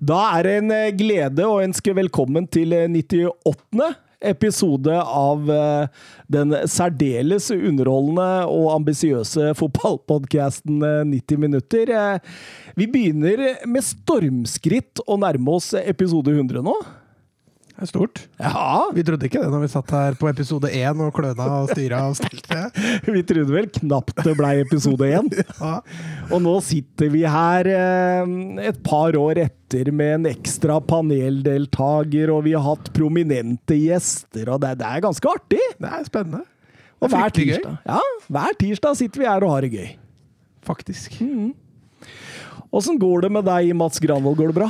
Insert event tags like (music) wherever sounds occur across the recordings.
Da er det en eh, glede å ønske velkommen til eh, 98. episode av eh, den særdeles underholdende og ambisiøse fotballpodkasten 90 minutter. Eh, Vi begynner med stormskritt å nærme oss episode 100 nå. Det er stort. Ja, Vi trodde ikke det når vi satt her på episode én og kløna og styra og stelte. (laughs) vi trodde vel knapt det blei episode 1. (laughs) Ja. Og nå sitter vi her eh, et par år etter med en ekstra paneldeltaker, og vi har hatt prominente gjester, og det, det er ganske artig. Det er spennende. Og Det er hver fryktelig gøy. tirsdag, ja, hver tirsdag sitter vi her og har det gøy. Faktisk. Åssen går det med deg, Mats Granvold? Går det bra?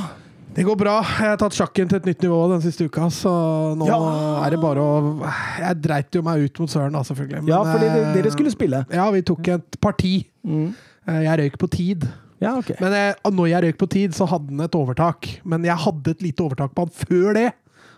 Det går bra. Jeg har tatt sjakken til et nytt nivå den siste uka, så nå Ja. er det bare å Jeg dreit jo meg ut mot Søren, da, selvfølgelig. Men, Ja, fordi dere- eh, dere skulle spille. Ja, vi tok et parti. Mm. Jeg røyk på tid. Ja, okay. Men jeg, når jeg røyk på tid, så hadde han et overtak. Men jeg hadde et lite overtak på han før det,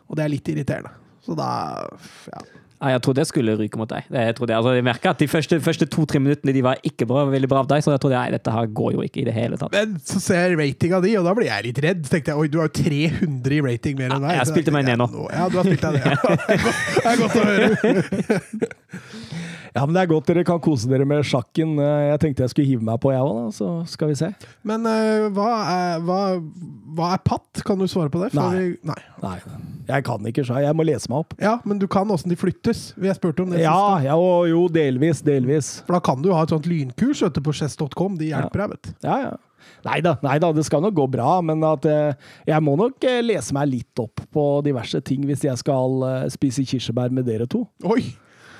og det er litt irriterende. Så da ja. Ja, jeg trodde jeg skulle ryke mot deg. Det, jeg, trodde, altså, jeg at De første, første to-tre minuttene de var ikke bra, veldig bra av deg, så jeg trodde nei, dette her går jo ikke i det hele tatt. Men så ser jeg ratinga di, og da blir jeg litt redd. Så tenkte jeg oi, du har jo 300 i rating mer enn Ja, deg. jeg spilte meg ned nå. Ja, du har spilt deg ned. Ja. (laughs) Det er godt å høre. (laughs) Ja, men Det er godt dere kan kose dere med sjakken. Eh, Jeg tenkte jeg skulle hive meg på, jeg òg, så skal vi se. Men uh, hva, er, hva, hva er patt? Kan du svare på det? Nei. Nei. Nei, jeg kan ikke sjakk. Jeg må lese meg opp. Ja, men du kan åssen de flyttes. Vi har spurt om det Ja, ja og jo, delvis. Delvis. For da kan du ha et sånt lynkurs vet du, på chess.com. De hjelper deg, vet du. Ja, ja. Nei da, det skal nok gå bra, men at eh, jeg må nok lese meg litt opp på diverse ting hvis jeg skal spise kirsebær med dere to. Oi!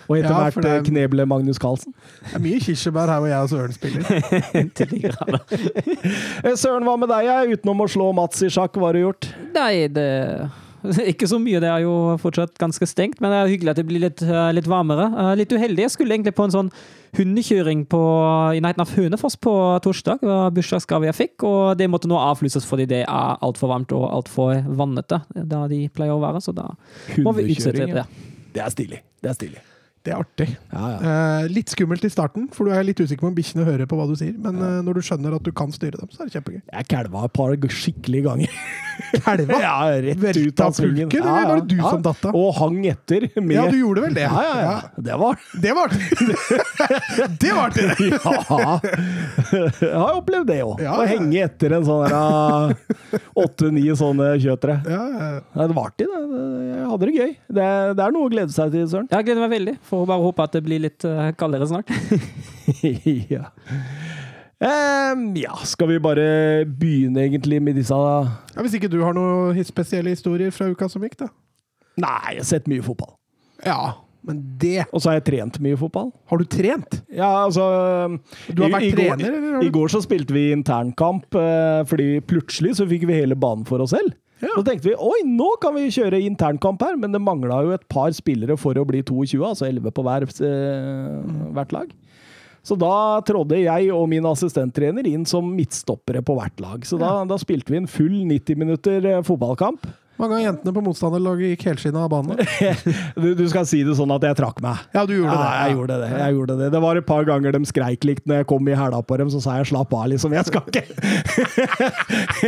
Og etter Ja, hvert det er- eh, kneble Magnus Carlsen. Det er mye kirsebær her hvor jeg og Søren spiller. (laughs) (laughs) Eh, Søren, hva med deg? jeg? Utenom å slå Mats i sjakk, hva har du gjort? Nei, det (laughs) ikke så mye. Det er jo fortsatt ganske stengt, men det er hyggelig at det blir litt, eh, litt varmere. Eh, Litt uheldig. Jeg skulle egentlig på en sånn hundekjøring på, i nærheten av Hønefoss på torsdag. Det var bursdagsgave jeg fikk, og det måtte nå avlyses fordi det er altfor varmt og altfor vannete da de pleier å være, så da må vi utsette det. Det er stilig. Det er stilig. Det er artig. Ja, ja. Eh, litt skummelt i starten, for du er litt usikker på om bikkjene hører på hva du sier. Men eh, når du skjønner at du kan styre dem, så er det kjempegøy. Jeg kælva et par skikkelige ganger. Kælva? (laughs) Ja, rett Rett ut av svingen. pulken, eller var det du som datt av? Og hang etter. Med... Ja, du gjorde vel det? Ja, ja, ja. Det var Det var (laughs) det var det. Ja. Jeg har opplevd det òg. Ja, Å henge etter en sånn der, ah, åtte-ni sånne kjøtere. Ja, ja. Det var artig, det. Jeg hadde det gøy. Det, det er noe å glede seg til, Søren. Jeg gleder meg veldig. Får bare håpe at det blir litt eh, kaldere snart. (laughs) ja. Um, ja, skal vi bare begynne egentlig med disse ja, Hvis ikke du har noen spesielle historier fra uka som gikk, da? Nei, jeg har sett mye fotball. Ja, men det Og så har jeg trent mye fotball. Har du trent? Ja, altså Du har vært i i trener, eller? har I går så spilte vi internkamp, eh, fordi plutselig så fikk vi hele banen for oss selv. Ja. Så tenkte vi oi, nå kan vi kjøre internkamp her, men det mangla jo et par spillere for å bli 22, altså 11 på hver, eh, hvert lag. Så da trådde jeg og min assistenttrener inn som midtstoppere på hvert lag. Så da, da spilte vi en full 90 minutter eh, fotballkamp. Mange av jentene på motstanderlaget gikk helskinna av banen. (laughs) Du, du skal si det sånn at jeg trakk meg. Ja, du gjorde ja, det. jeg gjorde det. jeg gjorde Det Det var et par ganger de skreik likt når jeg kom i hæla på dem, så sa jeg slapp av, liksom. Jeg skal ikke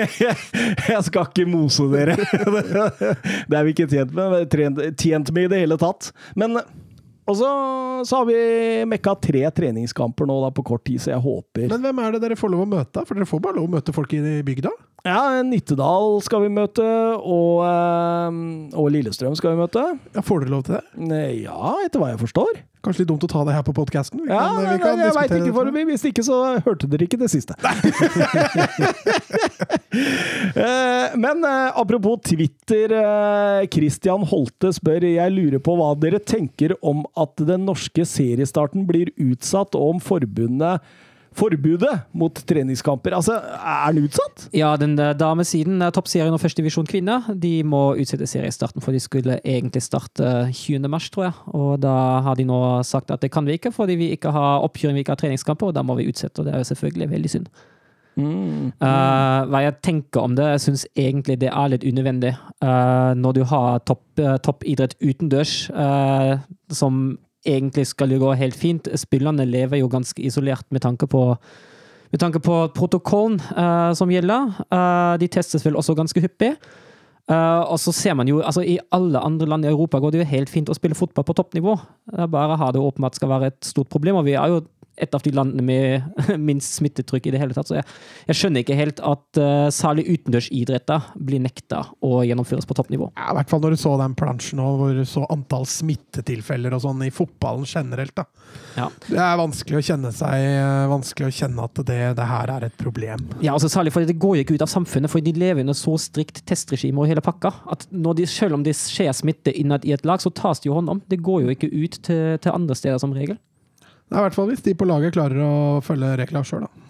(laughs) Jeg skal ikke mose dere. (laughs) Det er vi ikke tjent med. Tjent, tjent med i det hele tatt. Men og så, så har vi mekka tre treningskamper nå da på kort tid, så jeg håper Men hvem er det dere får lov å møte? For dere får bare lov å møte folk i bygda? Ja, Nittedal skal vi møte, og, eh, og Lillestrøm skal vi møte. Ja, får dere lov til det? Ja, etter hva jeg forstår. Kanskje litt dumt å ta det her på podkasten? Ja, nei, nei, jeg veit ikke foreløpig. Hvis ikke, så hørte dere ikke det siste. (laughs) Eh, Men eh, apropos Twitter. eh, Christian Holte spør jeg lurer på hva dere tenker om at den norske seriestarten blir utsatt, og om forbundet Forbudet mot treningskamper. Altså, er den utsatt? Ja, den damesiden, toppserien og førstedivisjon kvinner, de må utsette seriestarten, for de skulle egentlig starte 20. mars, tror jeg. Og da har de nå sagt at det kan vi ikke, fordi vi ikke har oppkjøring, vi ikke har treningskamper, og da må vi utsette. Og det er jo selvfølgelig veldig synd. Eh, hva jeg tenker om det, jeg syns egentlig det er litt unødvendig. Uh, når du har topp, eh, toppidrett utendørs, uh, som egentlig skal jo gå helt fint. Spillerne lever jo ganske isolert med tanke på Med tanke på protokollen uh, som gjelder. Uh, de testes vel også ganske hyppig. Uh, og så ser man jo, altså I alle andre land i Europa går det jo helt fint å spille fotball på toppnivå. Det er bare har det åpenbart skal være et stort problem. og vi er jo et av de landene med (laughs) minst smittetrykk i det hele tatt. Så jeg, jeg skjønner ikke helt at uh, særlig utendørsidretter blir nekta å gjennomføres på toppnivå. Ja, I hvert fall når du så den plansjen og hvor du så antall smittetilfeller og sånn i fotballen generelt. da. Ja. Det er vanskelig å kjenne seg eh, vanskelig å kjenne at det, det her er et problem. Ja, altså særlig fordi Det går jo ikke ut av samfunnet, for de lever under så strikt testregime og hele pakka. at de, Selv om det skjer smitte innad i et lag, så tas det jo hånd om. Det går jo ikke ut til, til andre steder som regel. Det er i hvert fall hvis de på laget klarer å følge regla sjøl, da.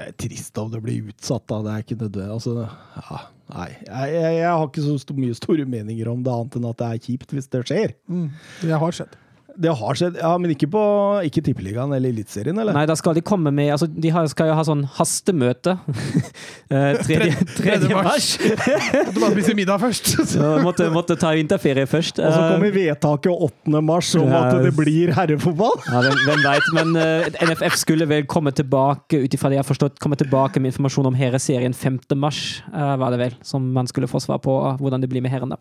Det er trist om det blir utsatt, da. Det er ikke nødvendig. Altså, ja, nei. Jeg, jeg, jeg har ikke så mye store meninger om det, annet enn at det er kjipt hvis det skjer. Det har skjedd. Det har skjedd, ja, men ikke på ikke Tippeligaen eller Eliteserien, eller? Nei, da skal de komme med altså De har, skal jo ha sånn hastemøte. (laughs) Eh, tredje, tredje mars. (laughs) Måtte bare spise middag først. (laughs) Så måtte, måtte ta vinterferie først. Og så Eh, kommer vedtaket 8. mars om Ja. at det blir herrefotball. Ja, hvem, hvem vet, men uh, NFF skulle vel komme tilbake ut ifra det jeg har forstått, komme tilbake med informasjon om herreserien 5. mars, uh, var det vel, som man skulle få svar på uh, hvordan det blir med herrene.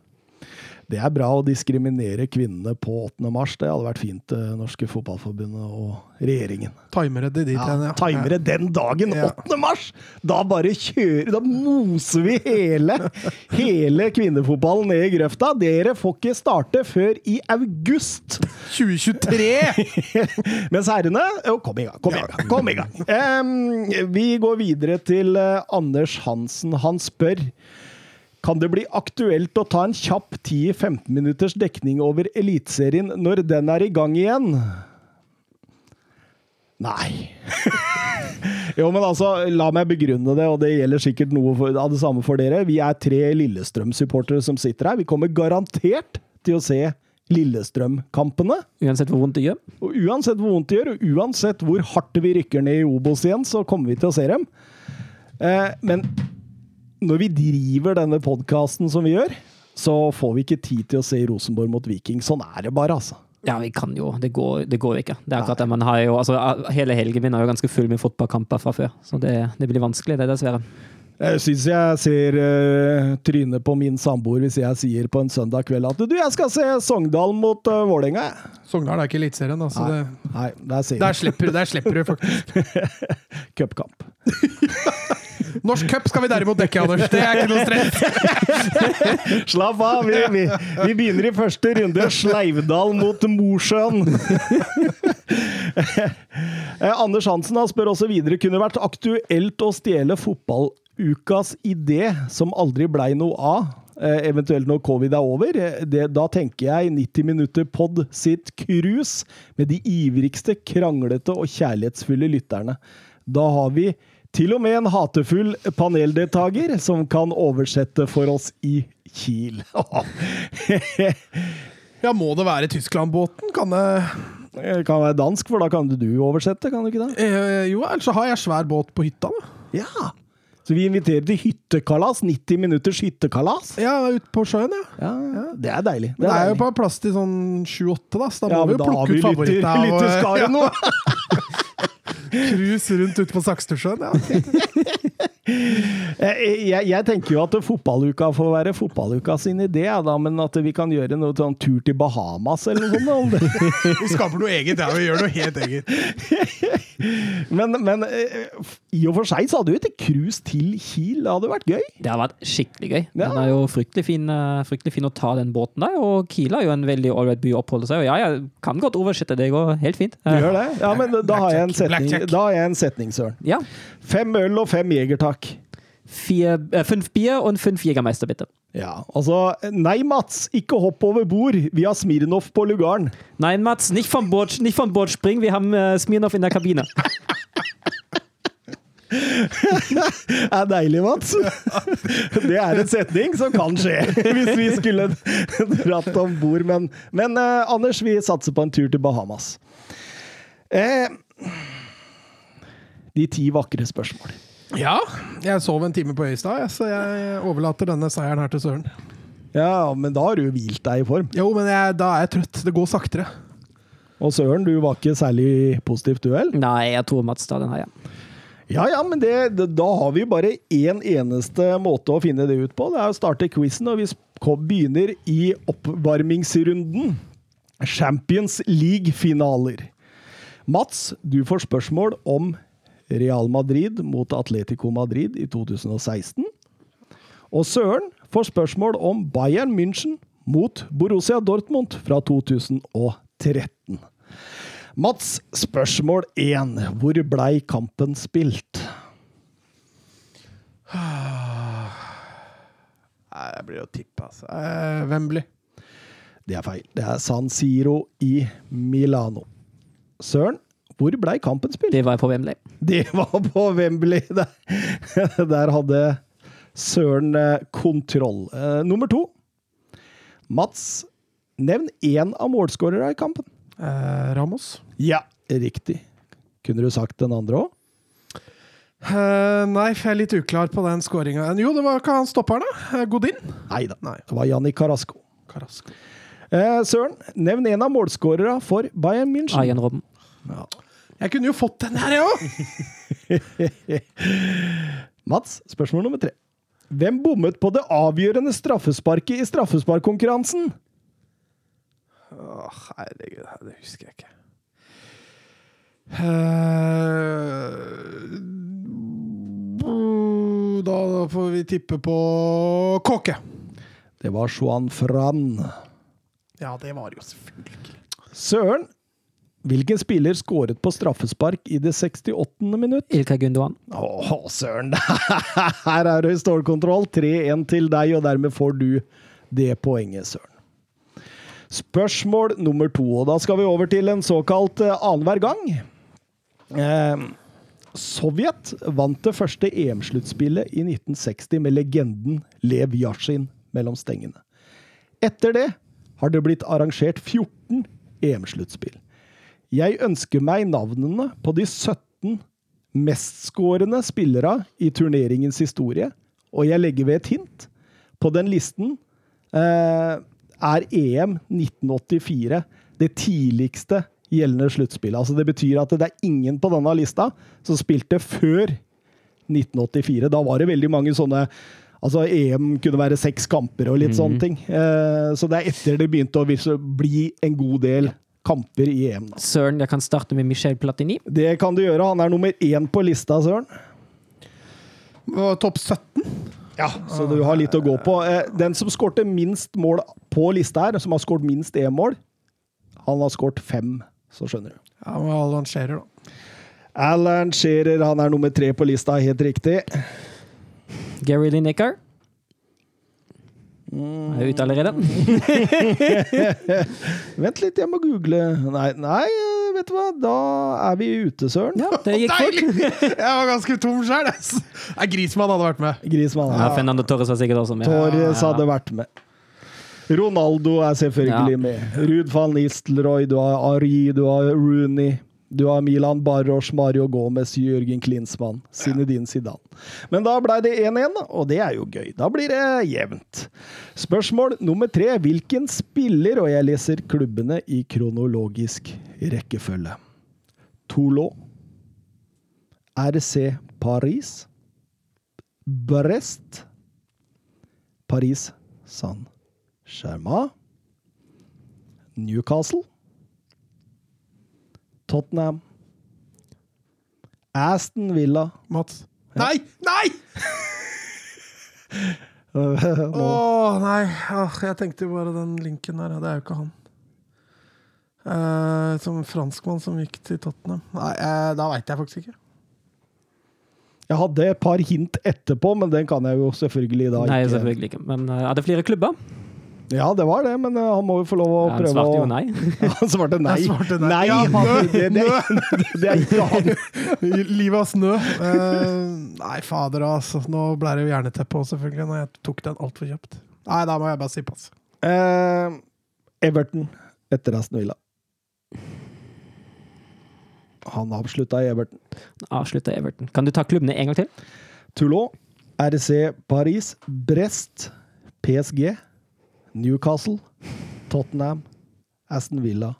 Det er bra å diskriminere kvinnene på 8. mars. Det hadde vært fint, det norske fotballforbundet og regjeringen. Timere det dit Ja, igjen, ja. timere den dagen, 8. mars! Da bare kjører Da moser vi hele, hele kvinnefotballen ned i grøfta. Dere får ikke starte før i august! 2023! (laughs) Mens herrene jo, Kom i gang, kom i gang. Kom i gang. Um, vi går videre til eh, Anders Hansen. Han spør kan det bli aktuelt å ta en kjapp 10-15 minutters dekning over Eliteserien når den er i gang igjen? Nei. (laughs) jo, men altså, la meg begrunne det, og det gjelder sikkert noe for, av det samme for dere. Vi er tre Lillestrøm-supportere som sitter her. Vi kommer garantert til å se Lillestrøm-kampene. Uansett hvor vondt det gjør. Og uansett hvor vondt det gjør, og uansett hvor hardt vi rykker ned i Obos igjen, så kommer vi til å se dem. Eh, men når vi driver denne podkasten som vi gjør, så får vi ikke tid til å se Rosenborg mot Viking. Sånn er det bare, altså. Ja, vi kan jo. Det går, det går ikke. Det er akkurat det. Man har jo, altså, hele helgen min er jo ganske full med fotballkamper fra før, så det, det blir vanskelig, det, dessverre. Jeg syns jeg ser uh, trynet på min samboer hvis jeg sier på en søndag kveld at du, jeg skal se Sogndal mot uh, Vålerenga. Sogndal er ikke Eliteserien, altså. Nei, Det, nei, der der, slipper, der slipper du faktisk. (laughs) cupkamp. (laughs) Norsk cup skal vi derimot dekke, Anders. Det er ikke noe stress. (laughs) Slapp av, vi, vi, vi begynner i første runde. Sleivdal mot Mosjøen. Eh, Anders Hansen spør også videre kunne vært aktuelt å stjele fotballukas idé, som aldri blei noe av. eh, Eventuelt når covid er over. Eh, Det, da tenker jeg 90 minutter pod sitt cruise med de ivrigste, kranglete og kjærlighetsfulle lytterne. Da har vi til og med en hatefull paneldeltaker som kan oversette for oss i Kiel. (laughs) Ja, må det være Tyskland-båten? Kan det jeg kan være dansk, for da kan du oversette, kan du ikke det? eh, Jo, ellers har jeg svær båt på hytta, da. Ja! Så vi inviterer til hyttekalas. 90 minutters hyttekalas. Ja, ute på sjøen, ja. Ja, Det er deilig. Men det er jo deilig. på plass til sånn sju-åtte, da, så da ja, må vi men jo da har plukke vi ut favorittene. lytter, av- (laughs) nå. Cruise rundt ute på Sakstursjøen, ja. Jeg, (laughs) jeg, jeg tenker jo at fotballuka får være fotballuka sin idé, ja, da, men at vi kan gjøre noe sånn tur til Bahamas eller noe sånt. (laughs) Vi skaper noe eget, ja. Vi gjør noe helt eget. (laughs) Men, men eh, i og for seg så hadde jo et cruise til Kiel det hadde vært gøy. Det hadde vært skikkelig gøy. Ja. Den er jo fryktelig fin, eh, fryktelig fin å ta den båten der, og Kiel er jo en veldig ålreit by å oppholde seg i. Ja, jeg kan godt oversette det, det går helt fint. Du Eh, gjør det? Ja, men da har jeg en setning. Da har jeg en setning, Søren. Ja. Fem øl og fem jeger, takk. Äh, fünf Bier und fünf Jägermeister, bitte. Ja, altså Nei, Mats, ikke hopp over bord. Vi har Smirnov på lugaren. Nein, Mats, nicht vom Bord, nicht vom Bord springen, wir haben äh, Smirnov in der Kabine. (laughs) Det er deilig, Mats. (laughs) Det er en setning som kan skje (laughs) hvis vi skulle dratt om bord. Men, men eh, Anders, vi satser på en tur til Bahamas. Eh, de ti vakre spørsmål. Ja, jeg sov en time på Øystad, så jeg overlater denne seieren her til Søren. Ja, men da har du hvilt deg i form. Jo, men jeg, da er jeg trøtt. Det går saktere. Og Søren, du var ikke særlig positivt, duell? Nei, jeg tror Mats tar den her, ja. Ja, ja, men det, det, da har vi bare én eneste måte å finne det ut på. Det er å starte quizen, og vi begynner i oppvarmingsrunden. Champions League-finaler. Mats, du får spørsmål om Real Madrid mot Atletico Madrid i 2016. Og Søren får spørsmål om Bayern München mot Borussia Dortmund fra 2013. Mats, spørsmål én. Hvor blei kampen spilt? Nei, det blir å tippe, altså. Eh, Wembley. Det er feil. Det er San Siro i Milano. Søren, hvor blei kampen spilt? Det var på Wembley. Det var på Wembley. (laughs) Der, der hadde Søren eh, kontroll. Uh, nummer to. Mats, nevn én av målskårerne i kampen. Uh, Ramos. Ja, riktig. Kunne du sagt den andre òg? Uh, nei, for jeg er litt uklar på den skåringa. Jo, det var ikke han stopperen, da? Godin? Nei da. Det var Janni Carasco. Carrasco. Uh, Søren, nevn en av målskårerne for Bayern München. Arjen Robben. Ja. Jeg kunne jo fått den her, jeg òg! (laughs) Mats, spørsmål nummer tre. Hvem bommet på det avgjørende straffesparket i straffesparkkonkurransen? Herregud, det husker jeg ikke. Eh, da får vi tippe på Kåke. Det var Juan Fran. Ja, det var jo selvfølgelig Søren, hvilken spiller skåret på straffespark i det 68. minutt? Ilkay Gundogan. Å, søren! (laughs) Her er det stålkontroll. 3-1 til deg, og dermed får du det poenget, Søren. Spørsmål nummer to, og da skal vi over til en såkalt eh, annenhver gang. Eh, Sovjet vant det første EM-sluttspillet i 1960 med legenden Lev Yashin mellom stengene. Etter det har det blitt arrangert 14 EM-sluttspill. Jeg ønsker meg navnene på de 17 mestskårende spillere i turneringens historie, og jeg legger ved et hint. På den listen eh, er EM 1984 det tidligste gjeldende sluttspillet. Altså det betyr at det er ingen på denne lista som spilte før 1984. Da var det veldig mange sånne Altså EM kunne være seks kamper og litt sånne ting. Eh, så det er etter det begynte å bli en god del kamper i EM. Da. Søren, jeg kan starte med Michel Platini. Det kan du gjøre. Han er nummer én på lista, Søren. Topp 17? Ja, Så du har litt å gå på. Eh, Den som skårte minst mål på lista her, som har skåret minst EM-mål, han har skåret fem, så skjønner du. Ja, men Alan Shearer, da. Alan Shearer, han er nummer tre på lista, helt riktig. Gary Lineker. Er jeg ute allerede? (laughs) Vent litt, jeg må google. Nei, nei, vet du hva, da er vi ute, Søren. Ja, det gikk fort. Jeg var ganske tom sjøl. Grismann hadde vært med. Grismann. Ja, Fernando Torres var sikkert også med. Torres hadde vært med. Ronaldo er selvfølgelig Ja. med. Ruud van Nistelrooy, du har Ari, du har Rooney. Du har Milan Barros, Mario Gomez, Jørgen Klinsmann, Zinedine Zidane. Men da ble det 1-1, og det er jo gøy. Da blir det jevnt. Spørsmål nummer tre. Hvilken spiller, og jeg leser klubbene i kronologisk rekkefølge. Toulon, RC Paris, Brest, Paris Saint-Germain, Newcastle, Tottenham, Aston Villa Mats. Nei! Nei! (laughs) Å oh, nei. Åh, jeg tenkte jo bare den linken der. Det er jo ikke han. Eh, som franskmann som gikk til Tottenham. Nei, eh, da veit jeg faktisk ikke. Jeg hadde et par hint etterpå, men den kan jeg jo selvfølgelig da ikke. Nei, selvfølgelig ikke. Men uh, er det flere klubber? Ja, det var det, men uh, han må jo få lov å Ja, Han prøve svarte å jo nei. (laughs) Han svarte nei. han svarte nei. Nei, Ja, han, (laughs) det, det, det, det er ikke han. (laughs) Livet av snø. Uh, nei, fader, altså. Nå ble det jo hjerneteppe òg, selvfølgelig, når jeg tok den altfor kjapt. Nei, da må jeg bare si pass. Uh, Everton etter Aston Villa. Han avslutta i Everton. Avslutter Everton. Kan du ta klubbene en gang til? Toulon, RC Paris, Brest, PSG, Newcastle, Tottenham, Aston Villa,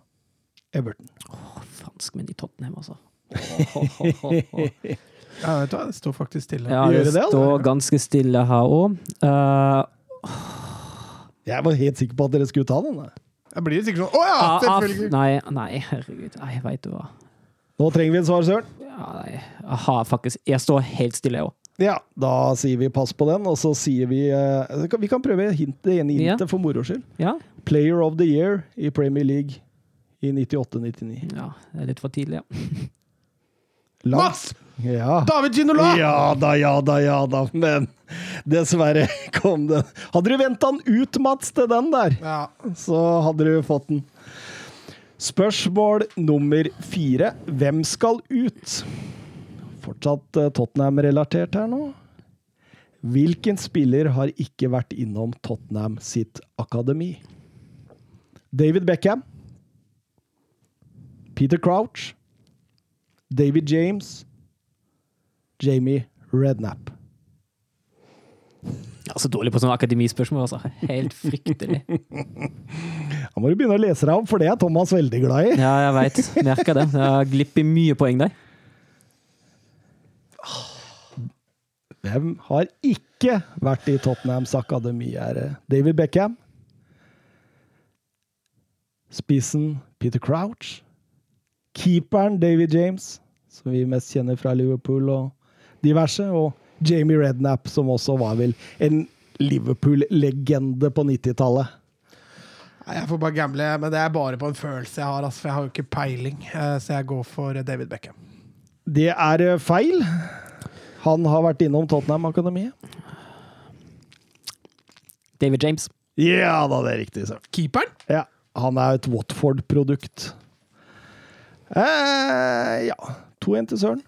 Everton. Åh, fransk, Franskmenn i Tottenham, altså. (laughs) Ja, vet du hva, det står faktisk stille. Ja, det det det, står eller? ganske stille her òg. Jeg var helt sikker på at dere skulle ta den. jeg. Jeg blir sikkert sånn Å ja! Selvfølgelig! nei, nei, herregud. Nei, veit du hva. Nå trenger vi et svar, Søren. Ja, nei, Aha, faktisk Jeg står helt stille, jeg òg. Ja, da sier vi pass på den, og så sier vi uh, Vi kan prøve hint, det ene Ja. for moro skyld. Ja? Player of the year i Premier League i 98-99. ja, det er litt for tidlig, ja. Mats! Ja. David Ginola! Ja da, ja da, ja da. Men dessverre kom den. Hadde du venta den ut, Mats, til den der, Ja. så hadde du fått den. Spørsmål nummer fire. Hvem skal ut? Fortsatt eh, Tottenham-relatert her nå. Hvilken spiller har ikke vært innom Tottenham sitt akademi? David Beckham. Peter Crouch. David James. Jamie Redknapp. Jeg er så dårlig på sånne akademispørsmål, altså. Helt fryktelig. (laughs) Da må du begynne å lese deg om, for det er Thomas veldig glad i. Ja, jeg veit. Merker det. Jeg har glippet mye poeng der. Hvem har ikke vært i Tottenhams akademi? Er David Beckham? Spissen Peter Crouch? Keeperen David James, som vi mest kjenner fra Liverpool og diverse, og Jamie Redknapp, som også var vel en Liverpool-legende på 90-tallet. Jeg får bare gamble, men det er bare på en følelse jeg har, altså, for jeg har jo ikke peiling. Eh, Så jeg går for David Beckham. Det er eh, feil. Han har vært innom Tottenham-akademiet. David James. Ja da, det er riktig. Så. Keeperen? Ja, han er et Watford-produkt. Eh, ja, 2-1 til Søren.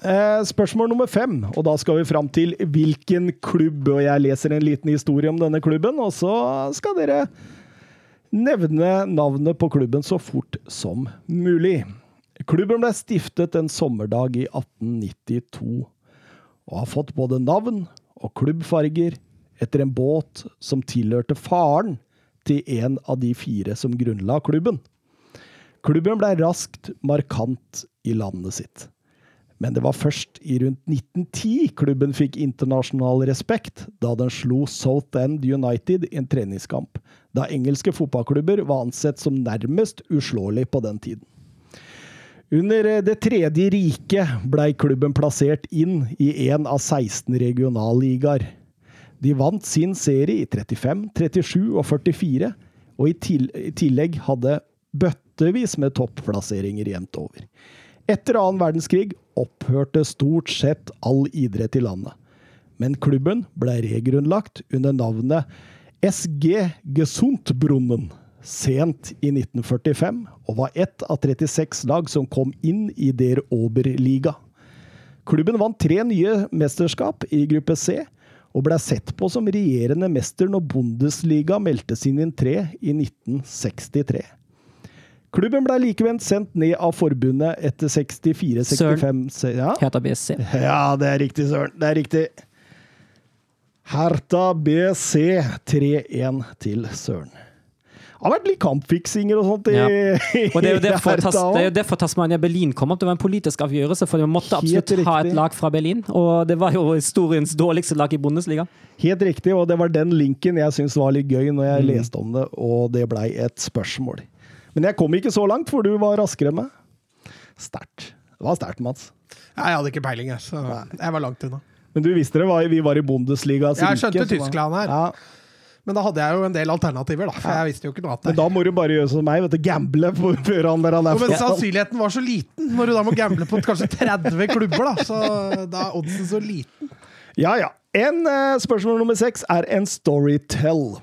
Eh, spørsmål nummer fem, og da skal vi fram til hvilken klubb. Og jeg leser en liten historie om denne klubben, og så skal dere nevne navnet på klubben så fort som mulig. Klubben ble stiftet en sommerdag i 1892, og har fått både navn og klubbfarger etter en båt som tilhørte faren til en av de fire som grunnla klubben. Klubben ble raskt markant i landet sitt. Men det var først i rundt 1910 klubben fikk internasjonal respekt, da den slo South End United i en treningskamp, da engelske fotballklubber var ansett som nærmest uslåelig på den tiden. Under eh, Det tredje riket blei klubben plassert inn i en av 16 regionalligaer. De vant sin serie i 35, 37 og 44, og i tillegg hadde bøttevis med topplasseringer jevnt over. Etter annen verdenskrig opphørte stort sett all idrett i landet. Men klubben ble regrunnlagt under navnet SG Gesundbrunnen sent i 1945, og var ett av 36 lag som kom inn i Der Oberliga. Klubben vant tre nye mesterskap i gruppe C, og ble sett på som regjerende mester når Bundesliga meldte sin entré i 1963. Klubben ble likevel sendt ned av forbundet etter 64-65 Søren. ja? Hertha BSC. ja, det er riktig, Søren. Det er riktig. Hertha BC 3-1 til Søren. Har vært litt kampfiksinger og sånt i, Ja. (laughs) Og det er jo derfor, Tas, det er jo derfor Tasmania Berlin kom opp. Det var en politisk avgjørelse, for de måtte Helt absolutt ha riktig. et lag fra Berlin. Og det var jo historiens dårligste lag i Bundesliga. Helt riktig, og det var den linken jeg syntes var litt gøy når Mm. jeg leste om det, og det blei et spørsmål. Men jeg kom ikke så langt, for du var raskere med. Sterkt. Det var sterkt, Mats. Jeg hadde ikke peiling, jeg, så jeg var langt unna. Men du visste det, vi var i Bundesliga. Jeg skjønte Tyskland her. Ja, Men da hadde jeg jo en del alternativer, da. For jeg visste jo ikke noe annet. men da må du bare gjøre som meg, vet du, gamble på før han der han er Jo, men sannsynligheten var så liten, når du da må gamble på kanskje 30 klubber, da. Så da er oddsen så liten. Ja, ja. En eh, Spørsmål nummer seks er en storytell.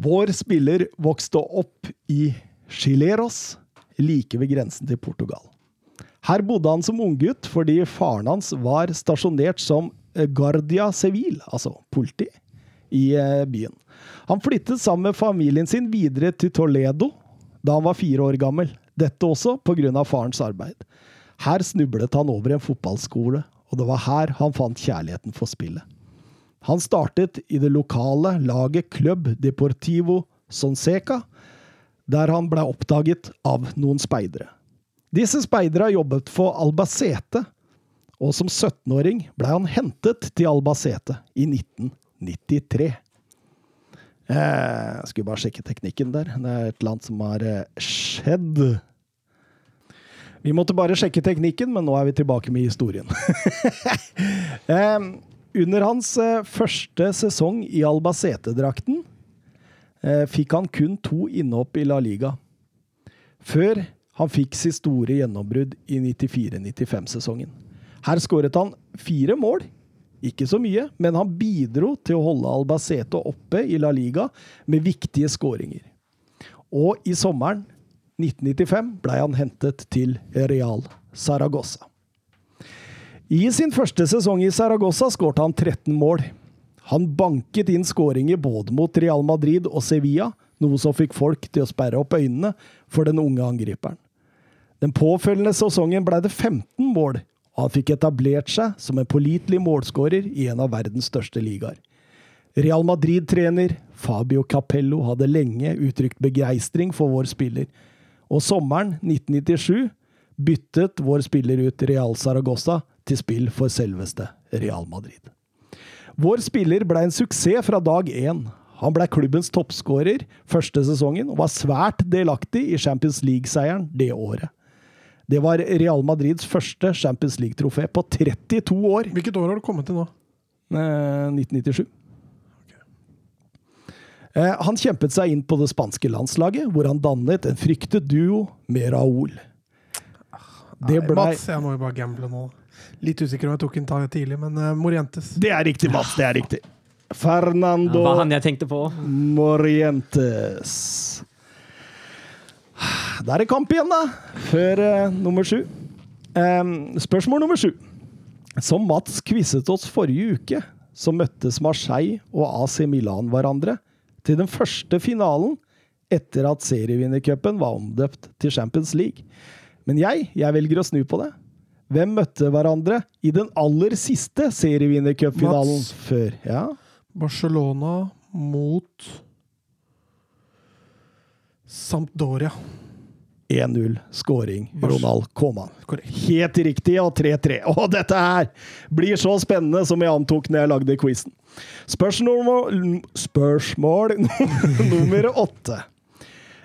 Vår spiller vokste opp i Chileros, like ved grensen til Portugal. Her bodde han som unggutt fordi faren hans var stasjonert som eh, Guardia Civil, altså politi, i eh, byen. Han flyttet sammen med familien sin videre til Toledo da han var fire år gammel. Dette også pga. farens arbeid. Her snublet han over en fotballskole, og det var her han fant kjærligheten for spillet. Han startet i det lokale laget Club Deportivo Sonseca, der han ble oppdaget av noen speidere. Disse speiderne jobbet for Albacete, og som 17-åring ble han hentet til Albacete i 1980. 93. Jeg skulle bare sjekke teknikken der. Det er et eller annet som har skjedd. Vi måtte bare sjekke teknikken, men nå er vi tilbake med historien. Under hans første sesong i Albacete-drakten fikk han kun to innhopp i La Liga. Før han fikk sitt store gjennombrudd i 94-95-sesongen. Her skåret han fire mål ikke så mye, men han bidro til å holde Albacete oppe i La Liga med viktige skåringer. Og i sommeren 1995 ble han hentet til Real Saragossa. I sin første sesong i Saragossa skårte han 13 mål. Han banket inn skåringer både mot Real Madrid og Sevilla, noe som fikk folk til å sperre opp øynene for den unge angriperen. Den påfølgende sesongen ble det 15 mål, han fikk etablert seg som en pålitelig målskårer i en av verdens største ligaer. Real Madrid-trener Fabio Capello hadde lenge uttrykt begeistring for vår spiller, og sommeren 1997 byttet vår spiller ut Real Saragossa til spill for selveste Real Madrid. Vår spiller ble en suksess fra dag én. Han ble klubbens toppskårer første sesongen og var svært delaktig i Champions League-seieren det året. Det var Real Madrids første Champions League-trofé på 32 år. Hvilket år har du kommet til nå? Eh, 1997. Eh, Han kjempet seg inn på det spanske landslaget, hvor han dannet en fryktet duo med Raúl. Det Nei, blei Mats, jeg må jo bare gamble nå. Litt usikker om jeg tok en tag tidlig, men uh, Morientes. Det er riktig, Mats. Det er riktig. Det Fernando var han jeg på. Morientes. Da er det kamp igjen, da. Før uh, nummer sju. Um, spørsmål nummer sju. Som Mats quizet oss forrige uke, så møttes Marseille og AC Milan hverandre til den første finalen etter at serievinnercupen var omdøpt til Champions League. Men jeg, jeg velger å snu på det. Hvem møtte hverandre i den aller siste serievinnercupfinalen før? Ja, Barcelona mot Sampdoria. 1-0 scoring. Ronald Kåman. Helt riktig, og 3-3. Og dette her blir så spennende som jeg antok når jeg lagde quizen. Spørsmål, spørsmål (laughs) nummer åtte.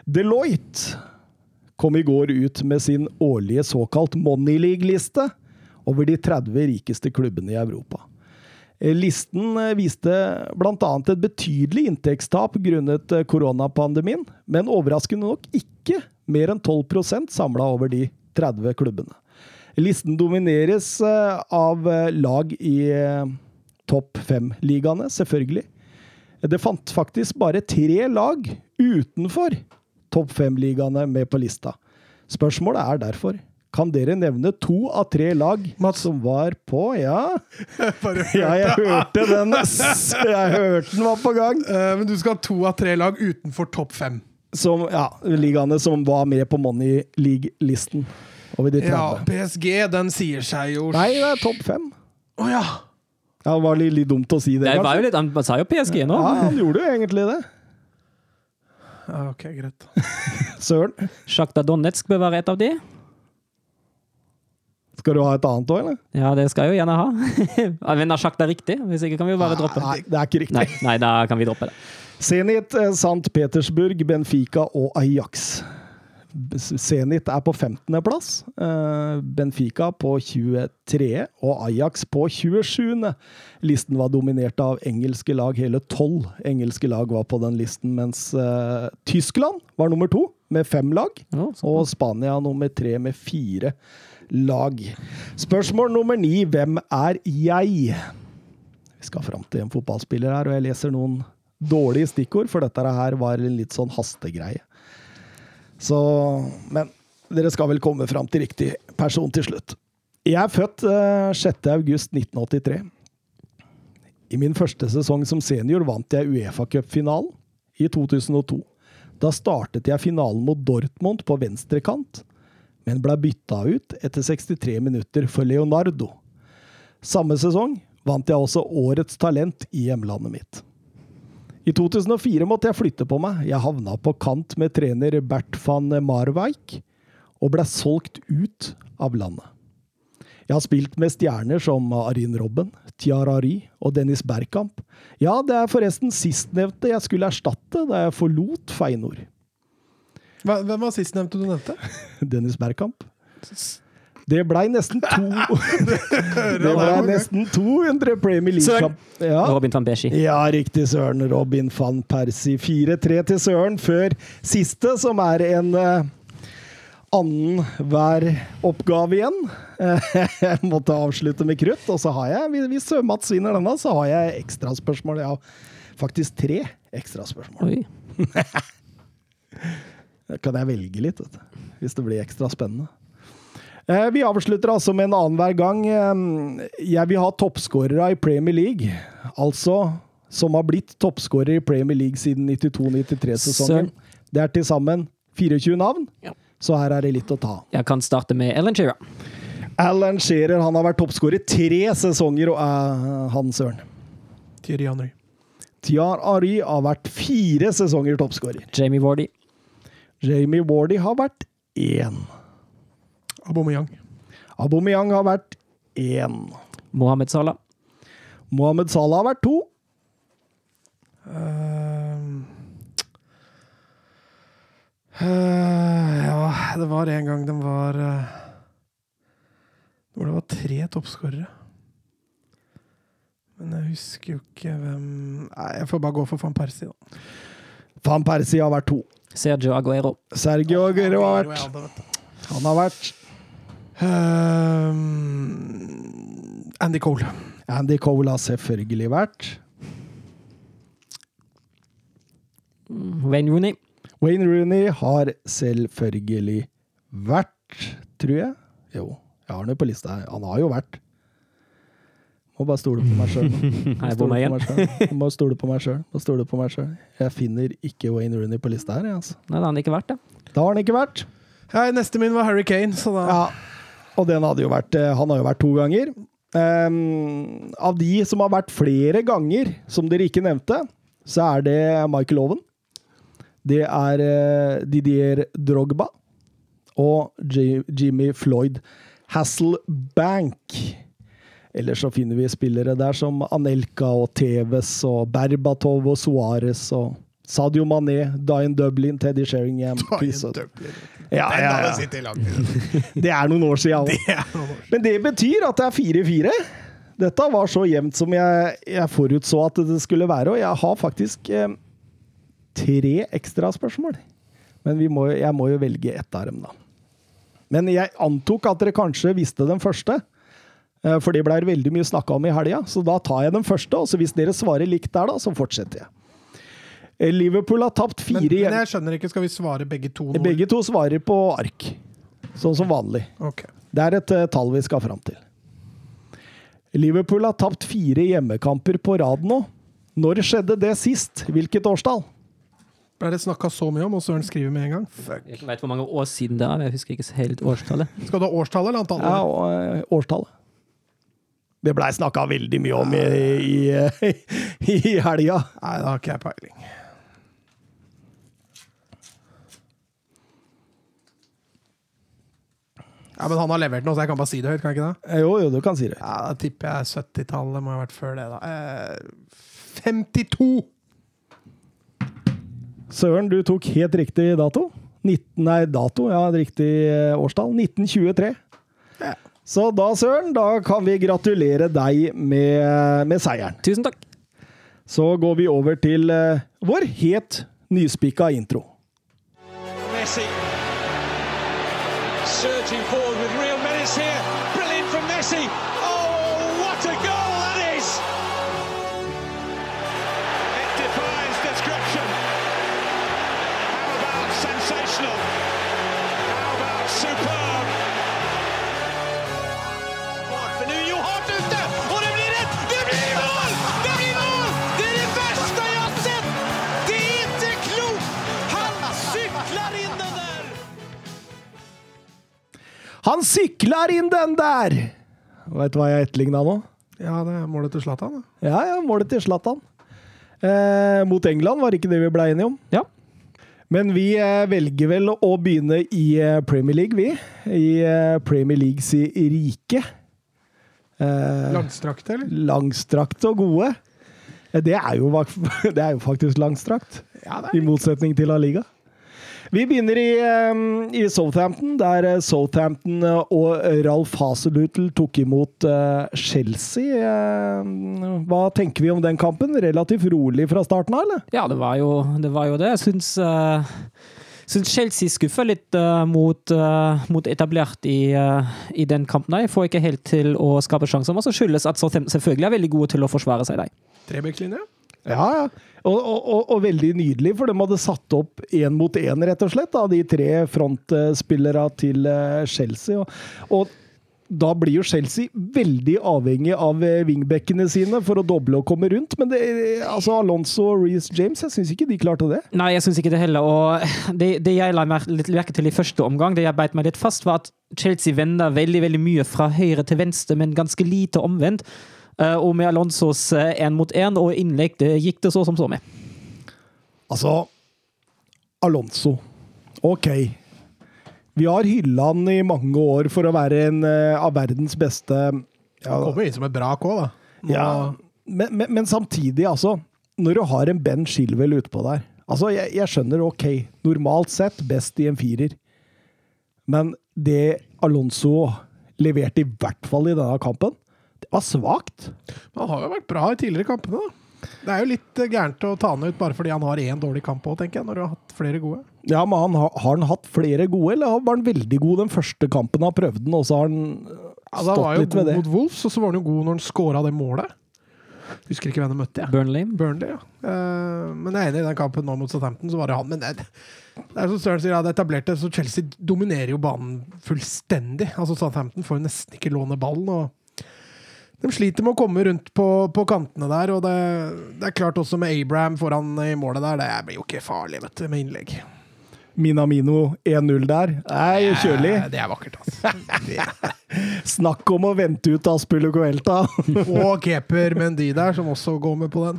Deloitte kom i går ut med sin årlige såkalt Money League-liste over de 30 rikeste klubbene i Europa. Eh, Listen eh, viste bl.a. et betydelig inntektstap grunnet eh, koronapandemien, men overraskende nok ikke mer enn 12% samla over de 30 klubbene. Listen domineres av lag i topp fem-ligaene, selvfølgelig. Det fant faktisk bare tre lag utenfor topp fem-ligaene med på lista. Spørsmålet er derfor kan dere nevne to av tre lag Mats. som var på Ja, (laughs) Bare ja jeg hørte den. ass. Jeg hørte den var på gang. Uh, men du skal ha to av tre lag utenfor topp fem. Som, ja, ligaene som var med på Money League-listen. Over de 30. Ja, PSG, den sier seg jo Nei, det er topp fem. Å ja! Ja, det var litt, litt dumt å si det. Det var jo litt, han sa jo PSG nå. Ja, han gjorde jo egentlig det. ja! Ok, greit. (laughs) Søren. Sjakta Donetsk bør være et av de. Skal du ha et annet òg, eller? Ja, det skal jeg jo gjerne ha. (laughs) Men har er det riktig? Hvis ikke kan vi jo bare droppe. Nei, det er ikke riktig. Nei, nei, da kan vi droppe det. Zenit, eh, St. Petersburg, Benfica og Ajax. Zenit er på 15. plass, eh, Benfica på 23. og Ajax på 27. Listen var dominert av engelske lag. Hele tolv engelske lag var på den listen, mens eh, Tyskland var nummer to med fem lag. Og Spania nummer tre med fire lag. Spørsmål nummer ni. Hvem er jeg? Vi skal fram til en fotballspiller her, og jeg leser noen dårlige stikkord, for dette her var en litt sånn hastegreie. Så Men dere skal vel komme fram til riktig person til slutt. Jeg er født eh, 6. august 1983. I min første sesong som senior vant jeg Uefa-cupfinalen i 2002. Da startet jeg finalen mot Dortmund på venstre kant, men ble bytta ut etter 63 minutter for Leonardo. Samme sesong vant jeg også Årets talent i hjemlandet mitt. I 2004 måtte jeg flytte på meg. Jeg havna på kant med trener Bert van Marwijk og ble solgt ut av landet. Jeg har spilt med stjerner som Arin Robben, Tiarari og Dennis Bergkamp. Ja, det er forresten sistnevnte jeg skulle erstatte da jeg forlot Feinor. Hva, hvem var sistnevnte du nevnte? (laughs) Dennis Bergkamp. Det blei nesten to (laughs) (laughs) Det blei nesten 200 Premier League-kamp. Ja. Robin van Persie. ja, riktig, Søren. Robin van Persie. 4-3 til Søren før siste, som er en uh, annen hver oppgave igjen. Jeg måtte avslutte med krutt, og så har jeg, hvis Mats vinner denne, så har jeg ekstraspørsmål. Jeg har faktisk tre ekstraspørsmål. Oi. Kan jeg velge litt, vet du, hvis det blir ekstra spennende. Eh, Vi avslutter altså med en annenhver gang. Eh, Jeg vil ha toppskårere i Premier League. Altså som har blitt toppskårer i Premier League siden 92-93-sesongen. Det er til sammen 24 navn, Ja. så her er det litt å ta. Jeg kan starte med Ellen Shearer. Alan Shearer han har vært toppskårer tre sesonger, og er han søren. Thierry Henry. Tiar Ari har vært fire sesonger toppskårer. Jamie Vardy. Jamie Wardy har vært én. Aubameyang. Aubameyang har vært én. Mohammed Salah. Mohammed Salah har vært to. Uh, uh, ja, det var en gang den var uh, Hvor det var tre toppskårere. Men jeg husker jo ikke hvem Nei, jeg får bare gå for van Persie, da. Van Persie har vært to. Sergio Aguero. Sergio Aguero har vært Han har vært Ehm, Andy Cole. Andy Cole har selvfølgelig vært. Wayne Rooney. Wayne Rooney har selvfølgelig vært, tror jeg. Jo, jeg har den på lista. Han har jo vært. Må bare stole på meg sjøl. (laughs) Må stole på meg sjøl. Må stole på meg sjøl. Jeg finner ikke Wayne Rooney på lista her, jeg, altså. Nei, det har han ikke vært, det. Da har han ikke vært. Ja, neste min var Harry Kane, så da Ja, og den hadde jo vært eh, Han har jo vært to ganger. Um, av de som har vært flere ganger, som dere ikke nevnte, så er det Michael Owen. Det er eh, Didier Drogba og Jimmy Floyd Hasselbank. Ellers så finner vi spillere der som Anelka og Teves og Berbatov og Suárez og Sadio Mané, Dyan Dublin, Teddy Sheringham (laughs) Dyan Dublin. ja, ja, ja. (laughs) Det er noen år siden. (laughs) også. Men det betyr at det er 4-4. Dette var så jevnt som jeg, jeg forutså at det skulle være, og jeg har faktisk eh, tre ekstra spørsmål. Men vi må, jeg må jo velge ett av dem, da. Men jeg antok at dere kanskje visste den første. Eh, For det ble veldig mye snakka om i helga, så da tar jeg den første. Og så hvis dere svarer likt der, da, så fortsetter jeg. Eh, Liverpool har tapt fire men men jeg skjønner ikke, skal vi svare begge to nå? Begge to svarer på ark, sånn som vanlig. Okay. Det er et eh, tall vi skal fram til. Liverpool har tapt fire hjemmekamper på rad nå. Når skjedde det sist? Hvilket årstall? Ble det snakka så mye om, og Søren skriver med en gang? Fuck. Jeg vet hvor mange år siden det er, men jeg husker ikke helt årstallet. Skal du ha årstallet eller antallet? Ja, årstallet. Det blei snakka veldig mye om i, i, i, i helga. Nei, da har ikke jeg peiling. Ja, Men han har levert noe, så jeg kan bare si det høyt, kan jeg ikke det? Jo, jo, du kan si det. Ja, Da tipper jeg 70-tallet må ha vært før det, da. Eh, 52! Søren, du tok helt riktig dato. 19, nei, dato, ja, riktig eh, årstall. 1923. Ja. Så da, Søren, da kan vi gratulere deg med, med seieren. Tusen takk. Så går vi over til uh, vår helt nyspikka intro. Messi surging forward Han sykler inn den der! Veit du hva jeg etterligna nå? Ja, det er målet til Zlatan. Ja, ja, målet til Zlatan. Eh, mot England var ikke det vi ble enige om. Ja. Men vi eh, velger vel å begynne i eh, Premier League, vi. I eh, Premier Leagues rike. Eh, Langstrakte, eller? langstrakte og gode. Det er jo, (laughs) det er jo faktisk langstrakt, Ja, det i motsetning til La Liga. Vi begynner i, eh, i Southampton, der eh, Southampton eh, og Ralf Haselhutl tok imot Chelsea. Hva tenker vi om den kampen? Relativt rolig fra starten av, eller? Ja, det var jo det. Var jo det. Jeg syns, uh syns Chelsea skuffer litt uh, mot, uh, mot etablert i, uh, i den kampen. Jeg får ikke helt til å skape sjanser, men så skyldes at Southampton selvfølgelig er veldig gode til å forsvare seg. De. Trebekslinje? Ja, ja. Og, og, og, veldig nydelig, for de hadde satt opp én mot én, rett og slett, av de tre frontspillere til eh, Chelsea. Og, og da blir jo Chelsea veldig avhengig av eh, wingbackene sine for å doble og komme rundt. Men det, altså Alonso og Reece James, jeg syns ikke de klarte det. Nei, jeg syns ikke det heller. Og (laughs) det, det jeg la meg litt merke til i første omgang, det jeg beit meg litt fast, var at Chelsea vender veldig veldig mye fra høyre til venstre, men ganske lite omvendt. Eh, Og med Alonsos én mot én og innlegg, det gikk det så som så med. Altså Alonso. OK. Vi har hylla han i mange år for å være en eh, av verdens beste ja, Kommer inn som et brak òg, da. Ja, men, men, men samtidig, altså. Når du har en Ben Shilwell utpå der Altså, jeg, jeg skjønner, OK, normalt sett best i en firer. Men det Alonso leverte i hvert fall i denne kampen, det var svakt. Men Han har jo vært bra i tidligere kampene, da. Det er jo litt eh, gærent å ta han ut bare fordi han har én dårlig kamp òg, tenker jeg, når du har hatt flere gode. Ja, men han, har- har han hatt flere gode, eller var han veldig god den første kampen han prøvde den, og så har han han stått var jo god mot Wolves, og så var han jo god når han scora det målet. Husker ikke hvem de møtte, jeg. Burnley. Burnley, ja. Uh, men jeg er enig i den kampen nå mot Southampton, så var det han. Men det, det er som Søren sier, ja, det etablerte, så Chelsea dominerer jo banen fullstendig. Altså Southampton får jo nesten ikke låne ballen. og de sliter med å komme rundt på, på kantene der, og det, det er klart også med Abraham foran i målet der, det blir jo ikke farlig vet du, med innlegg. Minamino 1-0 der. Nei, kjølig. Det er vakkert, altså. (laughs) Snakk om å vente ut Aspille Coelta. (laughs) Og keeper Mendy der, som også går med på den.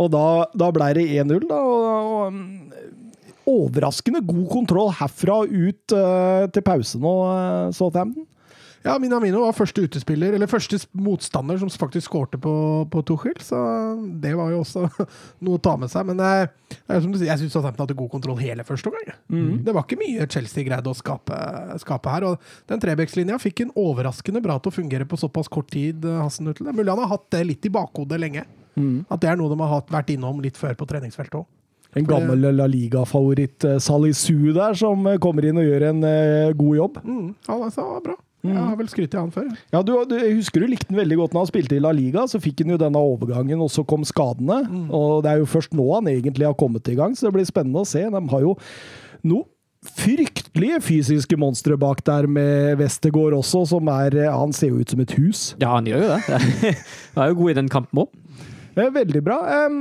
Og da, da ble det 1-0, da. Og, og, um, overraskende god kontroll herfra ut uh, til pause nå, uh, Southampton. Ja, Minamino var første utespiller, eller første motstander som faktisk skårte på, på Tuchel, så det var jo også (laughs) noe å ta med seg. Men det er, som du sier, jeg syns Southampton hadde god kontroll hele første omgang. Mm. Det var ikke mye Chelsea greide å skape, skape her. Og den Trebekslinja fikk en overraskende bra til å fungere på såpass kort tid. eh, er mulig han har hatt det litt i bakhodet lenge. At det er noe de har hatt, vært innom litt før på treningsfeltet òg. En gammel La Liga-favoritt, uh, Salisu der, som eh, kommer inn og gjør en eh, god jobb. Mm, ja, det var bra. Jeg har vel skrytt av han før. Ja, du, du jeg husker du likte den veldig godt når han spilte i La Liga. Så fikk han jo denne overgangen, og så kom skadene. Og det er jo først nå han egentlig har kommet i gang, så det blir spennende å se. De har jo noe fryktelige fysiske monstre bak der med Westergård også, som er eh, Han ser jo ut som et hus. Ja, han gjør jo det. (laughs) Han er jo god i den kampen òg. Det er veldig bra. Em,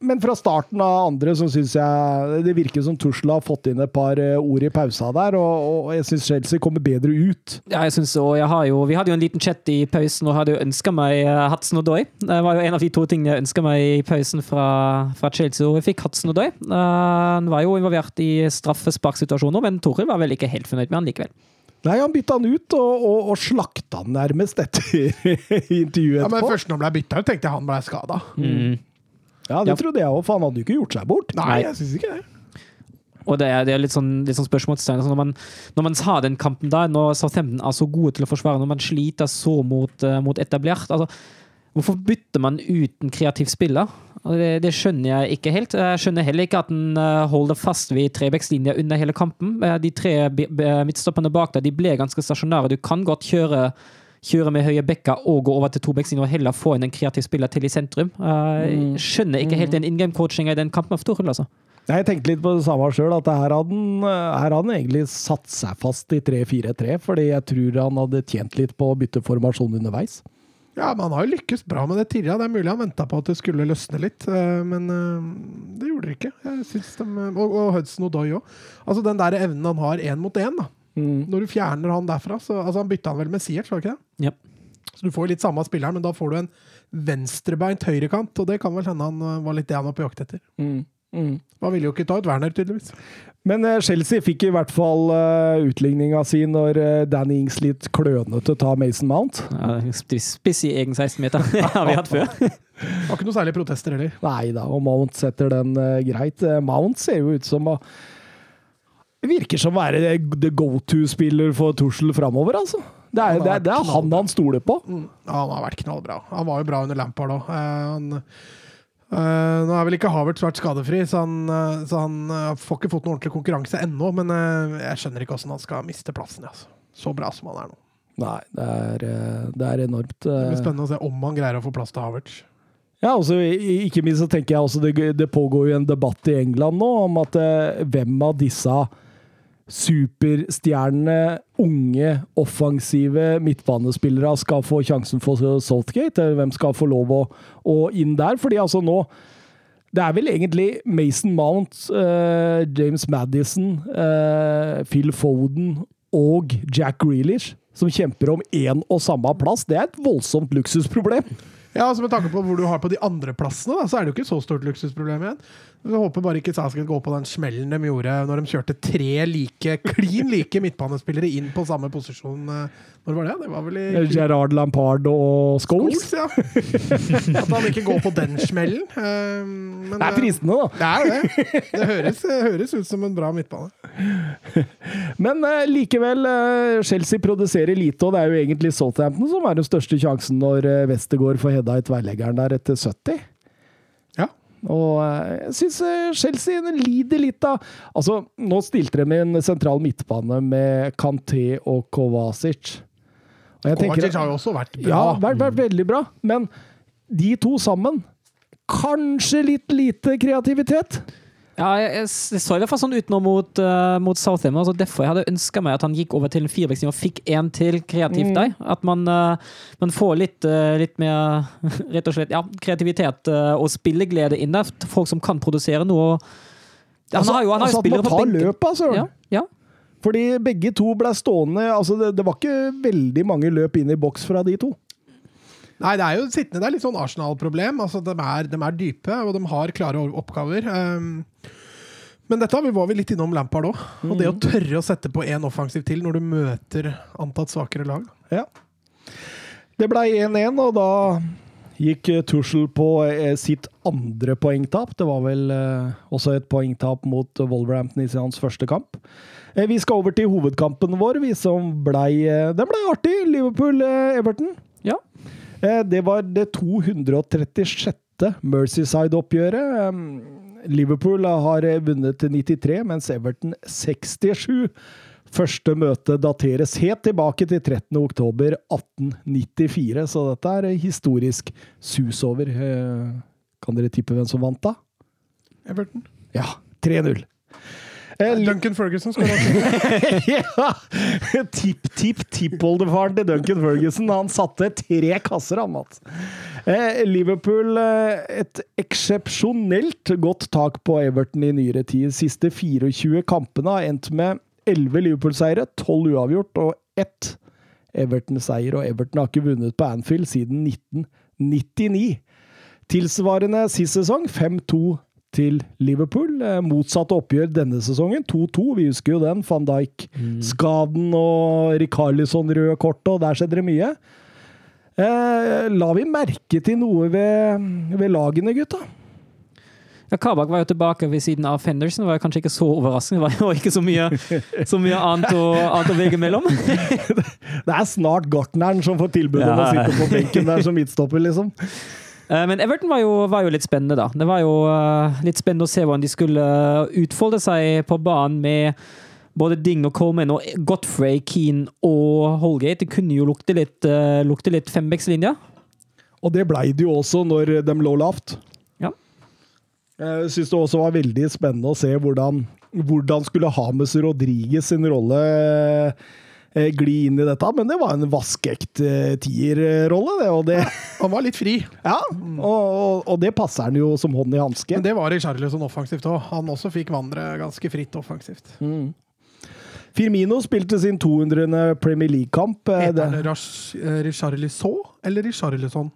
men fra starten av andre så syns jeg det virker som Tusla har fått inn et par eh, ord i pausa der, og, og jeg syns Chelsea kommer bedre ut. Ja, jeg synes, òg. jeg har jo, Vi hadde jo en liten chat i pausen og hadde jo ønska meg Hatsen og Doy. Det var jo en av de to tingene jeg ønska meg i pausen fra, fra Chelsea. Og jeg fikk Hatsen og Doy. han var jo involvert i straffesparksituasjoner, men Toril var vel ikke helt fornøyd med han likevel. Nei, han bytta han ut, og, og, og slakta han nærmest etter (laughs) intervjuet Ja, men. Først når han ble bytta ut, tenkte jeg han ble skada. Ja, det Ja. trodde jeg òg, for han hadde jo ikke gjort seg bort. Nei, Nei. jeg syns ikke det. Og det er, det er litt sånn, litt sånn spørsmålstegn. Altså når, man, når man har den kampen der, når Southampton er så gode til å forsvare, når man sliter så mot, eh, mot etablert altså, Hvorfor bytter man ut en kreativ spiller? Det, det skjønner jeg ikke helt. Jeg skjønner heller ikke at en eh, holder fast ved trebekslinja under hele kampen. Eh, De tre midtstopperne bak deg de ble ganske stasjonære. Du kan godt kjøre, kjøre med høye bekker og gå over til tobekslinja og heller få inn en kreativ spiller til i sentrum. Jeg skjønner ikke helt den in game-coachinga i den kampen av Torhild, altså. Jeg tenkte litt på det samme sjøl, at her hadde, han, her hadde han egentlig satt seg fast i 3-4-3, fordi jeg tror han hadde tjent litt på å bytte formasjon underveis. Ja, men han har jo lykkes bra med det tidligere. Det er mulig han venta på at det skulle løsne litt, eh, men eh, det gjorde det ikke. Jeg synes de, og, og Hudson Odoi òg. Altså, den der evnen han har én mot én, da. Når du fjerner han derfra så, altså Han bytta han vel med Siert, var det ikke det? Yep. Så du får litt samme spilleren, men da får du en venstrebeint høyrekant, og det kan vel hende han eh, var litt det han var på jakt etter. Man ville jo ikke ta ut Werner, tydeligvis. Men eh, Chelsea fikk i hvert fall uh, utligninga si når uh, Danny Ings litt klønete tar Mason Mount. Ja, Spiss i egen 16-meter. (laughs) Det har vi hatt før. Var ikke noe særlig protester heller. Nei da, og Mount setter den uh, greit. Mount ser jo ut som å Virker som å være the go to-spiller for Tussel framover, altså. Det er, det, er, det er han han stoler på. Mm. Ja, han har vært knallbra. Han var jo bra under Lampard òg. Uh, nå er vel ikke Havertz vært skadefri, så han, uh, så han uh, får ikke fått noe ordentlig konkurranse ennå. Men jeg skjønner ikke hvordan han skal miste plassen. Altså. Så bra som han er nå. Nei, det er, det er enormt. Det blir spennende å se om han greier å få plass til Havertz. Ja, altså, Ikke minst så tenker jeg også det, det pågår jo en debatt i England nå om at hvem av disse superstjernene, unge, offensive midtbanespillere skal få sjansen for Saltgate? Hvem skal få lov å, å inn der? Fordi altså nå Det er vel egentlig Mason Mount, uh, James Madison, uh, Phil Foden og Jack Grealish som kjemper om én og samme plass. Det er et voldsomt luksusproblem. Ja, altså Med tanke på hvor du har på de andre plassene, da, så er det jo ikke så stort luksusproblem igjen. Jeg håper bare ikke Sasken går på den smellen de gjorde når de kjørte tre like, klin like midtbanespillere inn på samme posisjon. eh, Når var det? Det var vel i Gerard Lampard og Scholes. Scholes, ja. (laughs) At han ikke går på den smellen. eh, Men, Det er prisene da. Det er det. Det høres, høres ut som en bra midtbane. (laughs) Men eh, likevel, eh, Chelsea produserer lite, og det er jo egentlig Southampton som er den største sjansen når eh, Westergård får hedda i tverrleggeren der etter 70. Ja. Og eh, jeg syns eh, Chelsea lider litt av Altså, nå stilte de med en sentral midtbane med Kanté og Kovacic. Og jeg tenker- Kovacic har jo også vært bra. Ja, vært, vært veldig bra. Men de to sammen Kanskje litt lite kreativitet? Ja, jeg, så i hvert fall sånn ut nå mot, uh, mot Southam. Altså derfor jeg hadde ønska meg at han gikk over til en firebackslinje og fikk en til kreativt der. At man, uh, man får litt, uh, litt mer (laughs) rett og slett, ja, kreativitet og spilleglede inn der. Folk som kan produsere noe. Han Altså, har jo, han har altså spillere på benken. løp, altså. Ja, ja. Fordi begge to ble stående altså det, det var ikke veldig mange løp inn i boks fra de to. Nei, det er jo sittende, det er litt sånn Arsenal-problem. Altså, de, er, de er dype, og de har klare oppgaver. Um, men dette var vi litt innom Lampard òg. Og det å tørre å sette på én offensiv til når du møter antatt svakere lag. Ja. Det ble 1-1, og da gikk Tussel på eh, sitt andre poengtap. Det var vel eh, også et poengtap mot Wolverhampton i hans første kamp. Eh, vi skal over til hovedkampen vår, vi som blei Den blei artig! Liverpool-Everton. Ja. Eh, det var det 236. Mercyside-oppgjøret. Liverpool har eh, vunnet til 93, mens Everton 67. Første møte dateres helt tilbake til 13. oktober 1894, så dette er historisk sus over. Eh, Kan dere tippe hvem som vant, da? Everton. Ja, 3-0. Eh, Duncan Ferguson skal også. (laughs) ja! Tipp-tipp-tippoldefaren til Duncan Ferguson. Han satte tre kasser, han, Mats. Eh, Liverpool eh, et eksepsjonelt godt tak på Everton i nyere tid. Siste 24 kampene har endt med 11 Liverpool-seire, 12 uavgjort og 1 Everton-seier. Og Everton har ikke vunnet på Anfield siden 1999. Tilsvarende sist sesong 5-2 til Liverpool. Motsatte Motsatt oppgjør denne sesongen, 2-2. Vi husker jo den. Van Dijk-skaden og Rikarlisson røde kortet, og der skjedde det mye. Eh, la vi merke til noe ved, ved lagene, gutta? Ja, Kabak var jo tilbake ved siden av Fenderson. Det var kanskje ikke så overraskende. Det var jo ikke så mye, så mye annet, å, annet å velge mellom. (laughs) Det er snart gartneren som får tilbud om å sitte på benken der som midtstopper, liksom. Eh, Men Everton var jo, var jo litt spennende, da. Det var jo eh, litt spennende å se hvordan de skulle eh, utfolde seg på banen med både Ding og Coleman og Godfrey, Keane og Holgate. Det kunne jo lukte litt, lukte litt fembeckslinje. Og det blei det jo også når de lå lavt. Ja. Jeg syns det også var veldig spennende å se hvordan, hvordan skulle Hames Rodriguez sin rolle gli inn i dette. Men det var en vaskeekt tierrolle, det. Og det, Han var litt fri, ja, og, og, og det passer han jo som hånd i hanske. men det var i Charlison offensivt òg. Han også fikk vandre ganske fritt offensivt. Firmino spilte sin 200. Premier League-kamp. eh, Heter det- eh, Richarlison eller Richarlison?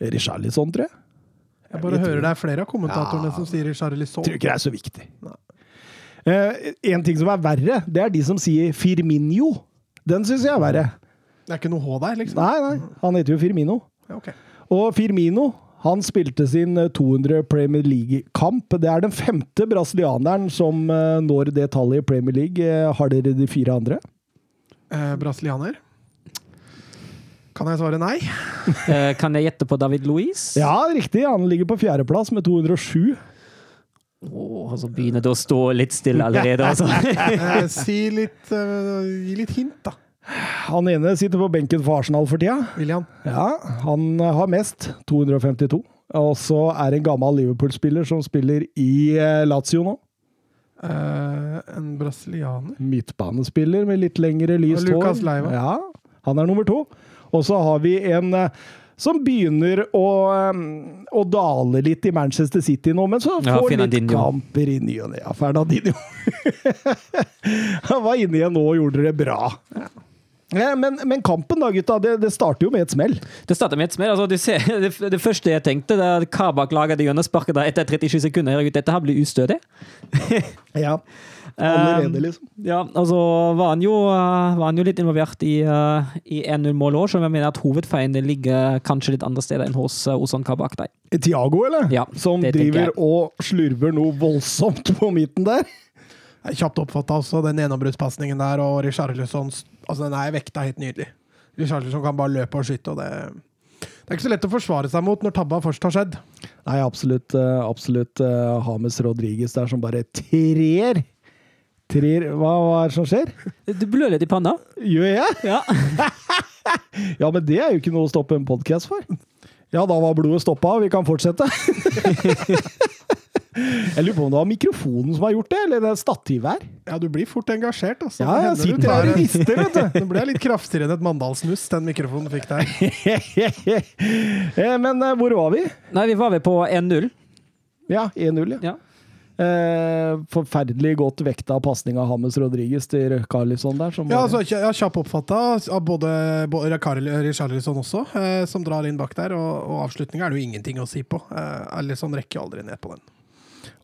Richarlison, tror jeg. Jeg bare Jeg hører det er flere av kommentatorene Ja. som sier Richarlison. Tror ikke det er så viktig. Uh, en ting som er verre, det er de som sier Firminio. Den syns jeg er verre. Det er ikke noe H der, liksom? Nei, nei, han heter jo Firmino. Ja, okay. Og Firmino han spilte sin eh, 200 Premier League-kamp. Det er den femte brasilianeren som eh, når det tallet i Premier League. Eh, Har dere de fire andre? Eh, brasilianer? Kan jeg svare nei? Eh, Kan jeg gjette på David Louise? Ja, riktig. Han ligger på fjerdeplass med 207. Åh, så begynner det å stå litt stille allerede, altså. (laughs) Si litt uh, Gi litt hint, da. Han ene sitter på benken for Arsenal for tida. William. Ja, han har mest. 252. Og så er det en gammel Liverpool-spiller som spiller i eh, Lazio nå. Uh, en brasilianer. Midtbanespiller med litt lengre lyst hår. Lucas Leiva. Ja, han er nummer to. Og så har vi en eh, som begynner å, å dale litt i Manchester City nå, men så Ja, får litt kamper i ny og ne. Ja, Fernandinho. (laughs) han var inne igjen nå og gjorde det bra. Ja, men, men kampen da, gutta, det, det starter jo med et smell. Det starter med et smell. Altså, du ser, (laughs) det, det første jeg tenkte, det er at Kabak lager det hjørnesparket der etter 37 sekunder. Herregud, dette her blir ustødig. (laughs) Ja, (laughs) allerede, liksom. Ja, og så var han jo, eh, var han jo litt involvert i, uh, i 1-0-målet òg, så jeg mener at hovedfeilen ligger kanskje litt andre steder enn hos uh, Ozan Kabak. Der. Tiago, eller? Ja, som driver og slurver noe voldsomt på midten der. Er Kjapt oppfatta også, den gjennombruddspasningen der, og Richarlison Altså, den er vekta helt nydelig. Richarlison kan bare løpe og skyte, og det Det er ikke så lett å forsvare seg mot når tabba først har skjedd. Nei, absolutt. eh, absolutt Hames Rodriges Rodriguez der som bare trer. Trer hva, hva er det som skjer? Du blør litt i panna. Gjør jeg? Ja. (laughs) Ja, men det er jo ikke noe å stoppe en podkast for. Ja, da var blodet stoppa, vi kan fortsette. (laughs) Jeg lurer på om det var mikrofonen som har gjort det, eller det stativet her. Ja, du blir fort engasjert, altså. Ja, jeg sitter her og rister, vet du. Nå ble litt kraftigere enn et Mandalsnuss, den mikrofonen fikk der. (laughs) Eh, Men eh, hvor var vi? Nei, vi var vel på 1-0. Ja, 1-0, ja. Ja. Eh, forferdelig godt vekta pasning av Hammes Rodriguez til Carlisson der. Som Ja, bare- altså, ja, Kjapt oppfatta av både, både Richarlison også, eh, som drar inn bak der. Og, og avslutninga er det jo ingenting å si på. Eh, Alison rekker jo aldri ned på den.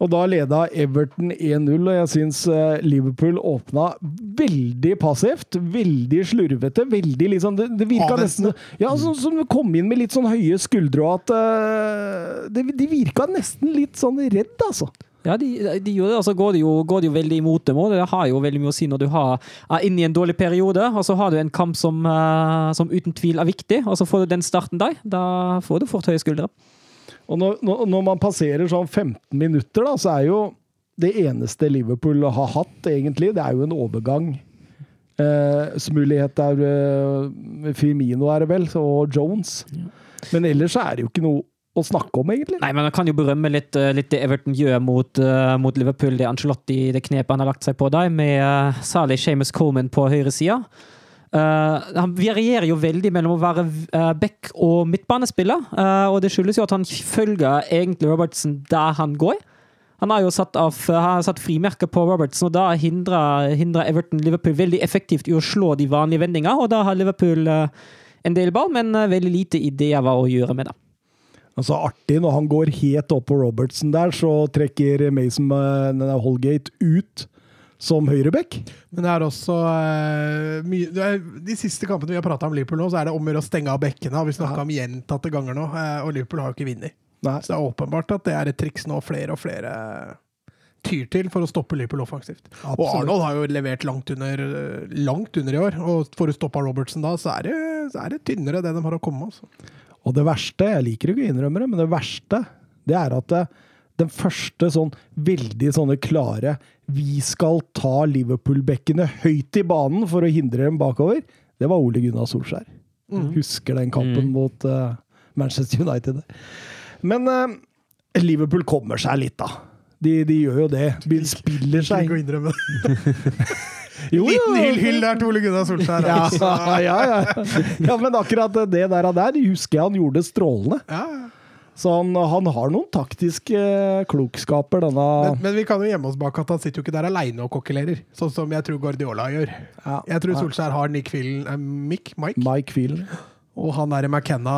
Og da leda Everton 1-0, og jeg syns eh, Liverpool åpna veldig passivt. Veldig slurvete. Veldig liksom Det, det virka nesten Ja, sånn som de kom inn med litt sånn høye skuldre, og at uh, det, De virka nesten litt sånn redd, altså. Ja, de, de gjorde det, altså går det, jo, går det jo veldig imot dem. òg. det har jo veldig mye å si når du har, er inne i en dårlig periode, og så har du en kamp som, uh, som uten tvil er viktig, og så får du den starten der. Da får du fort høye skuldre. Og når, når, man passerer sånn 15 minutter, da, så er jo det eneste Liverpool har hatt, egentlig, det er jo en overgang. Eh, mulighet er eh, Firmino er det vel, og Jones. Men ellers så er det jo ikke noe å snakke om, egentlig. Nei, men man kan jo berømme litt, eh, litt det Everton gjør mot, uh, mot Liverpool, det Ancelotti, det knepet han har lagt seg på der, med uh, særlig Seamus Coleman på høyresida. Uh, han varierer jo veldig mellom å være uh, back og midtbanespiller, eh, og det skyldes jo at han følger egentlig Robertsen der han går. Han har jo satt, av, har satt frimerke på Robertsen, og da hindrer, Everton Liverpool veldig effektivt i å slå de vanlige vendinger, og da har Liverpool eh, en del ball, men eh, veldig lite ideer hva å gjøre med det. Altså artig, når han går helt opp på Robertsen der, så trekker Mason eh, Holgate ut som høyreback. Men det er også uh, mye er, De siste kampene vi har prata om Liverpool nå, så er det om å stenge av bekkene. har vi snakka om gjentatte ganger nå, eh, og Liverpool har jo ikke vunnet. Så det er åpenbart at det er et triks nå flere og flere tyr til for å stoppe Liverpool offensivt. Og Arnold har jo levert langt under, eh, langt under i år, og får du stoppa Robertsen da, så er det, så er det tynnere det de har å komme med. Altså. Og det verste, jeg liker ikke å innrømme det, men det verste, det er at det, den første sånn veldig sånne klare Vi skal ta Liverpool-bekkene høyt i banen for å hindre dem bakover. Det var Ole Gunnar Solskjær. Husker den kampen Mm. mot uh, Manchester United. Men uh, Liverpool kommer seg litt, da. De, de gjør jo det. De spiller seg. Ikke å innrømme (laughs) det. Jo. Liten hyll, hyll der til Ole Gunnar Solskjær. Ja, altså. ja, ja. ja, men akkurat det der, der husker jeg han gjorde strålende. Ja, ja. Så han, han har noen taktiske eh, klokskaper, denne Men, men vi kan jo gjemme oss bak at han sitter jo ikke der aleine og kokkelerer, sånn som jeg tror Guardiola gjør. Ja, Jeg tror. Solskjær har Nick Phelan eh, Mike, Mike Phelan. Og han derre McKenna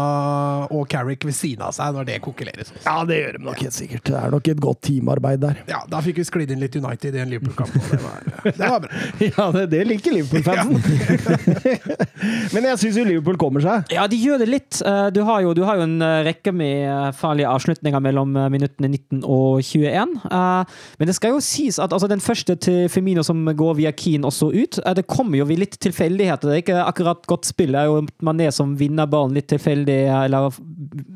og Carrick ved siden av seg når det kokuleres. Ja, det gjør de nok helt sikkert. Det er nok et godt teamarbeid der. Ja, da fikk vi sklidd inn litt United i en Liverpool-kamp, (laughs) det det var bra. Ja, det, det liker Liverpool-fansen. (laughs) Men jeg syns jo Liverpool kommer seg. Ja, de gjør det litt. Eh, Du har jo, du har jo en eh, rekke med eh, farlige avslutninger mellom minuttene 19 og 21. Eh, Men det skal jo sies at altså, den første til Femino som går via Keane også ut, det kommer jo ved litt tilfeldigheter. Det er ikke akkurat godt spill. Det er jo Mané som vinner ballen litt tilfeldig, eller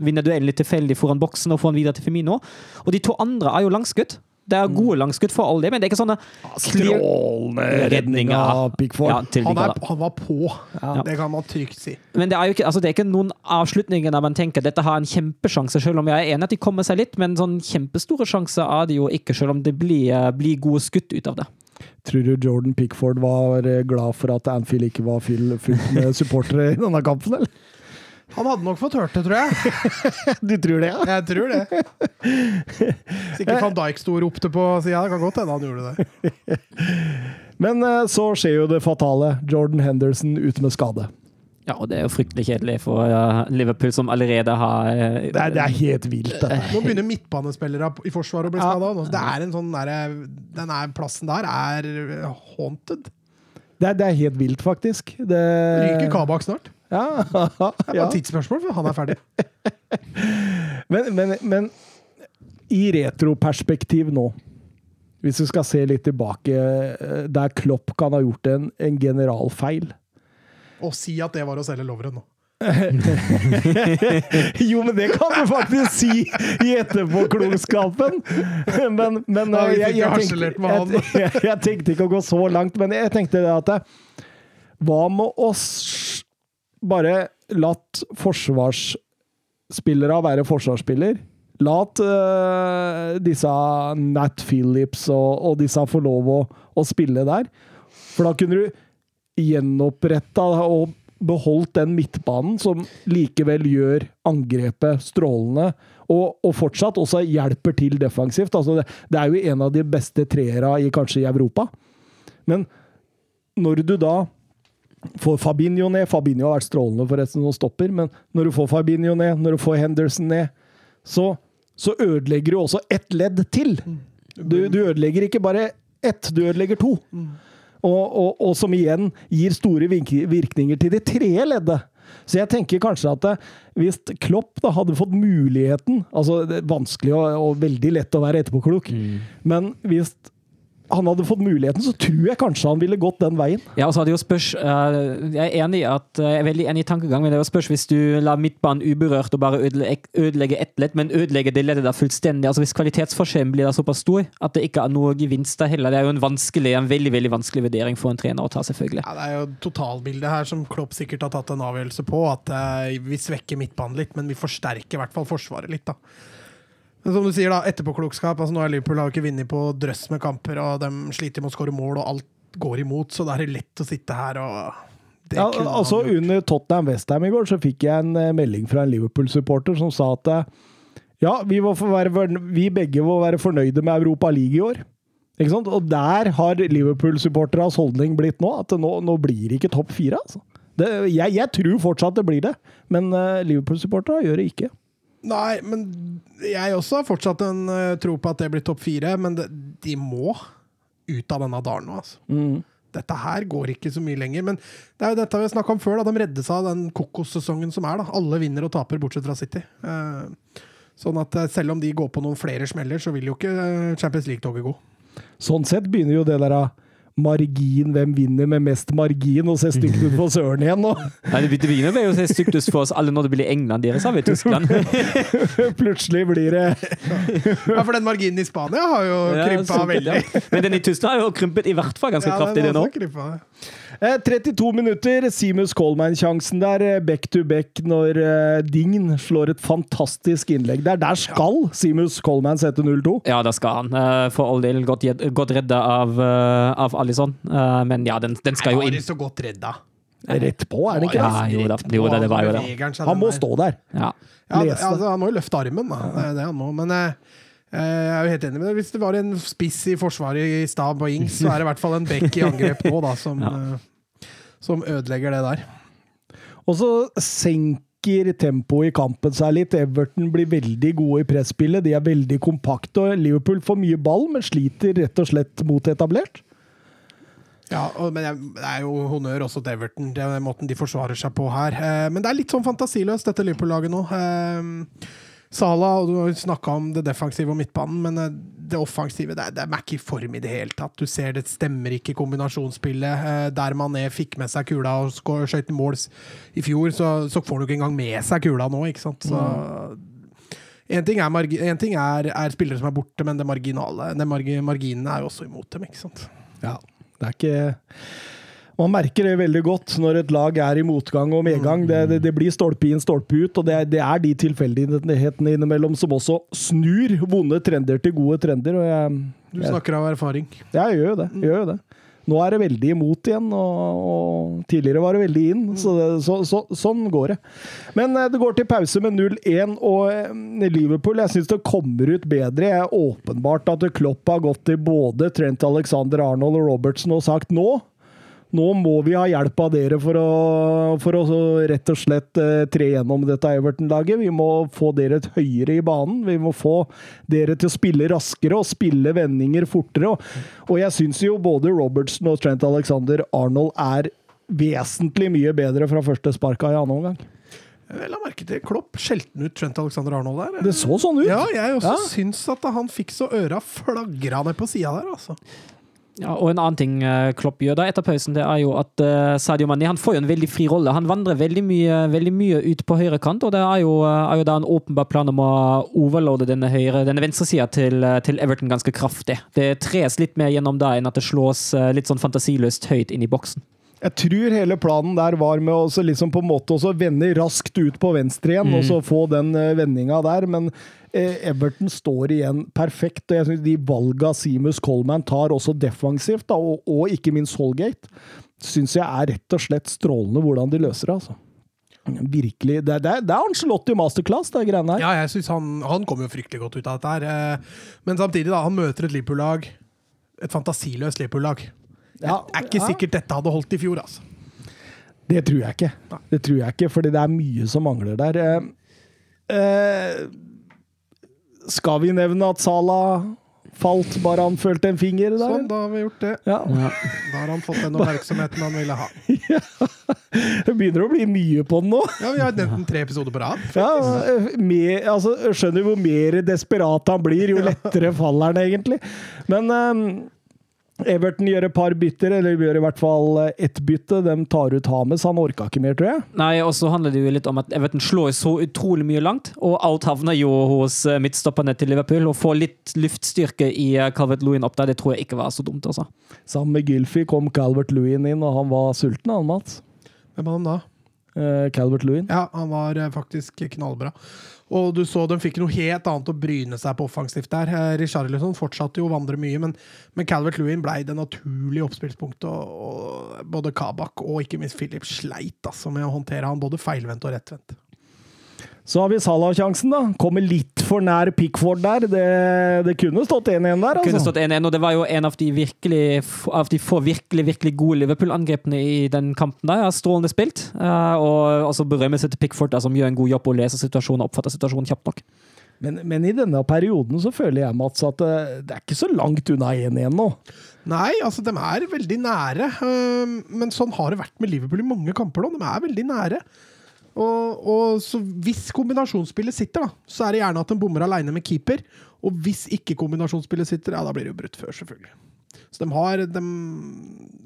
vinner duellen litt tilfeldig foran boksen og får den videre til Femino. Og de to andre er jo langskudd. Det er gode langskudd for all det, men det er ikke sånne Strålende redninger. Ja, til Han, er, han var på, Ja. det kan man trygt si. Men det er jo ikke, altså det er ikke noen avslutninger der man tenker dette har en kjempesjanse, selv om jeg er enig at de kommer seg litt, men sånn kjempestore sjanser er det jo ikke, selv om det blir, eh, blir gode skutt ut av det. Tror du Jordan Pickford var eh, glad for at Anfield ikke var fylt med (laughs) supportere i denne kampen, eller? Han hadde nok fått hørt det, tror jeg. (laughs) Du tror det, ja? Jeg tror det. (laughs) Sikkert van Dijk sto og ropte på sida. Det kan godt hende han gjorde det. Men eh, så skjer jo det fatale. Jordan Henderson ute med skade. Ja, og det er jo fryktelig kjedelig for eh, Liverpool, som allerede har eh, Det er, det er helt vilt, dette. Nå begynner midtbanespillere i forsvaret å bli Ja. skada. Det er en sånn derre Den er- plassen der er haunted. Det er, det er helt vilt, faktisk. Det Ryker Kabak snart. Ja, Det er bare et tidsspørsmål, for han er ferdig. (laughs) Men, men, men i retroperspektiv nå, hvis vi skal se litt tilbake, eh, der Klopp kan ha gjort en, en generalfeil Og si at det var å selge Lovren nå. (laughs) Jo, men det kan du faktisk si i etterpåklokskapen! Men, men Da jeg, jeg, jeg, tenkte, jeg, tenkte ikke å gå så langt, men jeg tenkte det at Hva med oss bare latt forsvarsspillere være forsvarsspiller? Lat uh, disse Nat Phillips og, og disse få lov å, å spille der. For da kunne du gjenoppretta og beholdt den midtbanen som likevel gjør angrepet strålende, og, og fortsatt også hjelper til defensivt. Altså det, det er jo en av de beste treere i kanskje i Europa. Men når du da får Fabinho ned Fabinho har vært strålende forresten som stopper, men når du får Fabinho ned, når du får Henderson ned, så, så ødelegger du også ett ledd til. Du, du ødelegger ikke bare ett, du ødelegger to. Og, og, og som igjen gir store virkninger til det tredje leddet. Så jeg tenker kanskje at hvis Klopp da hadde fått muligheten altså det er Vanskelig og, og veldig lett å være etterpåklok, men hvis han hadde fått muligheten, så tror jeg kanskje han ville gått den veien. Ja, og så hadde jo spørs eh, Jeg er enig at eh, Jeg er veldig enig i tankegang, men det er jo spørs hvis du lar midtbanen uberørt og bare ødelegge, ødelegge ett ledd, men ødelegge det leddet da fullstendig. Altså Hvis kvalitetsforskjellen blir da såpass stor at det ikke er noe gevinst der heller. Det er jo en vanskelig, en veldig veldig vanskelig vurdering for en trener å ta, selvfølgelig. Ja, det er jo totalbildet her som Klopp sikkert har tatt en avgjørelse på. At eh, vi svekker midtbanen litt, men vi forsterker i hvert fall forsvaret litt. da. Men som du sier, da, etterpåklokskap. altså Nå er Liverpool har ikke vunnet på drøss med kamper, og de sliter med å skåre mål, og alt går imot, så da er det lett å sitte her og det Ja, altså. Under Tottenham-Westham i går så fikk jeg en eh, melding fra en Liverpool-supporter som sa at eh, ja, vi, være, vi begge må være fornøyde med Europa League i år. Ikke sant? Og der har Liverpool-supporternes holdning blitt nå, at nå, nå blir det ikke topp fire. Altså. Det, jeg, jeg tror fortsatt det blir det, men eh, Liverpool-supporterne gjør det ikke. Nei, men jeg også har fortsatt en eh, tro på at det blir topp fire, men det, de må ut av denne dalen nå, altså. Mm. Dette her går ikke så mye lenger, men det er jo dette vi har snakka om før. da, De redder seg av den kokossesongen som er. da. Alle vinner og taper, bortsett fra City. Eh, sånn at eh, selv om de går på noen flere smeller, så vil jo ikke Champions League-toget gå. Sånn sett begynner jo det der av margin, hvem vinner med mest margin, og ser stygt ut for Søren igjen nå. Nei, det begynner med å se stygt ut for oss alle når det blir England deres, har vi Tyskland. (laughs) Plutselig blir det Ja, For den marginen i Spania har jo krympa ja, veldig. Men den i Tyskland har jo krympet i hvert fall ganske Ja, kraftig, den det nå. har også krympet. Eh, 32 minutter, Simus Coleman-sjansen der, eh, back to back, når eh, Dign slår et fantastisk innlegg der. Der skal Simus Coleman sette 0-2. Ja, det skal han. For all del godt, godt redda av, av Alison. Men ja, den, den skal jo Var er det så godt redda? Rett på, er det ikke? Ja, jo da, jo da, det var jo det. Han må stå der. Ja. Ja, altså, han må jo løfte armen, da. Det er det han må. Men jeg er jo helt enig med deg. Hvis det var en spiss i forsvaret i stab og ings, så er det i hvert fall en bekk i angrep nå, da, som, Ja. Eh, som ødelegger det der. Og så senker tempoet i kampen seg litt. Everton blir veldig gode i presspillet. De er veldig kompakte. og Liverpool får mye ball, men sliter rett og slett mot etablert. Ja, men det er jo honnør også til Everton, det er måten de forsvarer seg på her. Eh, men det er litt sånn fantasiløst, dette Liverpool-laget nå. Sala, og du snakka om det defensive og midtbanen, men eh, det offensive det det er ikke i form i det hele tatt. Du ser det stemmer ikke kombinasjonsspillet. Eh, der Mané fikk med seg kula og skøyt mål i fjor, så, så får du ikke engang med seg kula nå, ikke sant. Så En ting, er, en ting er, er spillere som er borte, men det marginale, det margi, marginene er jo også imot dem, ikke sant. Ja, det er ikke Man merker det veldig godt når et lag er i motgang og medgang. Det, det, det blir stolpe inn, stolpe ut, og det, det er de tilfeldighetene innimellom som også snur vonde trender til gode trender. jeg, Du jeg, snakker av erfaring. jeg gjør jo det. Jeg gjør det. Nå er det veldig imot igjen, og, og tidligere var det veldig inn. Så, det, så, så sånn går det. Men eh, det går til pause med 0-1, og eh, Liverpool jeg syns det kommer ut bedre. Det er åpenbart at Klopp har gått til både Trent Alexander Arnold og Robertson og sagt nå nå må vi ha hjelp av dere for å, for å rett og slett eh, tre gjennom dette Everton-laget. Vi må få dere høyere i banen. Vi må få dere til å spille raskere og spille vendinger fortere. Og, og jeg syns jo både Robertson og Trent Alexander Arnold er vesentlig mye bedre fra første sparka i annen omgang. Jeg la merke til Klopp skjelte ut Trent Alexander Arnold der. Det så sånn ut. Ja, jeg også Ja. syns at han fikk så øra flagra ned på sida der, altså. Ja, og en annen ting eh, Klopp gjør da etter pausen, det er jo at eh, Sadio Mané han får jo en veldig fri rolle. Han vandrer veldig mye, veldig mye ut på høyre kant, og det er jo, eh, er jo da en åpenbar plan om å overloade denne, høyre, denne venstresida til, til Everton ganske kraftig. Det tres litt mer gjennom da enn at det slås litt sånn fantasiløst høyt inn i boksen. Jeg tror hele planen der var med å liksom på en måte vende raskt ut på venstre igjen, og så få den vendinga der. Men Everton står igjen perfekt, og jeg synes de valga Seamus Coleman tar også defensivt, da, og, og ikke minst Holgate, syns jeg er rett og slett strålende hvordan de løser det. altså. Virkelig. Det, det, det er Angelotti masterclass, det greiene her. Ja, jeg synes han, han kommer jo fryktelig godt ut av dette her. eh, Men samtidig, da, han møter et Liverpool-lag. Et fantasiløst Liverpool-lag. Ja, Det er ikke sikkert dette hadde holdt i fjor, altså. Det tror jeg ikke. Det tror jeg ikke, fordi det er mye som mangler der. Eh, eh, skal vi nevne at Salah falt bare han følte en finger der? Sånn, da har vi gjort det. Ja. Da har han fått den oppmerksomheten han ville ha. (laughs) Det begynner å bli mye på den nå. Ja, Vi har nevnt den tre episoder på rad. Ja, mer, altså, skjønner hvor mer desperat han blir, jo lettere faller han egentlig. Men eh, Everton gjør et par bytter, eller gjør i hvert fall eh, ett bytte. De tar ut Hames. Han orka ikke mer, tror jeg. Nei, og så handler det jo litt om at Everton slår så utrolig mye langt, og alt havner jo hos eh, midtstopperne til Liverpool. Å få litt luftstyrke i eh, Calvert Lewin opp der, det tror jeg ikke var så dumt, altså. Sammen med Gylfi kom Calvert Lewin inn, og han var sulten, han Mats. Hvem var han da? Eh, Calvert Lewin. Ja, han var faktisk knallbra. Og du så de fikk noe helt annet å bryne seg på offensivt der. Eh, Richarlison fortsatte jo å vandre mye, men, men Calvert Lewin ble det naturlige oppspillspunktet. Og, og både Kabak og ikke minst Philip sleit altså, med å håndtere han både feilvendt og rettvendt. Så har vi Salah-sjansen, da. Kommer litt for nær Pickford der. Det, det kunne stått 1-1 der, Kunne altså. stått 1-1, og det var jo en av de, virkelig, av de få virkelig virkelig gode Liverpool-angrepene i den kampen. der, ja, Strålende spilt. Eh, og også berømmelse til Pickford, der, som gjør en god jobb og leser situasjonen og oppfatter situasjonen kjapt nok. Men, men i denne perioden så føler jeg, Mats, at det, det er ikke så langt unna 1-1 nå. Nei, altså de er veldig nære. Men sånn har det vært med Liverpool i mange kamper nå. De er veldig nære. Og, og så hvis kombinasjonsspillet sitter, da, så er det gjerne at de bommer aleine med keeper. Og hvis ikke kombinasjonsspillet sitter, ja, da blir det jo brutt før, selvfølgelig. Så de har de,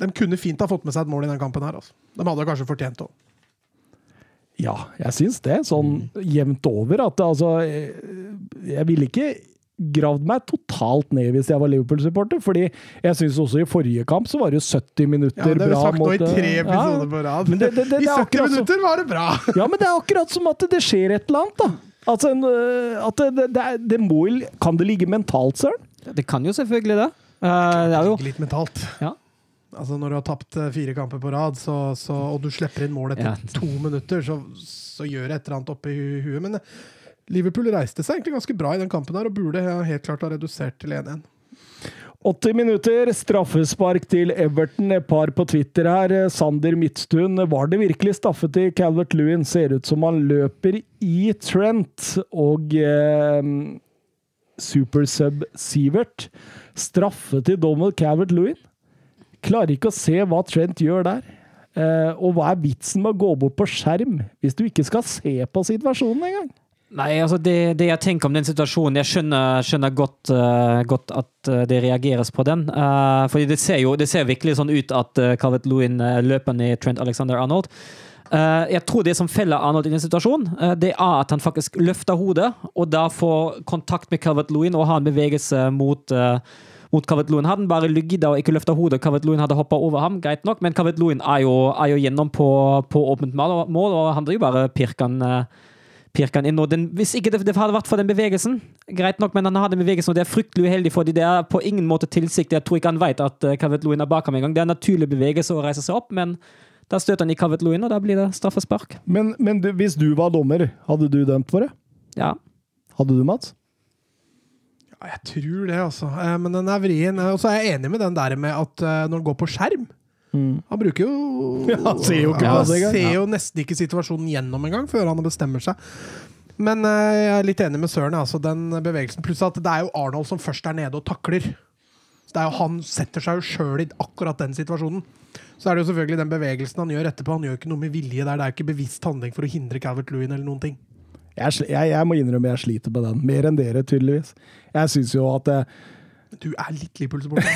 de kunne fint ha fått med seg et mål i den kampen her. Altså. De hadde kanskje fortjent det òg. Ja, jeg syns det. Sånn jevnt over. At altså eh, Jeg ville ikke gravd meg totalt ned hvis jeg var Liverpool-supporter. fordi jeg syns også i forrige kamp så var det jo 70 minutter bra. Ja, det har vi sagt nå i eh, tre episoder ja. på rad. Men det- det- det- I det er 70 minutter var det bra! (laughs) Ja, men det er akkurat som at det skjer et eller annet, da. Altså, øh, at det, det, det, det må jo Kan det ligge mentalt, søren? Det kan jo selvfølgelig det. Uh, det er jo Litt mentalt. Ja. Altså Når du har tapt eh, fire kamper på rad, så, så, og du slipper inn mål etter Ja. to minutter, så, så gjør det et eller annet oppi huet. Men eh, Liverpool reiste seg egentlig ganske bra i den kampen her, og burde helt klart ha redusert til 1-1. 80 minutter, straffespark til Everton. Et par på Twitter her. Sander Midtstuen, var det virkelig staffet til Calvert Lewin? Ser ut som han løper i Trent. Og eh, supersub Sivert. Straffe til Donald Calvert Lewin? Klarer ikke å se hva Trent gjør der. Eh, og hva er vitsen med å gå bort på skjerm hvis du ikke skal se på situasjonen engang? Nei, altså det, det jeg tenker om den situasjonen Jeg skjønner, skjønner godt, uh, godt at eh, det reageres på den. Uh, fordi det ser jo det ser virkelig sånn ut at uh, Calvert Lewin uh, løper ned Trent Alexander Arnold. jeg tror det som feller Arnold i den situasjonen, det er at han faktisk løfter hodet, og da får kontakt med Calvert Lewin og har en bevegelse mot mot Calvert Lewin. Hadde han bare ligget og ikke løfta hodet, Calvert Lewin hadde hoppa over ham, greit nok, men Calvert Lewin er er jo gjennom på, på åpent mål, og han driver bare pirker han pirker han inn. Og den, hvis ikke det, det hadde vært for den bevegelsen, greit nok, men han har den bevegelsen, og det er fryktelig uheldig, fordi det er på ingen måte tilsiktet. Jeg tror ikke han vet at uh, Calvert er bak ham engang. Det er en naturlig bevegelse å reise seg opp, men da støter han i Kavetluin, og da blir det straffespark. Men, men du, hvis du var dommer, hadde du dømt for det? Ja. Hadde du, Mats? Ja, jeg tror det, altså. Eh, men den er vrien. Og så er jeg enig med den der med at eh, når den går på skjerm Mm. Han bruker jo (laughs) Ja, han ser jo ikke på det engang. ser jo nesten ikke situasjonen gjennom engang, før han bestemmer seg. Men eh, jeg er litt enig med Søren. Altså, den bevegelsen Pluss at det er jo Arnold som først er nede og takler. Så det er jo Han setter seg jo sjøl i akkurat den situasjonen. Så er det jo selvfølgelig den bevegelsen han gjør etterpå. Han gjør ikke noe med vilje der. Det er jo ikke bevisst handling for å hindre Calvert Lewin eller noen ting. Jeg, jeg, jeg må innrømme jeg sliter med den. Mer enn dere, tydeligvis. Jeg syns jo at eh, Du er litt Liverpool-supporter.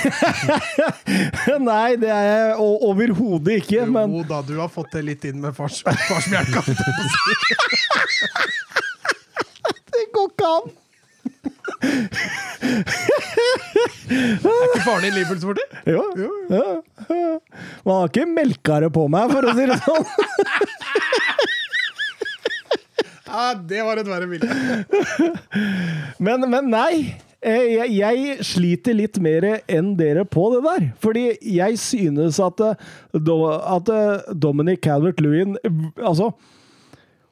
(laughs) Nei, det er jeg overhodet ikke, men da, du har fått det litt inn med fars, farsmjelka. (laughs) det går ikke an! Er ikke faren din Liverpool-supporter? Jo. jo. ja. Man har ikke melka det på meg, for å si det sånn. (laughs) Ja, det var et verre bilde. Men, men nei. Eh, Jeg, jeg sliter litt mer enn dere på det der. Fordi jeg synes at, eh, at eh, Dominic Calvert-Lewin Altså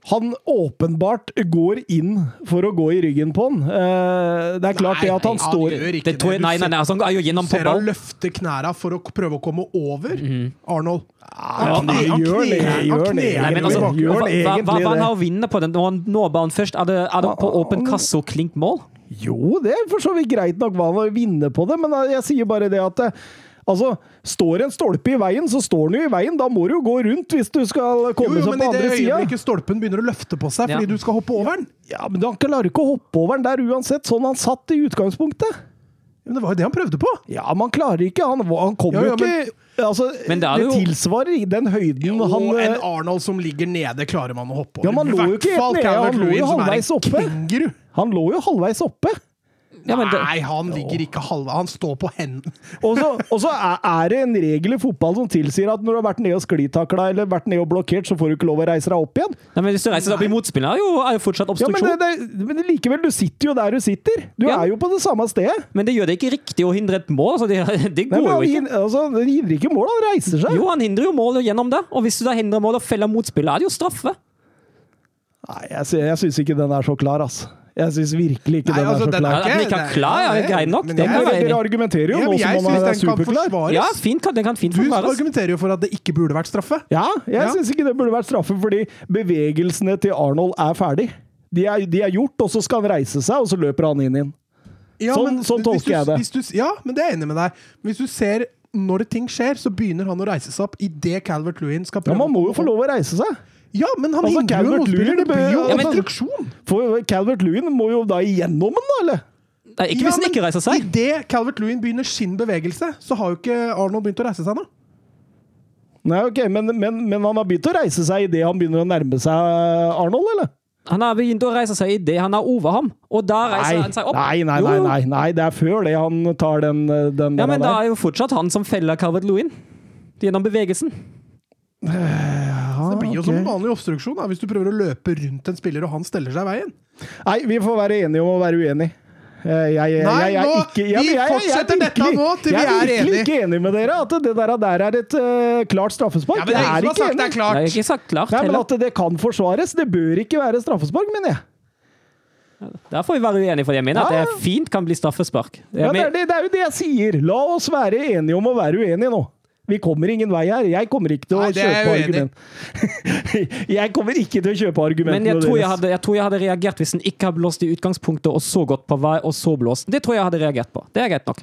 han åpenbart går inn for å gå i ryggen på han. Eh, Det er klart det at han står gjør ikke Det tror nei, nei, nei, altså, han er jo gjennom på ser han løfter løfte knæra for å prøve å komme over Arnold. Ja, han gjør det, han gjør det. Nei, altså, hva, det hva, hva, han å vinne på den? Når han når ballen først, er det, er det på åpen kasse og klink mål? Jo, det er for så vidt greit nok hva han vinner på det, men jeg sier bare det at eh, Altså, Står en stolpe i veien, så står den jo i veien. Da må du jo gå rundt hvis du skal komme Jo, sida. jo, men i det andre øyeblikket stolpen begynner å løfte på seg Ja. fordi du skal hoppe over den Ja, men han klarer ikke å hoppe over den der uansett, sånn han satt i utgangspunktet. Men det var jo det han prøvde på! Ja, man klarer ikke. Han, han kommer Ja, ja, ikke Altså, Men det, er jo- tilsvarer den høyden Og han en eh, Arnold som ligger nede, klarer man å hoppe over. Ja, man lå jo ikke helt nede, han lå jo halvveis oppe. Kenguru. Han lå jo halvveis oppe. Ja, men det, Nei, han ligger ikke halvveis. Han står på hendene. (laughs) Og så, og så er, det en regel i fotball som tilsier at når du har vært nede og sklitakla eller vært nede og blokkert, så får du ikke lov å reise deg opp igjen. nei, men hvis du reiser deg opp i motspillet, er jo, er jo fortsatt Ja, men, obstruksjon. det, det, men likevel, du sitter jo der du sitter. Du Ja. er jo på det samme stedet. Men det gjør det ikke riktig å hindre et mål. Altså, det, (laughs) det Nei, går men jo ikke. Hindrer, altså, det hindrer ikke mål, han reiser seg. Jo, han hindrer jo målet gjennom det. Og hvis du da hindrer målet og feller motspillet, er det jo straffe. Nei, jeg, jeg syns ikke den er så klar, altså. Jeg syns virkelig ikke Nei, den altså, er så den klar. At den ikke er klar, ja, grei nok. Den jeg- kan dere argumenterer jo Ja, nå som syns er superklar. Ja, fint, kan- den kan fint Du argumenterer jo for at det ikke burde vært straffe. Ja, jeg Ja. syns ikke det burde vært straffe, fordi bevegelsene til Arnold er ferdig. De er, de er gjort, og så skal han reise seg, og så løper han inn igjen. Ja, Sånn- men sånn tolker du- jeg det. Hvis du, ja, men det er jeg enig med deg. Hvis du ser når ting skjer, så begynner han å reise seg opp idet Calvert Lewin skal Ja, Man må jo få lov å reise seg. Ja, men han Altså, hindrer jo motspilleren. Det blir jo obstruksjon. For Calvert Lewin må jo da igjennom den, da, eller? Nei, ikke hvis han ikke reiser seg. Idet Calvert Lewin begynner sin bevegelse, så har jo ikke Arnold begynt å reise seg nå. Nei, ok, men, men, men han har begynt å reise seg idet han begynner å nærme seg Arnold, eller? Han har begynt å reise seg idet han er over ham, og da reiser Nei, han seg opp. nei, nei, nei, nei, nei, det er før det han tar den, den Ja, men der. da er jo fortsatt han som feller Calvert Lewin. Gjennom bevegelsen. Ja, Det blir jo okay. som en vanlig obstruksjon da, hvis du prøver å løpe rundt en spiller og han steller seg i veien. Nei, vi får være enige om å være uenige. Eh, Jeg, jeg, Nei, jeg, jeg, nå- ikke, ja, vi fortsetter dette nå til vi Jeg er er virkelig enige. ikke enig med dere at det der, der er et uh, klart straffespark. Ja, men det er jeg som har ikke sagt det er klart. Ikke sagt klart Nei, men at det kan forsvares. Det bør ikke være straffespark, mener jeg. Der får vi være uenige, for jeg mener Ja, at det fint kan bli straffespark. Ja, er det, er det, det er jo det jeg sier! La oss være enige om å være uenige nå. Vi kommer ingen vei her. Jeg kommer ikke til å Nei, kjøpe argument. (laughs) jeg kommer ikke til å kjøpe argumentene Men jeg tror jeg, hadde, jeg tror jeg hadde reagert hvis den ikke hadde blåst i utgangspunktet, og så gått på vei, og så blåst. Det tror jeg hadde reagert på. Det er greit nok.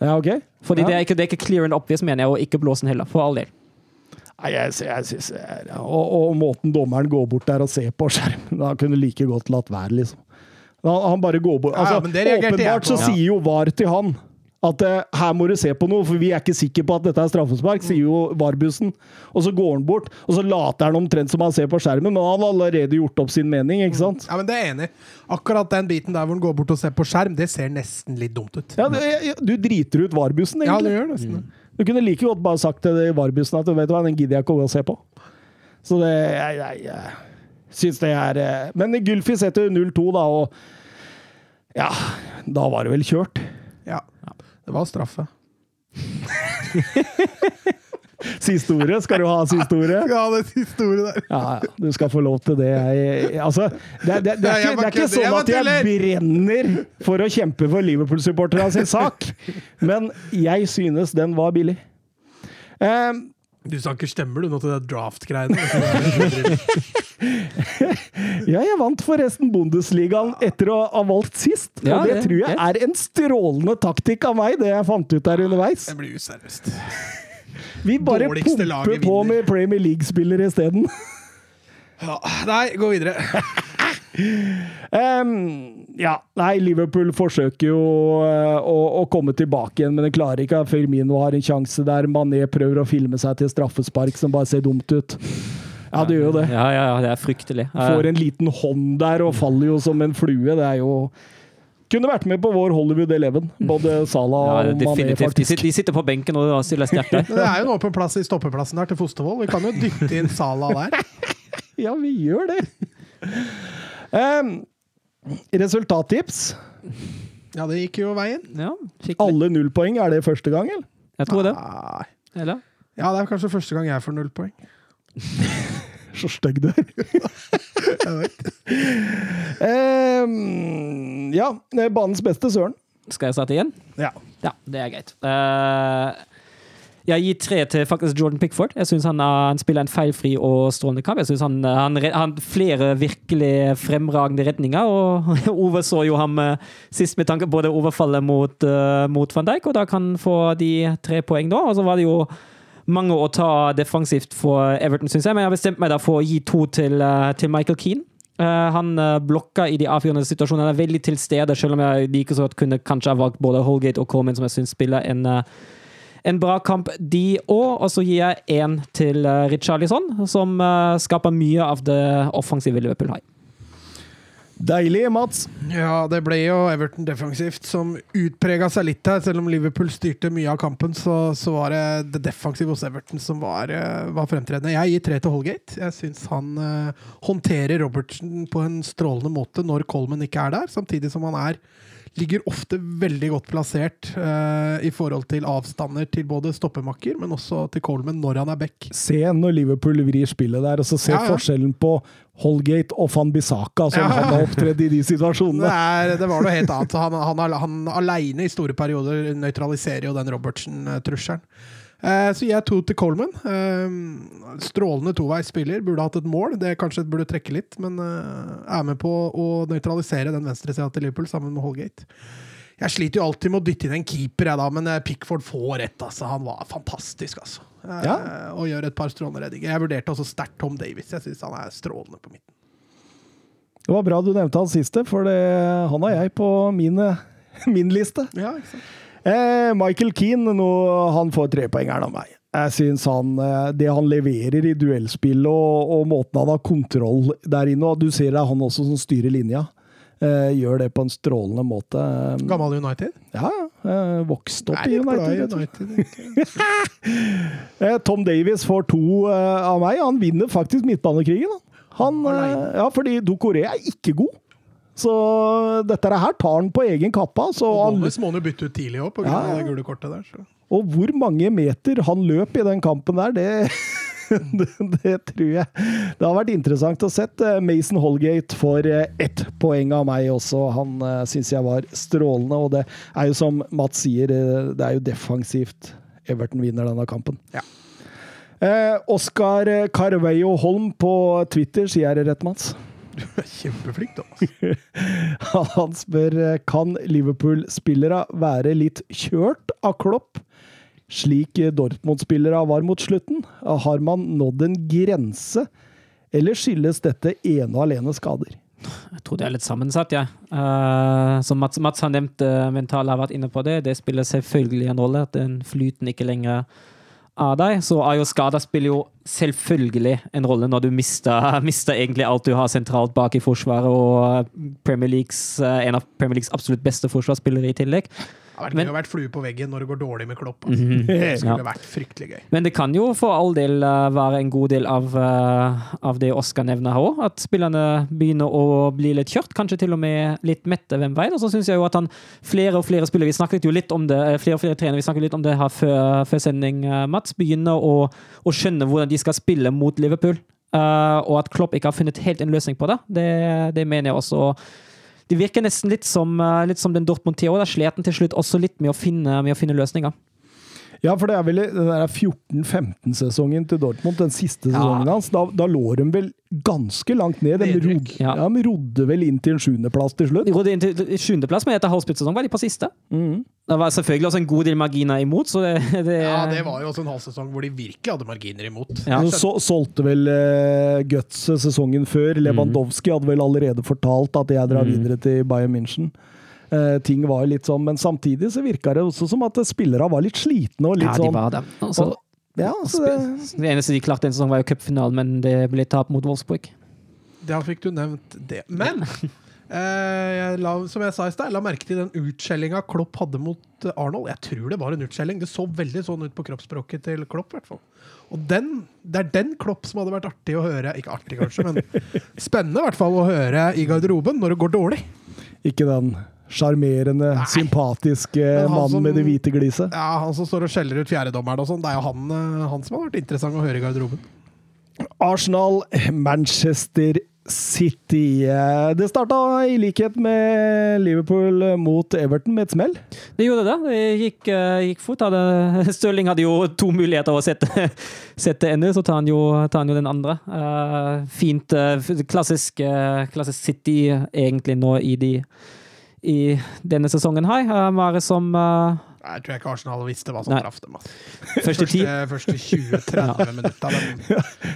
Ja, ok. Fordi ja. det, er ikke, det er ikke clear and obvious, mener jeg, å ikke blåse den heller. For all del. Nei, jeg, jeg synes og, og måten dommeren går bort der og ser på skjermen Han kunne like godt latt være, liksom. Han, han bare går bort altså, ja, men det reagerte jeg Åpenbart så sier jo VAR til han at eh, her må du se på noe, for vi er ikke sikre på at dette er straffespark, sier jo VAR-bussen. Og så går han bort, og så later han omtrent som han ser på skjermen, men han har allerede gjort opp sin mening, ikke sant? Ja, men det er jeg enig. Akkurat den biten der hvor han går bort og ser på skjerm, det ser nesten litt dumt ut. Ja, det, du driter ut varbussen, egentlig. Ja, det gjør nesten det. Du kunne like godt bare sagt til Varbussen At du vet du hva, den gidder jeg ikke å se på. Så det Jeg, jeg, jeg syns det er eh, Men Gylfi setter 0-2, da, og Ja, da var det vel kjørt. Ja. Det var straffe. (laughs) Siste ordet. Skal du ha siste ordet? Ja, det siste ordet der. Ja, ja, du skal få lov til det. Jeg, altså, det, det, det, er ikke, det er ikke sånn at jeg brenner for å kjempe for Liverpool-supporterne sin sak, (laughs) men jeg synes den var billig. Um, Du snakker stemmer du nå til det draft-greiene. (laughs) Ja, jeg vant forresten Bundesligaen etter å ha valgt sist. Ja, og det det- tror jeg er en strålende taktikk av meg, det jeg fant ut der underveis. Det blir useriøst. Vi bare Dårligste pumper på med Premier League-spillere isteden. Ja. Nei, gå videre. (laughs) Um, ja, nei, Liverpool forsøker jo uh, å, å komme tilbake igjen, men det klarer ikke. Firmino har en sjanse der. Mané prøver å filme seg til straffespark som bare ser dumt ut. Ja, det gjør jo det. Ja, ja, ja, det er fryktelig. Får en liten hånd der og faller jo som en flue. Det er jo Kunne vært med på vår Hollywood Eleven, både Salah ja, og Mané, definitivt. De faktisk. de sitter på benken og stiller sterkt der. (laughs) Det er jo en åpen plass i stoppeplassen der til Fostervoll. Vi kan jo dytte inn Sala der. (laughs) Ja, vi gjør det. Um, resultattips. Ja, det gikk jo veien. Ja. Alle nullpoeng. Er det første gang, eller? Jeg tror det. Nei. Eller? Ja, det er kanskje første gang jeg får null poeng. (laughs) Så stygg du er. Jeg vet. Um, ja, banens beste, Søren. Skal jeg starte igjen? Ja. Ja, det er greit. Eh, jeg gir tre til faktisk Jordan Pickford. Jeg syns han, er- han spiller en feilfri og strålende kamp. Jeg synes han, han, han flere virkelig fremragende redninger, og (laughs) Ove så jo ham eh, sist med tanke på det overfallet mot, eh, mot van Dijk, og da kan han få de tre poeng da. Og så var det jo mange å ta defensivt for Everton, syns jeg, men jeg har bestemt meg da for å gi to til, eh, til Michael Keane. Eh, han eh, blokker i de avgjørende situasjonene. Han er veldig til stede, selv om jeg like så godt kunne kanskje ha valgt både Holgate og Coleman, som jeg syns spiller en, eh, en bra kamp, de òg. Og så gir jeg én til uh, Richarlison, som eh, skaper mye av det offensive Liverpool har. Deilig, Mats. Ja, det ble jo Everton defensivt som utprega seg litt her. Selv om Liverpool styrte mye av kampen, så, så var det det defensive hos Everton som var, eh, var fremtredende. Jeg gir tre til Holgate. Jeg syns han eh, håndterer Robertsen på en strålende måte når Coleman ikke er der, samtidig som han er Ligger ofte veldig godt plassert uh, i forhold til avstander til både stoppemakker, men også til Coleman når han er back. Se når Liverpool vrir spillet der, og så se Ja, ja. forskjellen på Holgate og van Bissaka, som Ja. han har opptredd i de Det, situasjonene. er, det var noe helt annet. Han, han, han aleine i store perioder nøytraliserer jo den Robertsen-trusselen. Eh, så jeg to til Coleman. Eh, strålende toveisspiller. Burde hatt et mål. Det kanskje burde trekke litt, men eh, er med på å nøytralisere den venstresida til Liverpool sammen med Holgate. Jeg sliter jo alltid med å dytte inn en keeper, jeg da, men Pickford får rett. Altså. Han var fantastisk, altså. Ja. Og gjør et par strålende redninger. Jeg vurderte også sterkt Tom Davies. Jeg syns han er strålende på midten. Det var bra du nevnte han siste, for det, han har jeg på mine, (laughs) min liste. Ja, ikke sant? Eh, Michael Keane, nå, han får trepoengeren av meg. Jeg syns han eh, Det han leverer i duellspill og, og måten han har kontroll der inne og Du ser det er han også som styrer linja. Eh, gjør det på en strålende måte. Eh, Gammel United? Ja, eh, vokst opp Nei, i United. United. (laughs) Eh, Tom Davies får to eh, av meg. Han vinner faktisk midtbanekrigen. Han, ja, fordi Dokoré er ikke god. Så dette her tar han på egen kappa. Så Og han, Gomez må han jo bytte ut tidlig òg, pga. Ja, det gule kortet der. Så. og hvor mange meter han løp i den kampen der, det (laughs) det, det tror jeg. Det har vært interessant å sett. Eh, Mason Holgate får eh, ett poeng av meg også. Han uh, syns jeg var strålende, og det er jo som Mats sier, eh, det er jo defensivt Everton vinner denne kampen. Ja. Eh, Oskar Carveio Holm på Twitter, sier jeg det rett, Mats? Du er kjempeflink, Thomas. (laughs) Han spør eh, kan Liverpool-spillere være litt kjørt av Klopp, slik Dortmund-spillere var mot slutten? Har man nådd en grense, eller skyldes dette ene og alene skader? Jeg tror det er litt sammensatt, jeg. Ja. Uh, som Mats, Mats har nevnt, uh, mentale har vært inne på det. Det spiller selvfølgelig en rolle at den flyten ikke lenger av deg. Så jo skader spiller jo selvfølgelig en rolle når du mister, (laughs) mister egentlig alt du har sentralt bak i forsvaret, og Premier Leagues, uh, en av Premier Leagues absolutt beste forsvarsspillere i tillegg. Det har vært Men- gøy å være flue på veggen når det går dårlig med Klopp. Altså. Mhm. Det skulle Ja. vært fryktelig gøy. Men det kan jo for all del eh, være en god del av, eh, av det Oskar nevner her òg. At spillerne begynner å bli litt kjørt, kanskje til og med litt mette, hvem veit. Og så syns jeg jo at han flere og flere spillere Vi snakket jo litt om det, eh, flere og flere trenere vi snakket litt om det her før, før sending, Mats. Begynner å, å skjønne hvordan de skal spille mot Liverpool. Uh, og at Klopp ikke har funnet helt en løsning på det, det, det mener jeg også. Det virker nesten litt som, eh, litt som den Dortmund-tida. Da slet han til slutt også litt med å finne, med å finne løsninger. Ja, for det er vel den 14-15-sesongen til Dortmund, den siste Ja. sesongen hans. Da, da lå de vel ganske langt ned. De rodde, Ja. ja, de rodde vel inn til en sjuendeplass til slutt. De rodde inn til sjuendeplass, men etter halvsplittsesong var de på siste. Mm. Det var selvfølgelig også en god del marginer imot, så det, det Ja, det var jo også en halv sesong hvor de virkelig hadde marginer imot. Ja. Så så, solgte vel uh, Guts sesongen før. Lewandowski hadde vel allerede fortalt at jeg drar Mm. videre til Bayern München. Eh, ting var litt sånn, Men samtidig så virka det også som at spillere var litt slitne. og litt Ja, de sånn, var det. Også, og, ja, så det, det eneste de klarte en sesong, var jo cupfinalen, men det ble tap mot Wolfsburg. Da fikk du nevnt det. Men (laughs) eh, jeg la, som jeg sa i stad, jeg la merke til den utskjellinga Klopp hadde mot eh, Arnold. Jeg tror det var en utskjelling. Det så veldig sånn ut på kroppsspråket til Klopp. Hvertfall. hvert fall. Og den, det er den Klopp som hadde vært artig å høre Ikke artig, kanskje, men (laughs) spennende i hvert fall å høre i garderoben når det går dårlig. ikke den sjarmerende, sympatiske mannen som- med det hvite gliset. Ja, Han som står og skjeller ut fjerdedommeren og sånn, det er jo han, eh, han som har vært interessant å høre i garderoben. Arsenal, Manchester City. Eh, Det starta i likhet med Liverpool mot Everton med et smell. Det gjorde det. Det gikk, eh, gikk fort. Hadde, (laughs) Stirling hadde jo to muligheter å sette, (laughs) sette ende, så tar han jo, tar han jo den andre. Eh, fint. klassisk, klassisk City egentlig nå i, de, i denne sesongen her. Hva er det som eh, Jeg tror ikke Arsenal visste hva som traff dem. Altså. første. Første, første 20-30 minutter.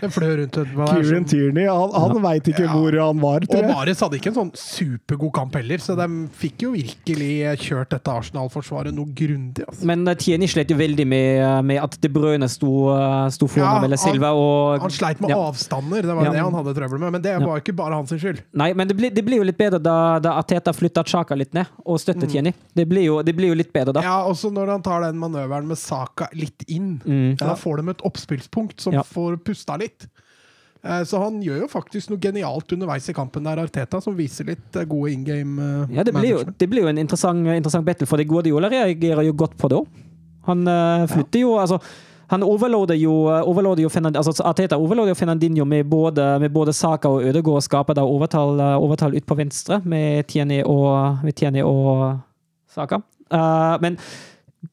Den, fløy rundt er Kieran Tierney, han, han veit ikke Ja. hvor han var, Og tror jeg. Mares hadde ikke en sånn supergod kamp heller, så de fikk jo virkelig kjørt dette Arsenal-forsvaret noe grundig. Altså. Men uh, Tierney slet jo veldig med, eh, med at De Bruyne sto, eh, sto foran Ja, Silva. Og, Han sleit med ja. avstander, det var Ja. det han hadde trøbbel med. Men det var ikke bare hans skyld. Nei, men det blir, det blir jo litt bedre da, da Ateta flytta Chaka litt ned og støtter Tierney. Det blir, jo, det blir jo litt bedre da. Ja, også når han tar den manøveren med Saka litt inn. Mm. Da får de et oppspillspunkt som Ja. får pusta litt. Eh, Så han gjør jo faktisk noe genialt underveis i kampen der, Arteta, som viser litt eh, gode in game eh, Ja, det blir jo, det blir jo en interessant, interessant battle, for det Guardiola reagerer jo godt på det òg. Han flytter flytter jo altså han overloader jo, overloader jo altså Arteta overloader jo Fernandinho med både, med både Saka og Ødegaard og skaper da overtall, overtall ut på venstre med Tieni og, og Saka. Eh, men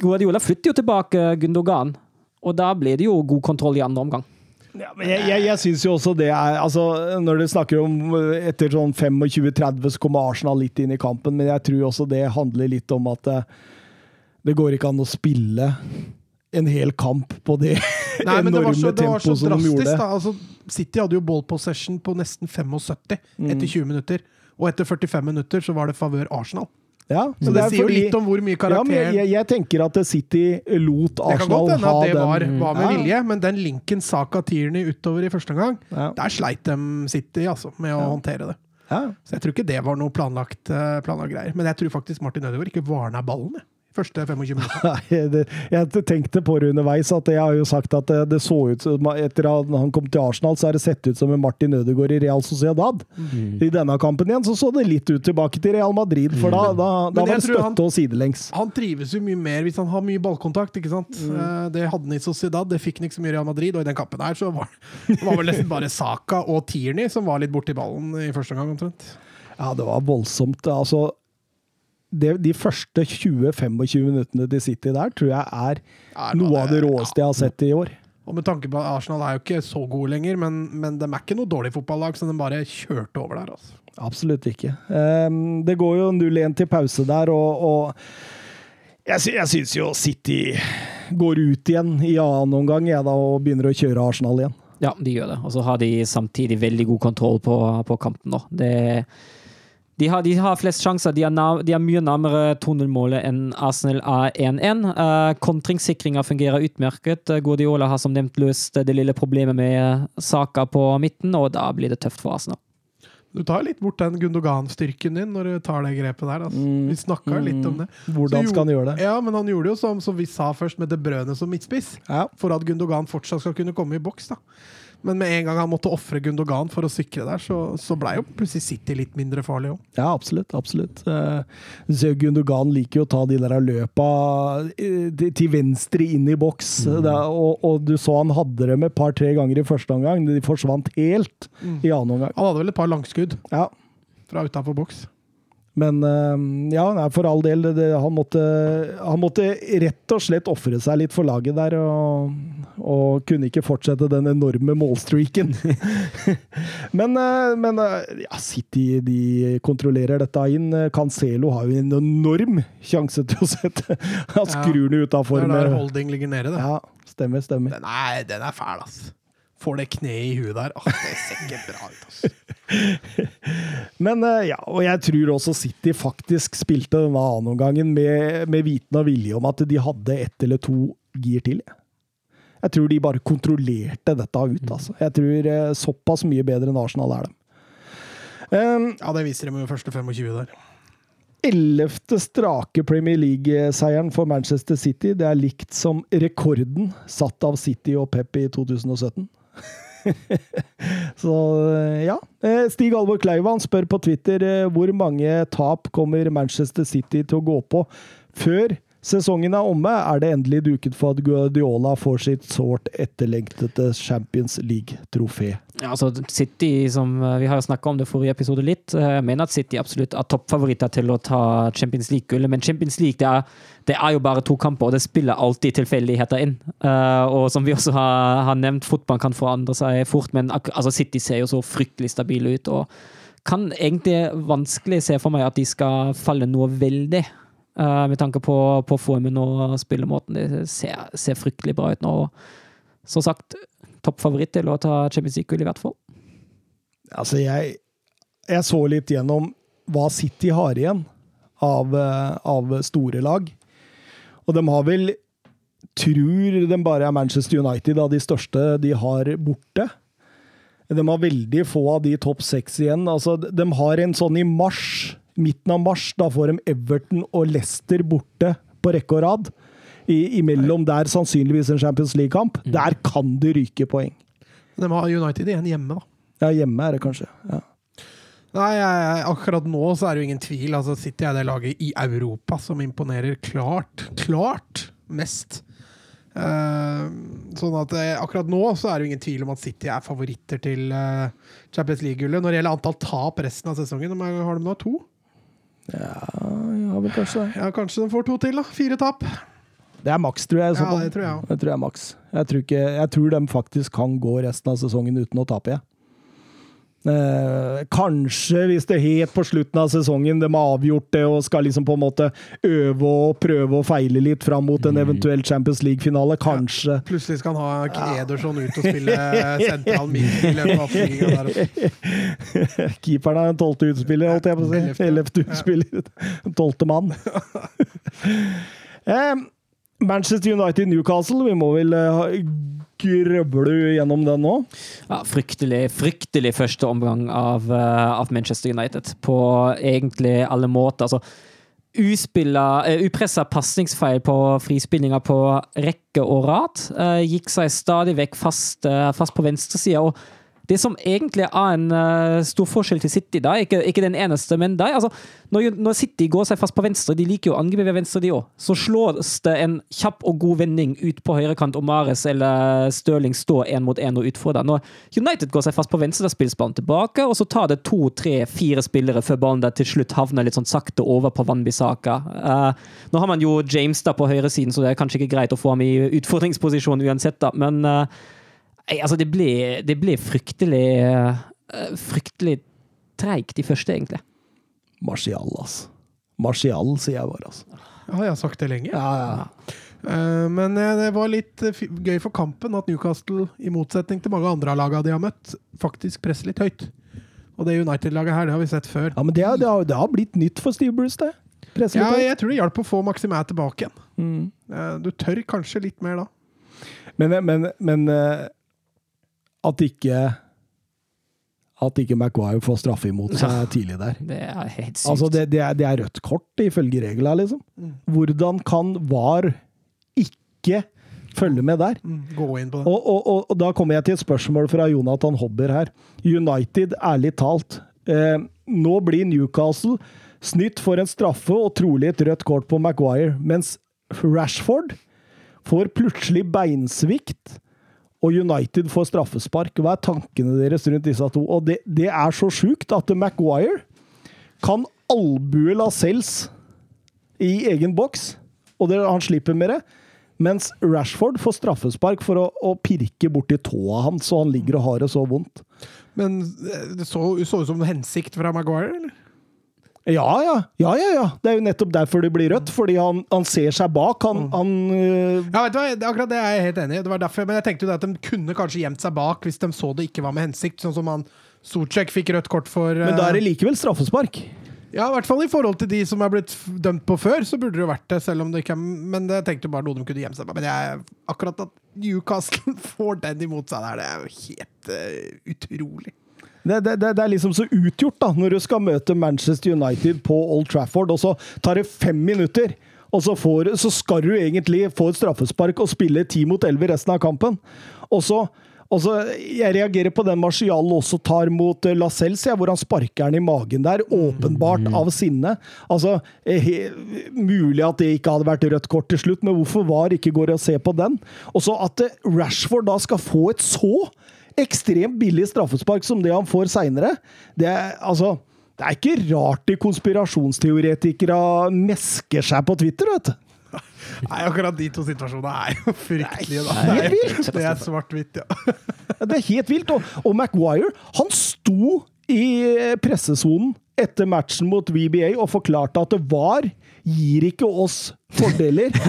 Guardiola flytter jo tilbake Gundogan, og da blir det jo god kontroll i andre omgang. Ja, men jeg jeg, jeg syns jo også det er altså, Når du snakker om eh, etter sånn 25-30, så kommer Arsenal litt inn i kampen, men jeg tror også det handler litt om at det, det går ikke an å spille en hel kamp på det (laughs) Nei, enorme det var så, det var så som de drastisk. gjorde. Da. Altså, City hadde jo ball possession på nesten 75 Mm. etter 20 minutter. Og etter 45 minutter så var det favør Arsenal. Ja, Så det, er sier jo litt om hvor mye ja, men jeg, jeg tenker at City lot Arsenal ha den. Det kan godt hende at det var, var med Ja. vilje, men den linken Saka Tierney utover i første omgang, Ja. der sleit de City altså, med å håndtere det. Ja. Så jeg tror ikke det var noe planlagt, eh, planlagt greier. Men jeg tror faktisk Martin Ødegaard ikke varna ballen jeg, Første 25 minutter. (laughs) Nei, det, jeg tenkte på det underveis, at jeg har jo sagt at det, det så ut som Etter at han kom til Arsenal, så har det sett ut som en Martin Ødegaard i Real Sociedad. Mm. I denne kampen igjen så så det litt ut tilbake til Real Madrid, for da, da, da Men var det støtte han- og sidelengs. Han trives jo mye mer hvis han har mye ballkontakt. ikke sant? Mm. Eh, Det hadde han i Sociedad, det fikk han ikke så mye i Real Madrid. Og i den kampen her så var det var vel nesten bare Saka og Tierney som var litt borti ballen i første omgang, omtrent. Ja, det var voldsomt. Altså, det, de første 20-25 minuttene til City der tror jeg er er noe av det ja. jeg har sett i år. Og med tanke på at Arsenal er jo ikke så gode lenger, men, men de er ikke noe dårlig fotballag, så de bare kjørte over der. altså. Absolutt ikke. Um, det går jo 0-1 til pause der, og, og jeg, sy jeg syns jo City går ut igjen i annen omgang jeg da, og begynner å kjøre Arsenal igjen. Ja, de gjør det. Og så har de samtidig veldig god kontroll på, på kampen nå. Det, de, har, de har flest sjanser. De er, nav, de er mye nærmere 2-0-målet enn Arsenal er 1-1. Uh, Kontringssikringa fungerer utmerket. Eh, Guardiola har som nevnt løst det lille problemet med Saka på midten, og da blir det tøft for Arsenal. Du tar litt bort den Gundogan-styrken din når du tar det grepet der. Altså. Mm. Vi snakka litt om det. Hvordan skal han gjøre det? Ja, men han gjorde det jo som, som vi sa først, med De Brøne som midtspiss. Ja. For at Gundogan fortsatt skal kunne komme i boks. da. Men med en gang han måtte ofre Gundogan for å sikre der, så, så blei jo plutselig City litt mindre farlig òg. Ja, absolutt. absolutt. Du ser jo Gundogan liker jo å ta de der løpa eh, til venstre inn i boks. Mm. er- og, og du så han hadde dem et par-tre ganger i første omgang. De forsvant helt i annen omgang. Han hadde vel et par langskudd Ja. fra utafor boks. Men eh, ja, for all del. Det, han, måtte, han måtte rett og slett ofre seg litt for laget der, og, og kunne ikke fortsette den enorme målstreaken. (laughs) men eh, men eh, ja, City de kontrollerer dette inn. Cancelo har jo en enorm sjanse til å sette Han skrur den Det er der holding ligger nede. Det. Ja, stemmer, stemmer. Den, er, den er fæl, ass. Får det kneet i huet der. Åh, det ser ikke bra ut, altså. (laughs) Men eh, ja, og jeg tror også City faktisk spilte denne annenomgangen med, med viten og vilje om at de hadde ett eller to gir til. Jeg tror de bare kontrollerte dette ut, altså. Jeg tror eh, såpass mye bedre enn Arsenal er dem. Um, Ja, det viser de med første 25 der. Ellevte strake Premier League-seieren for Manchester City. Det er likt som rekorden satt av City og Pep i 2017. (laughs) Så eh, ja. Eh, Stig Alvor Kleiva spør på Twitter eh, hvor mange tap kommer Manchester City til å gå på før sesongen er omme. Er det endelig duket for at Guardiola får sitt sårt etterlengtede Champions League-trofé? Ja, altså City, som eh, Vi har snakka om det forrige episode litt. eh, Jeg mener at City absolutt er toppfavoritter til å ta Champions League-gullet. Men Champions League det er, det er jo bare to kamper, og det spiller alltid tilfeldigheter inn. Eh, og som vi også har, har nevnt, fotball kan forandre seg fort, men altså City ser jo så fryktelig stabile ut. og kan egentlig vanskelig se for meg at de skal falle noe veldig. Eh, med tanke på, på formen og spillemåten. Det ser, ser fryktelig bra ut nå. og Som sagt, toppfavoritt til å ta Champions League-gull, i hvert fall. Altså, jeg, jeg så litt gjennom hva City har igjen av, eh, av store lag. Og de har vel Tror de bare er Manchester United av de største de har borte. De har veldig få av de topp seks igjen. Altså, de har en sånn i mars, midten av mars, da får de Everton og Leicester borte på rekke og rad. I, imellom der sannsynligvis en Champions League-kamp. Der kan du ryke poeng. De har United igjen hjemme, da. Ja, hjemme er det kanskje. Ja. Nei, jeg, akkurat nå så er det jo ingen tvil. Altså, City er det laget i Europa som imponerer klart, klart mest. Eh, sånn at eh, akkurat nå så er det jo ingen tvil om at City er favoritter til eh, Champions League-gullet. Når det gjelder antall tap resten av sesongen, hvor har de nå? To? Ja, ja vel kanskje. Ja, kanskje de får to til, da. Fire tap. Det er maks, tror jeg. i så Ja, fall. det tror jeg også. Det tror jeg er maks. Jeg tror, ikke, jeg tror de faktisk kan gå resten av sesongen uten å tape, jeg. Eh, kanskje hvis det helt på slutten av sesongen de har avgjort det og skal liksom på en måte øve og prøve og feile litt fram mot en eventuell Champions League-finale. Kanskje. Plutselig skal han ha Ederson ut og spille sentral midt i løpet av (laughs) Keeperen er den tolvte utspiller, holdt jeg på å si. Ellevte. Ellevte utspiller. Tolvte mann. (laughs) eh, Manchester United-Newcastle, vi må vel eh, du gjennom den nå? Ja, fryktelig, fryktelig første omgang av, eh, av Manchester United. På egentlig alle måter. Altså, uspilla, uh, upressa pasningsfeil på frispillinger på rekke og rad. Uh, gikk seg stadig vekk fast, uh, fast på venstresida. Og det som egentlig er en uh, stor forskjell til City, da, ikke, ikke den eneste, men de, altså, når, når City går seg fast på venstre, de liker jo å angripe ved venstre, de òg, så slås det en kjapp og god vending ut på høyrekant, og Mares eller Stirling står én mot én og utfordrer. Når United går seg fast på venstre, da spilles ballen tilbake, og så tar det to, tre, fire spillere før ballen der til slutt havner litt sånn sakte over på Wanbisaka. Uh, nå har man jo James da på høyresiden, så det er kanskje ikke greit å få ham i utfordringsposisjon uansett, da, men uh, altså, det ble, det blir fryktelig eh, Fryktelig treigt i første, egentlig. Martial, altså. Martial, sier jeg bare, altså. Har jeg sagt det lenge. Ja, ja. Eh, men eh, det var litt gøy for kampen at Newcastle, i motsetning til mange andre av lagene de har møtt, faktisk presser litt høyt. Og det United-laget her, det har vi sett før. ja men det, har- det, har, det har blitt nytt for Steve Bruce, det. Presse Ja, jeg tror det hjalp å få Maximæ tilbake igjen. Mm. Eh, Du tør kanskje litt mer da. Men, men, men at ikke At ikke Maguire får straffe imot seg tidlig der. Det er helt sykt. Altså, det, det, er, det er rødt kort ifølge reglene, liksom. Hvordan kan VAR ikke følge med der? Mm, Gå inn på det. Og, og, og, og da kommer jeg til et spørsmål fra Jonathan Hobber her. United, ærlig talt. Eh, nå blir Newcastle snytt for en straffe og trolig et rødt kort på Maguire, mens Rashford får plutselig beinsvikt, og United får straffespark. Hva er tankene deres rundt disse to? Og det, det er så sjukt at Maguire kan albue Lascelles i egen boks, og det, han slipper med det. Mens Rashford får straffespark for å, å pirke borti tåa hans, så han ligger og har det så vondt. Men eh, det så, ut som en hensikt fra Maguire, eller? Ja, ja. ja, ja, ja. Det er jo nettopp derfor det blir rødt, fordi han, han ser seg bak. Han, han øh, Ja, vet du hva, akkurat det er jeg helt enig i. Det var derfor, men jeg tenkte jo det at de kunne kanskje gjemt seg bak hvis de så det ikke var med hensikt, sånn som han Socek fikk rødt kort for Men da er det eh, likevel straffespark. Ja, i hvert fall i forhold til de som er blitt dømt på før, så burde det jo vært det, selv om det ikke er Men jeg tenkte jo bare noe de kunne gjemme seg bak. Men jeg, akkurat at Newcastle (laughs) får den imot seg der, det er jo helt uh, utrolig. Det, det, det, er liksom så utgjort, da, når du skal møte Manchester United på Old Trafford, og så tar det fem minutter, og så, får, så skal du egentlig få et straffespark og spille ti mot elleve resten av kampen. Og så og så, Jeg reagerer på den Marcial også tar mot eh, Lascelles, ja, hvor han sparker den i magen der, åpenbart av sinne. Altså, eh, he, Mulig at det ikke hadde vært rødt kort til slutt, men hvorfor VAR ikke går og ser på den? Og så at eh, Rashford da skal få et så ekstremt billig straffespark som det han får seinere. Det, altså, det er ikke rart de konspirasjonsteoretikere mesker seg på Twitter, vet du. Nei, akkurat de to situasjonene er jo fryktelige, da. Det er helt. Det er svart-hvitt. Ja, Det er helt vilt. Og, og Maguire, han sto i pressesonen etter matchen mot VBA og forklarte at det var gir ikke oss fordeler. (laughs)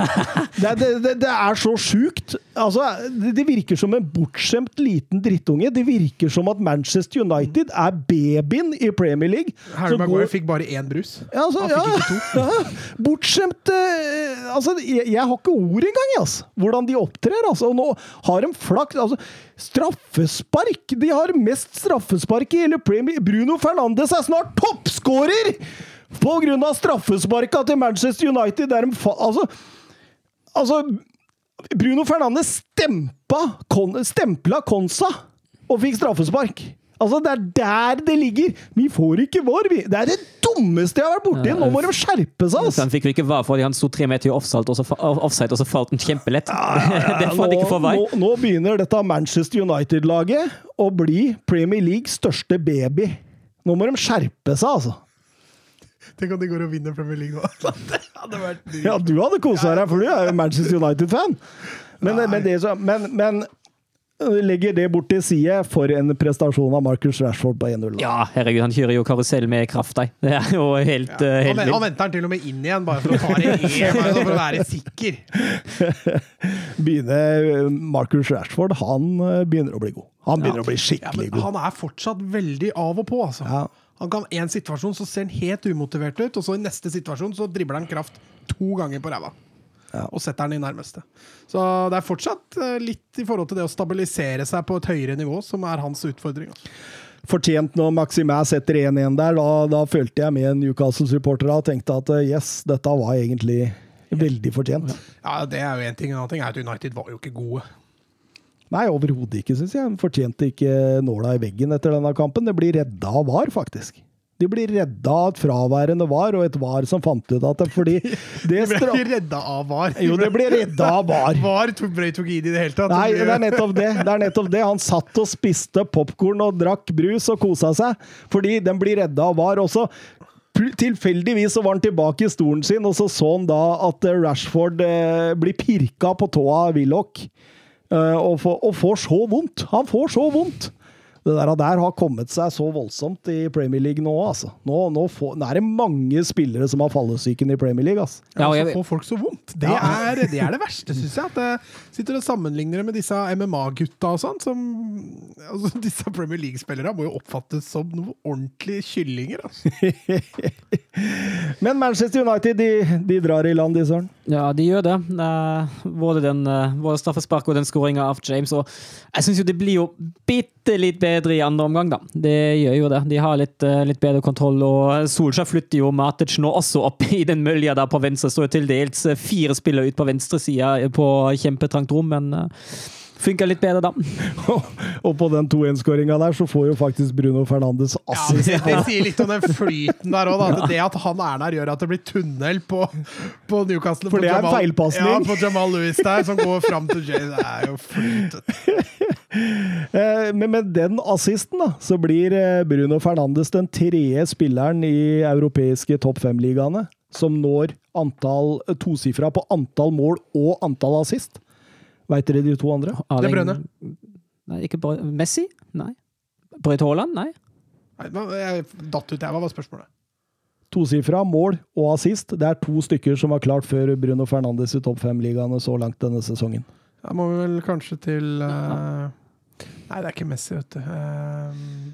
Det, det, det, det er så sjukt. Altså, det, virker som en bortskjemt liten drittunge. Det virker som at Manchester United er babyen i Premier League. Harry Maguire går- fikk bare én brus. ja, altså, Han fikk ja, ikke to. (laughs) ja, bortskjemt uh, altså, jeg, jeg har ikke ord engang, altså, hvordan de opptrer. Altså. Og nå har de flaks altså, Straffespark! De har mest straffespark i hele Premier Bruno Fernandes er snart toppskårer! På grunn av straffesparka til Manchester United. Der de fa altså, altså Bruno Fernandes stempa, kon, stempla Konsa og fikk straffespark. Altså, Det er der det ligger! Vi får ikke vår, vi. Det er det dummeste jeg har vært borti! Nå må de skjerpe seg! Altså. han fikk vi ikke var fordi han sto tre meter i offside, og så, offside, og så falt den kjempelett. (laughs) det får han ikke få vei. nå, nå begynner dette Manchester United-laget å bli Premier Leagues største baby. Nå må de skjerpe seg, altså. Tenk om de går og vinner Premier League nå. (laughs) Det hadde vært. (laughs) Ja, du hadde kosa deg, for du er jo Manchester United-fan. Men, men, det men, men øh, legger det bort til side for en prestasjon av Marcus Rashford på 1-0. Ja, herregud, han kjører jo karusell med kraft, ei. Det er jo helt, ja. Han, helt han venter han til og med inn igjen, bare for å ta det (laughs) bare for å være sikker. Begynner øh, Marcus Rashford, han begynner å bli god. Han begynner å bli Ja, skikkelig men god. han er fortsatt veldig av og på, altså. Ja. Han kan En situasjon så ser han helt umotivert ut, og så i neste situasjon så dribler han kraft to ganger på ræva. Ja. Og setter den i nærmeste. Så det er fortsatt eh, litt i forhold til det å stabilisere seg på et høyere nivå som er hans utfordring. Altså. fortjent når Maximæ setter 1-1 der. Da, da følte jeg med Newcastle-supportere og tenkte at eh, yes, dette var egentlig veldig fortjent. Ja, Det er jo én ting. En annen ting er at United var jo ikke gode. Nei, overhodet ikke, syns jeg. Han fortjente ikke nåla i veggen etter denne kampen. Det blir redda av VAR, faktisk. De blir redda av et fraværende VAR, og et VAR som fant ut at det fordi (laughs) det De ble ikke redda av VAR. Jo, det ble redda av (laughs) VAR. VAR tok, brøyt tok i det i det hele tatt. Nei, Det det er nettopp det. det er nettopp det. Han satt og spiste popkorn og drakk brus og kosa seg, fordi den blir redda av VAR. Også Tilfeldigvis så var han tilbake i stolen sin, og så så han da at eh, Rashford eh, blir pirka på tåa av Willoch. Eh, og, får, så vondt! Han får så vondt! Det der, der har kommet seg så voldsomt i Premier League nå, altså. Nå, nå, får, nå er det mange spillere som har fallesyken i Premier League, altså. Ja, og så jeg- får folk så vondt. Det, er, det er det verste, syns jeg. At jeg sitter og sammenligner det med disse MMA-gutta og sånn. Som altså, (laughs) Disse Premier League-spillerne må jo oppfattes som noen ordentlige kyllinger. Altså. (laughs) Men Manchester United, de, de drar i land, de, Søren. Ja, de gjør det. Eh, både, den, eh, både straffespark og den skåringa av James. Og jeg syns jo det blir jo bitte litt bedre i andre omgang, da. Det gjør jo det. De har litt, eh, litt bedre kontroll, og Solskjær flytter jo Matic nå også opp (laughs) i den mølja der på venstre. Står til dels eh, fire spillere ut på venstresida på kjempetrangt rom, men funker litt bedre, da. (laughs) Og på den 2-1-skåringa der, så får jo faktisk Bruno Fernandes Ja, assist. det, det sier litt om den flyten der òg. At det at han er der, gjør at det blir tunnel på, på Newcastle. For på det er en Jamal- feilpasning. Ja, på Jamal Lewis der, som går fram til Jay. Det er jo flyt. (laughs) Eh, Men med den assisten, da, så blir eh, Bruno Fernandes den tredje spilleren i europeiske topp fem-ligaene som når antall tosifra på antall mål og antall assist. Veit dere de to andre? Det er Brønne. Nei, ikke Br Messi? Nei. Braut Haaland? Nei. Nei, Jeg datt ut, jeg. Hva var spørsmålet? Tosifra mål og assist. Det er to stykker som var klart før Bruno Fernandes i topp fem-ligaene så langt denne sesongen. Da må vi vel kanskje til uh... Nei, det er ikke Messi, vet du. Uh...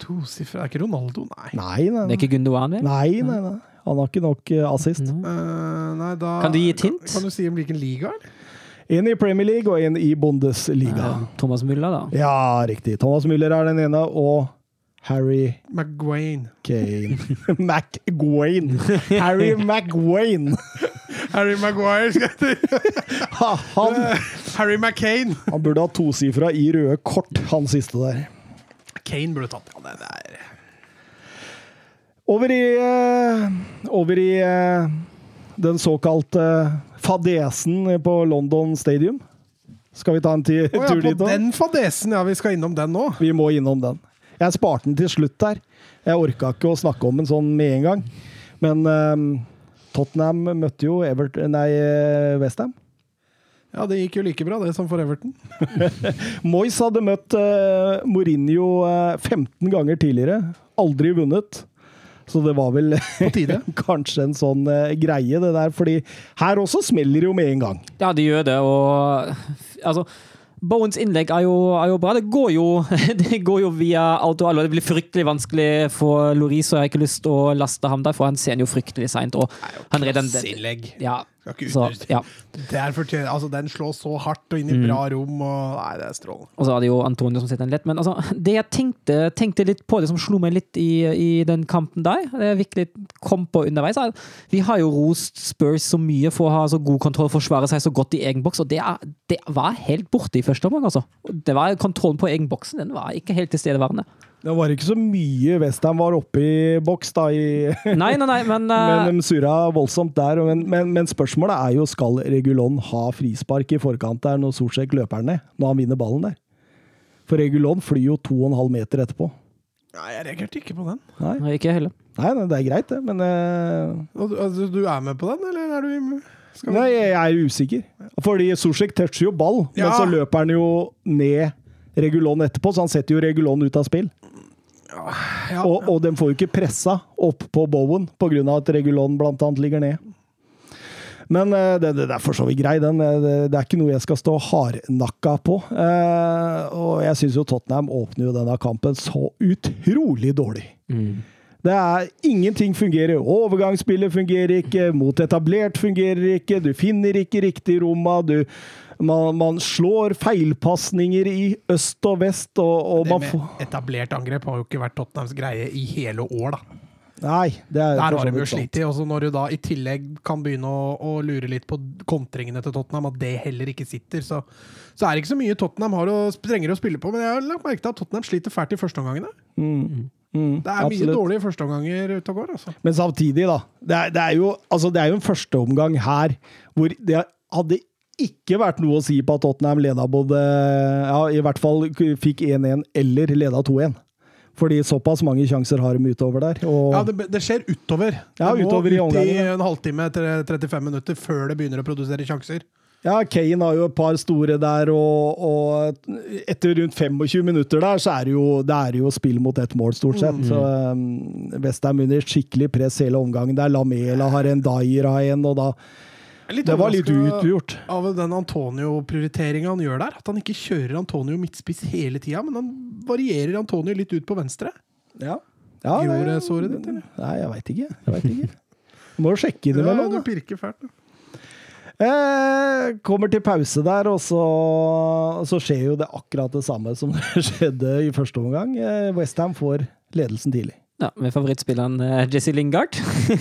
Tosifra Det er ikke Ronaldo, nei. Nei, nei, Det er ikke Gundogan, vel? nei, nei, nei. Han har ikke nok eh, assist. Nei. Eh, nei da, Kan du gi et hint? Kan, kan du si om hvilken liga? eller? En i Premier League og en i Bundesliga. Thomas Müller, da. Ja, riktig. Thomas Müller er den ene, og Harry McGuane. Kane. (laughs) McGuane. Harry (laughs) McGuane. Harry Maguire skal jeg. (laughs) Ha, Harry McCain. han burde ha tosifra i røde kort, han siste der. Kane burde tatt ja, det der. Over i, eh, over i eh, den såkalte fadesen på London Stadium. Skal vi ta en ti- Oh, ja, tur på dit den fadesen, ja. Vi skal innom den nå. Vi må innom den. Jeg sparte den til slutt der. Jeg orka ikke å snakke om den sånn med en gang. Men um, Tottenham møtte jo Everton, nei, eh, Westham. Ja, det gikk jo like bra, det, som for Everton. (laughs) Moyes hadde møtt uh, Mourinho uh, 15 ganger tidligere. Aldri vunnet. Så det var vel (laughs) kanskje en sånn eh, greie, det der. Fordi her også smeller det jo med en gang. Ja, det gjør det, og altså Bowens innlegg er jo, er jo bra. Det går jo, (laughs) det går jo via auto Det blir fryktelig vanskelig for Loris, og jeg har ikke lyst til å laste ham der, for han ser jo fryktelig seint. Og han redder den. Klasseinnlegg. Ja, så, ja. Det er altså, den slår så hardt og inn i bra rom, og Nei, det er strålende. Og så er det jo Antonio som sitter den lett. Men altså, det jeg tenkte, tenkte litt på, det som slo meg litt i, i den kampen der, det jeg virkelig kom på underveis, er at vi har jo rost Spurs så mye for å ha så god kontroll, forsvare seg så godt i egen boks, og det, er, det var helt borte i første omgang, altså. Det var Kontrollen på egen boksen den var ikke helt tilstedeværende. Det var ikke så mye Westham var oppe i boks, da, i, (laughs) Nei, nei, nei, men, (laughs) eh, men de surra voldsomt der. Men, men, men spørsmålet er jo skal Regulon ha frispark i forkant der når Solsjek løper ned, når han vinner ballen der. For Regulon flyr jo to og en halv meter etterpå. Nei, jeg reagerte ikke på den. Nei, nei, ikke jeg heller. nei, nei det er greit, det, men uh... Du- Altså, du er med på den, eller er du i- skal vi- Nei, jeg er usikker. Fordi Solsjek toucher jo ball, men så løper han jo ned Regulon etterpå, så han setter jo Regulon ut av spill. ja, Og, og de får jo ikke pressa opp på Bowen pga. at Regulon annet ligger ned. Men eh, det, det, det er for så vidt grei, den. Eh, Det, det er ikke noe jeg skal stå hardnakka på. Eh, og jeg syns jo Tottenham åpner jo denne kampen så utrolig dårlig. Det er Ingenting fungerer. Overgangsspillet fungerer ikke, mot etablert fungerer ikke, du finner ikke riktig romma. du man, man slår feilpasninger i øst og vest, og, og Det man med etablert angrep har jo ikke vært Tottenhams greie i hele år, da. Nei, det er Der har de jo slitt når du da i tillegg kan begynne å, å lure litt på kontringene til Tottenham, at det heller ikke sitter, så, så er det ikke så mye Tottenham har å, trenger å spille på. Men jeg har lagt merke til at Tottenham sliter fælt i førsteomgangene. Mm, mm, Det er mye absolutt. dårlige førsteomganger ute og går, altså. Men samtidig, da. Det er, det er, jo, altså det er jo en førsteomgang her hvor det hadde ikke vært noe å si på at Tottenham leda både Ja, i hvert fall fikk 1-1 eller leda 2-1. Fordi såpass mange sjanser har de utover der. Ja, det, det skjer utover. Ja, det må utover i ut i omgangen, i en halvtime, tre- 35 minutter, før det begynner å produsere sjanser. Ja, Kane har jo et par store der, og, og etter rundt 25 minutter der, så er det jo, det er jo spill mot ett mål, stort sett. Så um, Westham under skikkelig press hele omgangen. Der Lamela har en, Dyer har en, og da Er Det var litt utgjort. Av den Antonio-prioriteringa han gjør der. At han ikke kjører Antonio midtspiss hele tida, men han varierer Antonio litt ut på venstre. Ja. ja Gjorde det- såret ditt, eller? Nei, jeg veit ikke. Jeg vet ikke. Du må jo sjekke (laughs) Ja, du pirker fælt. da. Eh, kommer til pause der, og så, så skjer jo det akkurat det samme som (laughs) skjedde i første omgang. Eh, Westham får ledelsen tidlig. Ja, med favorittspilleren eh, Jesse Lingard.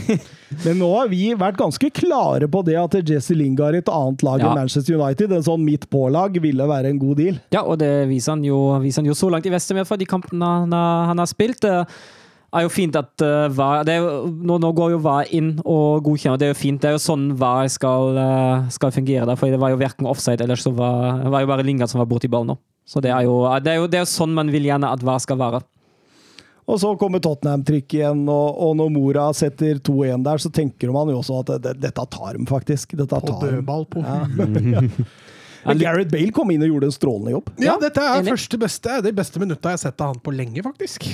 (laughs) Men nå har vi vært ganske klare på det at Jesse Lingard i et annet lag Ja. enn Manchester United, en sånn midt på-lag, ville være en god deal. Ja, og det viser han jo, viser han jo så langt i vest med for de kampene han, har- han har spilt. Det er jo fint at uh, VAR det er jo, nå, nå går jo VAR inn og godkjenner, det er jo fint. Det er jo sånn VAR skal, uh, skal fungere, der, for det var jo verken offside, eller så var, det var jo bare Lingard som var borti ballen nå. Så det er, jo, det, er jo, det er jo sånn man vil gjerne at VAR skal være. Og så kommer Tottenham-trykk igjen, og, og når Mora setter 2-1 der, så tenker man jo også at det, dette tar dem, faktisk. Dette På dødball på Ja. (laughs) Men Gareth Bale kom inn og gjorde en strålende jobb. Ja, Ja, dette er første beste, de beste minutta jeg har sett av han på lenge, faktisk.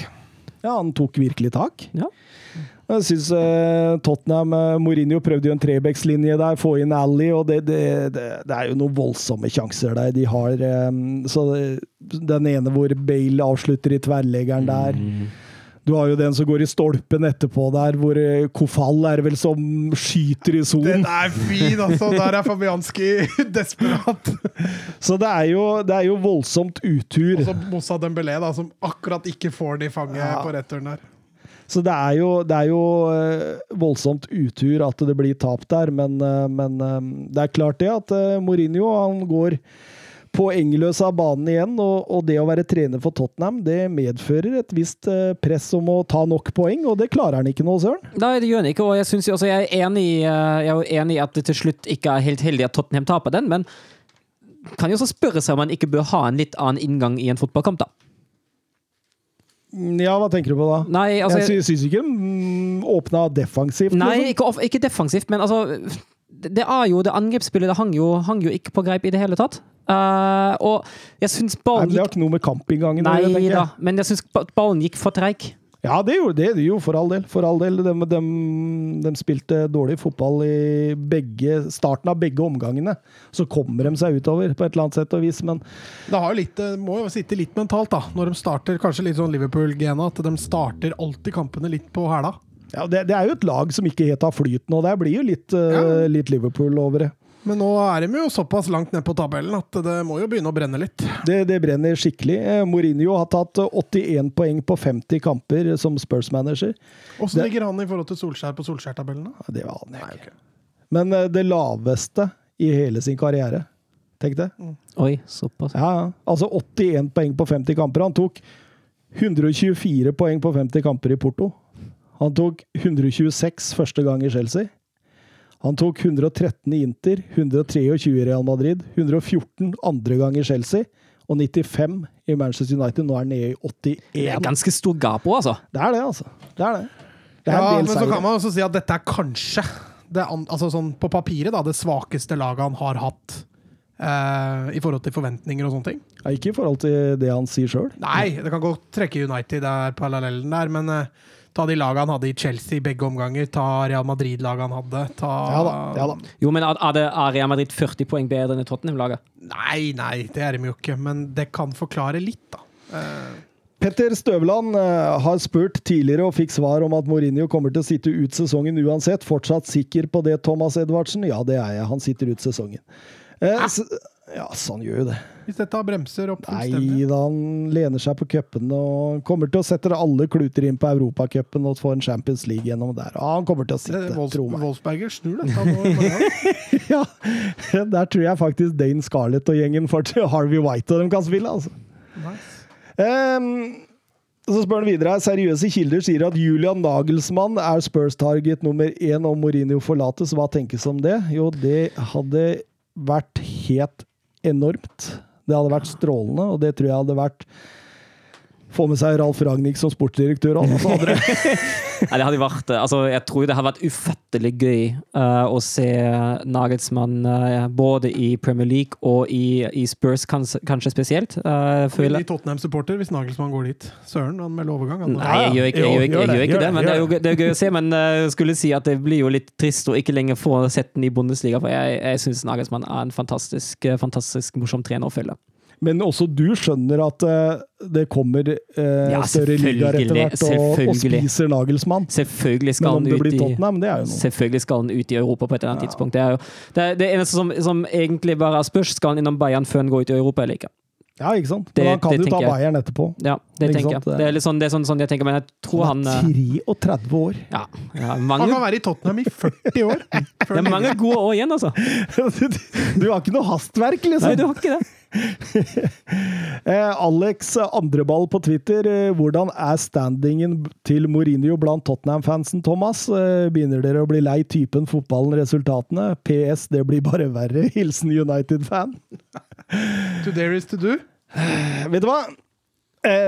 Ja, han tok virkelig tak. Ja. Jeg syns eh, Tottenham eh, Mourinho prøvde jo en trebekslinje der, få inn Ally, og det, det, det, det er jo noen voldsomme sjanser der de har. eh, så Den ene hvor Bale avslutter i tverrleggeren der. Du har jo den som går i stolpen etterpå der, hvor eh, Kofall er vel som skyter i Den sonen. er fin, altså! Der er Fabianski (laughs) desperat. Så det er, jo, det er jo voldsomt utur. Og så Moussa Dembélé, da, som akkurat ikke får det i fanget Ja. på returen der. Så det er jo, det er jo eh, voldsomt utur at det blir tap der, men, eh, men eh, det er klart det at Mourinho han går poengløs av banen igjen, og, og det å være trener for Tottenham det medfører et visst press om å ta nok poeng, og det klarer han ikke nå, Søren. Nei, det gjør han ikke, og jeg, synes, altså, jeg, er enig, jeg er enig i at det til slutt ikke er helt heldig at Tottenham taper den, men kan jo også spørre seg om man ikke bør ha en litt annen inngang i en fotballkamp, da. Mm, Ja, hva tenker du på da? Nei, altså jeg sy syns ikke de åpna defensivt. Nei, liksom. ikke, ikke defensivt, men altså Det er jo det angrepsspillet det hang jo, hang jo ikke på greip i det hele tatt. Uh, og jeg syns ballen men det har ikke noe med kampinngangen å gjøre, tenker da, men jeg syns ballen gikk for treig. Ja, det gjorde det, det jo, for all del. For all del. De, de, de spilte dårlig fotball i begge, starten av begge omgangene. Så kommer de seg utover på et eller annet sett og vis, men Det har jo litt, må jo sitte litt mentalt, da, når de starter kanskje litt sånn Liverpool-gena, at de starter alltid kampene litt på hæla. ja, det, det er jo et lag som ikke helt har flyten, og der blir jo litt, ja. uh, litt Liverpool over det. Men nå er de jo såpass langt ned på tabellen at det må jo begynne å brenne litt. det. Det brenner skikkelig. Eh, Mourinho har tatt eh, 81 poeng på 50 kamper som Spurs-manager. Åssen ligger han i forhold til Solskjær på Solskjær-tabellen? da? Ja, Det aner jeg ikke. Men eh, det laveste i hele sin karriere. Tenk det. Oi, såpass. Ja, ja. altså 81 poeng på 50 kamper. Han tok 124 poeng på 50 kamper i Porto. Han tok 126 første gang i Chelsea. Han tok 113 i Inter, 123 i Real Madrid, 114 andre gang i Chelsea og 95 i Manchester United. Nå er han nede i 81. Det er ganske stor gap òg, altså. Det er det, altså. Det er det. Det er Ja, men så kan man også si at dette er kanskje det, altså sånn på papiret da, det svakeste laget han har hatt Uh, i forhold til forventninger og sånne ting. Ja, ikke i forhold til det han sier sjøl. Nei, det kan godt trekke United der parallellen der, men eh, ta de lagene han hadde i Chelsea i begge omganger, ta Real Madrid-laget han hadde, ta Ja da. Ja da. Jo, men er Real Madrid 40 poeng bedre enn Tottenham-laget? Nei, nei, det er de jo ikke, men det kan forklare litt, da. Uh... Petter Støvland eh, har spurt tidligere og fikk svar om at Mourinho kommer til å sitte ut sesongen uansett. Fortsatt sikker på det, Thomas Edvardsen? Ja, det er jeg. Han sitter ut sesongen. Eh, ja, så han gjør jo det. Hvis dette bremser opp Nei da, han lener seg på cupen og kommer til å sette alle kluter inn på Europacupen og få en Champions League gjennom der. Ja, han kommer til å sitte, Wolfs tro meg. Wolfsberger snur dette nå. (laughs) Ja, der tror jeg faktisk Dane Scarlett og gjengen for Harvey White og dem kan spille, altså. Nice. Um, så spør han videre. Seriøse kilder sier at Julian Nagelsmann er Spurs-target nummer én om Mourinho forlates. Hva tenkes om det? Jo, det hadde vært helt enormt. Det hadde vært strålende, og det tror jeg hadde vært Få med seg Ralf Ragnhild som sportsdirektør. og alle andre. (laughs) Nei, det hadde vært, eh, altså, jeg tror det hadde vært ufattelig gøy uh, å se Nagelsmann uh, både i Premier League og i, i Spurs, kanskje, kanskje spesielt. Uh, Veldig Tottenham-supporter hvis Nagelsmann går dit. Søren, han melder overgang. Han. Nei, jeg gjør ikke, jeg gjør ikke, jeg det, gjør ikke det, men det er jo det er gøy å se. Men uh, skulle si at det blir jo litt trist å ikke lenger få sett den i Bundesliga, for jeg, jeg syns Nagelsmann er en fantastisk, eh, fantastisk morsom trener å følge. Men også du skjønner at eh, det kommer eh, Ja, større ligaer etter hvert, og, og spiser Nagelsmann. Selvfølgelig skal han ut i Tottenham, det er jo. Selvfølgelig skal han ut i Europa på et eller annet tidspunkt. Det er jo det, er det eneste som, som egentlig bare er spørs, skal han innom Bayern før han går ut i Europa eller ikke. Ja, ikke sant? Det- Men han kan jo ta. Bayern etterpå. Ja, det Ikke tenker sant? jeg. Det er litt sånn, det er sånn, sånn jeg tenker, men jeg tror han Han eh, er 33 år. Ja, ja Han kan være i Tottenham i 40 år. (laughs) det er mange gode år igjen, altså. (laughs) Du har ikke noe hastverk, liksom. Nei, du har ikke det. (laughs) Eh, Alex Andreball på Twitter. Eh, hvordan er standingen til Mourinho blant Tottenham-fansen, Thomas? Eh, begynner dere å bli lei typen fotballen, resultatene? PS, det blir bare verre. (laughs) Hilsen United-fan. To dare is to do. Vet du hva?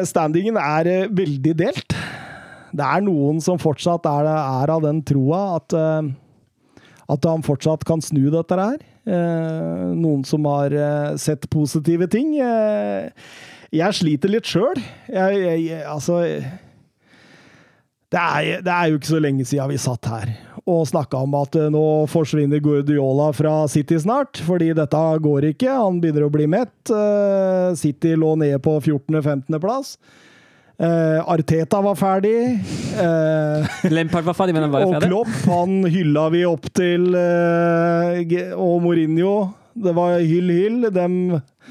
Standingen er veldig delt. Det er noen som fortsatt er, er av den troa at, at han fortsatt kan snu dette her. Eh, Noen som har eh, sett positive ting. Eh, Jeg sliter litt sjøl. Altså det er, det er jo ikke så lenge siden vi satt her og snakka om at nå forsvinner Guardiola fra City snart, fordi dette går ikke. Han begynner å bli mett. City lå nede på 14.-15.-plass. Arteta var ferdig. Uh, (laughs) Lampard var ferdig, men han var jo og. Klopp, han hylla vi opp til Uh, Og Mourinho. Det var hyll, hyll. Dem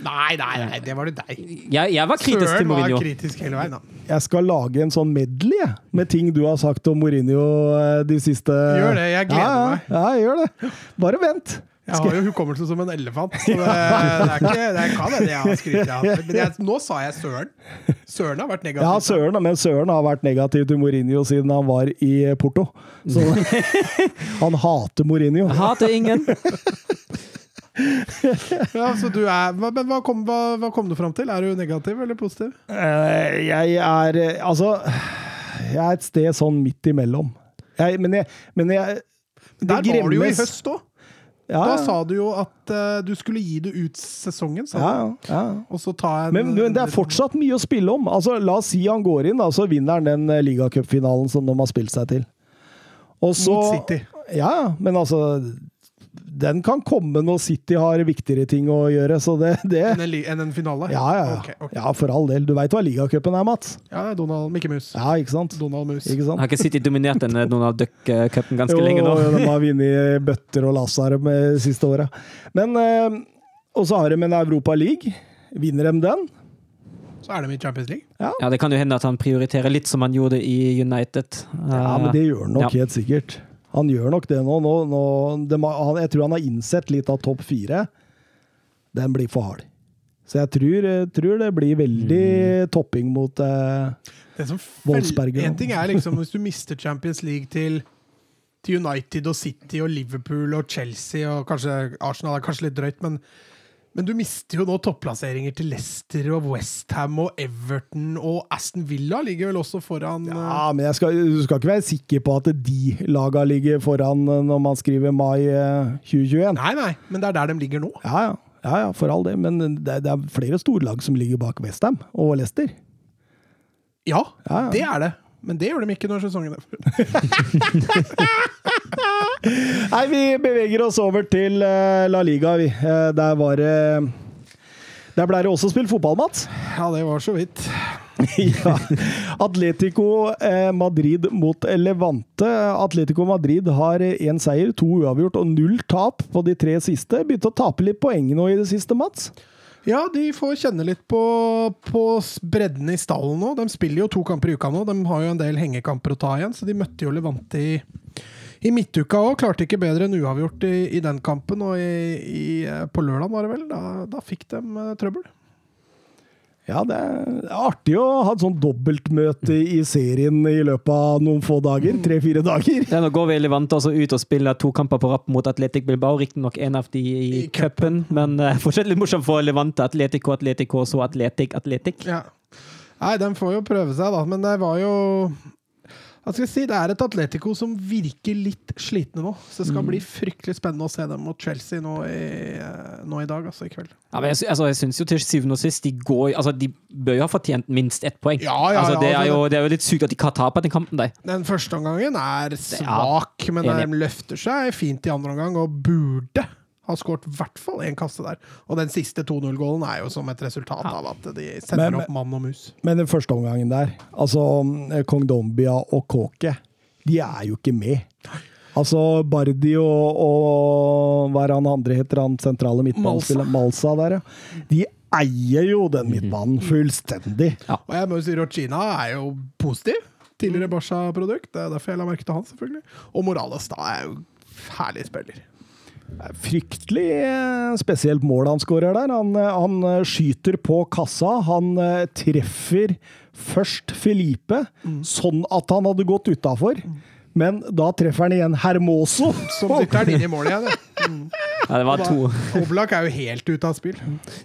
Nei, nei, nei, det var det deg. Jeg, jeg var kritisk til Mourinho. var kritisk hele veien. da. Jeg skal lage en sånn medley med ting du har sagt om Mourinho eh, de siste Gjør det, jeg gleder ja, meg. Ja, ja, gjør det. Bare vent. Jeg har jo hukommelse som en elefant, så (laughs) det, det er ikke det kan hende jeg har skrytt av. Men jeg, nå sa jeg Søren. Søren har vært negativ. Ja, Søren, men Søren har vært negativ til Mourinho siden han var i Porto. Så (laughs) han hater Mourinho. Jeg hater ingen. (laughs) Ja, så du er, men hva kom, hva, hva kom du fram til? Er du negativ eller positiv? Eh, Jeg er eh, Altså, jeg er et sted sånn midt imellom. Jeg, men jeg, men jeg det Der var du jo i høst òg. Ja, Da sa du jo at uh, du skulle gi det ut sesongen, sa du. Og så ta en Men, men det er fortsatt mye å spille om. Altså, la oss si han går inn, da, så vinner han den eh, ligacupfinalen som de har spilt seg til. Og så, Mot City. Ja, men altså Den kan komme når City har viktigere ting å gjøre, så det, det enn en, en finale? ja, ja, ja. Okay, okay. ja, for all del. Du veit hva ligacupen er, Mats? Ja, det er Donald Mikke Mus. Ja, ikke sant? Donald Mus. Ikke sant? Har ikke City dominert den eh, Donald Duck-cupen ganske Jo, lenge nå? jo, de har (laughs) vunnet bøtter og lass av de siste åra. Men eh, Og så har de en Europa League. Vinner de den? Så er de i Champions League. Ja, Det kan jo hende at han prioriterer litt som han gjorde i United. Ja, men det gjør han nok Ja. helt sikkert. Han gjør nok det nå. nå, nå de han, jeg tror han har innsett litt av topp fire. Den blir for hard. Så jeg tror, jeg tror det blir veldig topping mot eh, Det som Wolfsberger, En ting er liksom hvis du mister Champions League til, til United og City og Liverpool og Chelsea og kanskje Arsenal er kanskje litt drøyt, men, men du mister jo nå topplasseringer til Leicester og Westham og Everton og Aston Villa ligger vel også foran eh, Ja, men jeg skal, du skal ikke være sikker på at de laga ligger foran eh, når man skriver mai eh, 2021. Nei, nei, men det er der de ligger nå. Ja, ja. Ja, ja, for all det. Men det, det er flere storlag som ligger bak Westham og Leicester. Ja, Ja, det er det. Men det gjør de ikke når sesongen er. (laughs) (laughs) Nei, vi beveger oss over til eh, La Liga, vi. Eh, der var det Der ble det også spilt fotball, Mats. Ja, det var så vidt. (laughs) ja. Atletico eh, Madrid mot Levante. Atletico Madrid har én seier, to uavgjort og null tap på de tre siste. Begynte å tape litt poeng nå i det siste, Mats? Ja, de får kjenne litt på, på bredden i stallen nå. De spiller jo to kamper i uka nå. De har jo en del hengekamper å ta igjen, så de møtte jo Levante i, i midtuka òg. Klarte ikke bedre enn uavgjort i, i den kampen. Og i, i, på lørdag, var det vel, da, da fikk de uh, trøbbel. Ja, det er artig å ha et sånn dobbeltmøte i serien i løpet av noen få dager. Tre-fire dager. Ja, nå går vi Levante altså ut og spiller to kamper på rapp mot Atletic Bilbao. Riktignok en av de i, cupen, men uh, (laughs) fortsatt litt morsomt for Levante. Atletico, Atletico, så Atletic, Atletic. Ja. Nei, de får jo prøve seg, da. Men det var jo Hva skal jeg si? Det er et Atletico som virker litt slitne nå. Så det skal bli fryktelig spennende å se dem mot Chelsea nå i, eh, nå i dag, altså i kveld. Ja, men jeg, altså, jeg syns jo til syvende og sist de går altså, De bør jo ha fortjent minst ett poeng. Ja, ja, altså, det, er jo, det er jo litt sykt at de kan tape den kampen der. Den første omgangen er svak, men de løfter seg fint i andre omgang og burde ha skåret i hvert fall én kasse der. Og den siste 2-0-gålen er jo som et resultat av at de sender Men- opp mann og mus. Men den første omgangen der, altså eh, Kong Dombia og Kåke, de er jo ikke med. Altså Bardi og, og hva er han andre heter, han sentrale midtbanespilleren? Malsa der, ja. De eier jo den midtbanen fullstendig. Og jeg må jo si Rochina er jo positiv. Tidligere Barca-produkt. Det er derfor jeg la merke til han, selvfølgelig. Og Morales da er jo herlig spiller. Fryktelig eh, spesielt mål han skårer der. Han, eh, han eh, skyter på kassa. Han treffer først Felipe, sånn at han hadde gått utafor. Men da treffer han igjen Hermoso. Som dytter den inn i målet igjen. ja. (laughs) Ja, det var to, Oblak er jo helt ute av spill.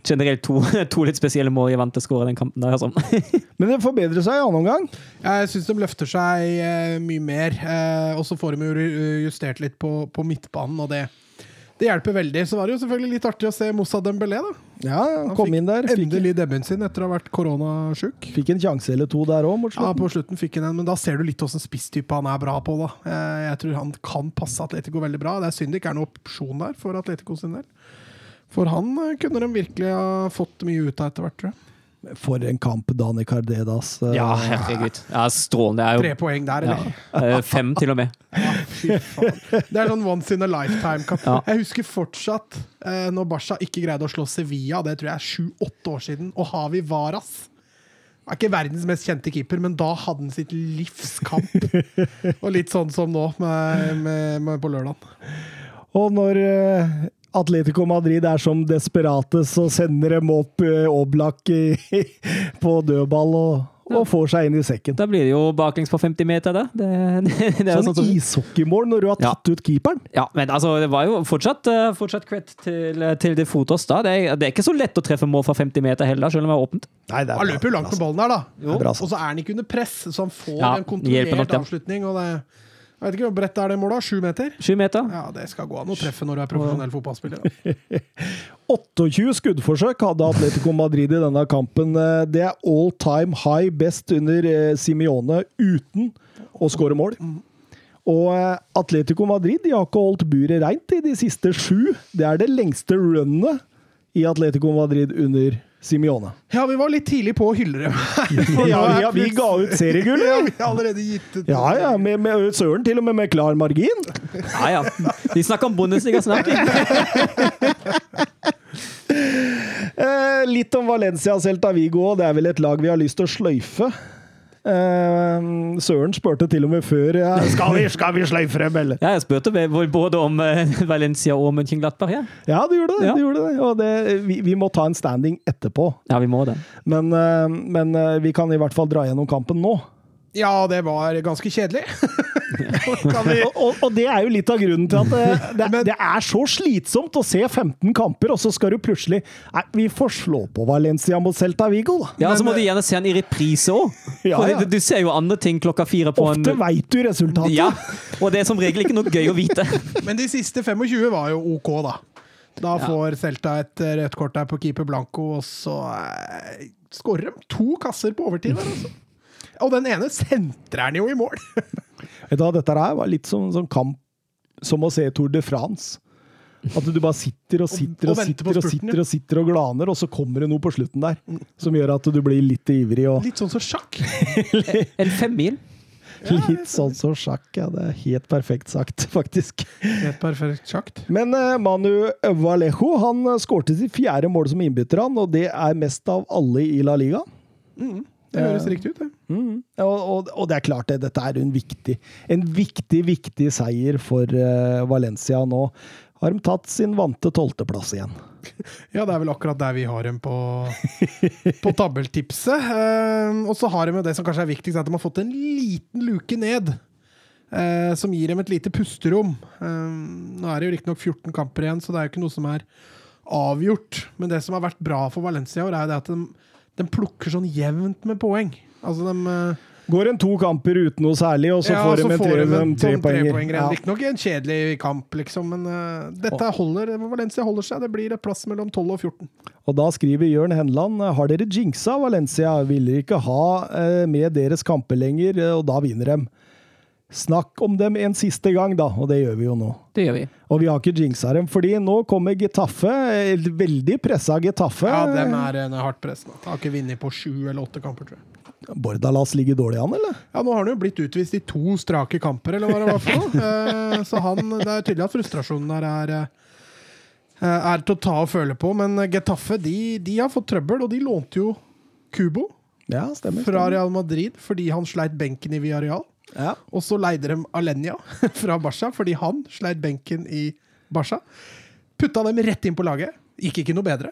generelt to, (laughs) to litt spesielle mål i vente skåre den kampen. der. sånn. (laughs) Men det forbedrer seg i annen omgang. Jeg syns de løfter seg mye mer. Og så får de jo justert litt på, på midtbanen, og det, det hjelper veldig. Så var det jo selvfølgelig litt artig å se Moussa Dembélé. da. Ja, han Han kom inn der. Fikk, Endelig debuten sin etter å ha vært koronasjuk. fikk en sjanse eller to der òg, mot Ja, på slutten fikk han en, men da ser du litt åssen spisstype han er bra på. da. Eh, Jeg tror han kan passe Atletico veldig bra. Det er synd det ikke er noen opsjon der for Atletico sin del. For han eh, kunne de virkelig ha fått mye ut av etter hvert, tror jeg. For en kamp, Dani Cardedas. eh, Ja, herregud. Ja, Strålende. Tre er jo poeng der, eller? Ja. fem, til og med. (laughs) Ja, fy faen. Det er sånn once in a lifetime-kamp. Ja. Jeg husker fortsatt eh, når Barca ikke greide å slå Sevilla, det tror jeg er sju-åtte år siden, og Havi Varas. Er ikke verdens mest kjente keeper, men da hadde han sitt livs kamp. (laughs) og litt sånn som nå, med, med, med på lørdag. Og når eh, Atletico Madrid er som desperate, så sender dem opp eh, Oblak i, (laughs) på dødball og, og får seg inn i sekken. Da blir det jo baklengs på 50 meter, da. Det, det, (laughs) det er Sånn sånn som- ishockeymål når du har Ja. tatt ut keeperen. Ja, men altså, det var jo fortsatt, eh, fortsatt kvett til, til de Fotos da. Det er, det er ikke så lett å treffe mål fra 50 meter heller, selv om det er åpent. Nei, det Han løper jo langt på ballen der, da. Det er bra, Og så er han ikke under press, så han får Ja, en kontrollert avslutning. Og det, jeg vet ikke hvor bredt er det målet? Sju meter? Sju meter. Ja, det skal gå an å treffe når du er profesjonell fotballspiller. 28 (laughs) skuddforsøk hadde Atletico Madrid i denne kampen. Eh, Det er all time high best under eh, Simione uten å skåre mål. Og eh, Atletico Madrid de har ikke holdt buret reint i de siste sju. Det er det lengste runnet i Atletico Madrid under Simione. Ja, vi var litt tidlig på å hylle dem. Ja, (laughs) ja, vi ga ut seriegull! Ja, vi. har allerede gitt ut Ja, ja, med, med Søren til og med med klar margin. Ja, ja. Vi snakker om Bundesliga snart. (laughs) Eh, litt om Valencia Celta Vigo. Det er vel et lag vi har lyst til å sløyfe. Eh, Søren spurte til og med før ja, (laughs) skal, vi, skal vi sløyfe dem, eller? Ja, jeg spurte både om eh, (laughs) Valencia og Mönchenglattberg. Ja. Ja, du gjorde det. Ja. Du gjorde det. Og det, vi, vi må ta en standing etterpå. ja, vi må det. Men, eh, men vi kan i hvert fall dra gjennom kampen nå. Ja, det var ganske kjedelig. (laughs) vi Og, og, og det er jo litt av grunnen til at det, det, det er så slitsomt å se 15 kamper, og så skal du plutselig Nei, vi får slå på Valencia mot Celta Vigo, da. Ja, Så må du gjerne se den i reprise òg. Ja, ja. Du, du ser jo andre ting klokka fire på en Ofte veit du resultatet. Ja, og det er som regel ikke noe gøy å vite. (laughs) Men de siste 25 var jo OK, da. Da Ja. får Celta et eh, rødt kort der på keeper Blanco, og så eh, skårer de to kasser på overtid der, altså. Og den ene sentrer han jo i mål! Vet du hva, Dette her var litt som, som kamp som å se Tour de France. At du bare sitter og sitter og, og og, sitter og sitter og sitter og glaner, og så kommer det noe på slutten der som gjør at du blir litt ivrig og Litt sånn som sjakk. (laughs) En femmil. litt sånn som sjakk. Ja, det er helt perfekt sagt, (laughs) faktisk. Helt perfekt sjakt. Men uh, Manu Valejo han eh, skårte sitt fjerde mål som innbytter, han, og det er mest av alle i La Liga. Det høres riktig ut, det. Mm. Og, og, og det er klart, det, dette er en viktig, en viktig, viktig seier for uh, Valencia. Nå har de tatt sin vante tolvteplass igjen. (laughs) Ja, det er vel akkurat der vi har dem på, på tabeltipset. Uh, og så har de jo det som kanskje er viktigst, at de har fått en liten luke ned. Uh, som gir dem et lite pusterom. Eh, nå er det jo riktignok 14 kamper igjen, så det er jo ikke noe som er avgjort. Men det som har vært bra for Valencia, i år, er at de, de plukker sånn jevnt med poeng. Altså de eh, Går en to kamper uten noe særlig, og så ja, får de en tre, de tre sånn poenger. trepoenger. Ja. Riktignok en kjedelig kamp, liksom, men uh, dette holder. Valencia holder seg. Det blir et plass mellom 12 og 14. Og da skriver Jørn Henland har dere jinxa Valencia, vil dere ikke ha uh, med deres kamper lenger, eh, og da vinner dem. Snakk om dem en siste gang, da, og det gjør vi jo nå. Det gjør vi. Og vi har ikke jinxa dem, fordi nå kommer Getafe, eh, veldig pressa Getafe. Ja, dem er en hardt press nå. Har ikke vunnet på sju eller åtte kamper, tror jeg. Bordalas ligger dårlig an, eller? Ja, nå har han jo blitt utvist i to strake kamper, eller hva det var for noe. Eh, Så han, det er tydelig at frustrasjonen der er eh, er til å ta og føle på, men Getafe de, de har fått trøbbel, og de lånte jo Kubo Ja, stemmer. fra. Real Madrid fordi han sleit benken i Villarreal. Ja. Og så leide de Alenya (laughs) fra Barca fordi han sleit benken i Barca. Putta dem rett inn på laget. Gikk ikke noe bedre.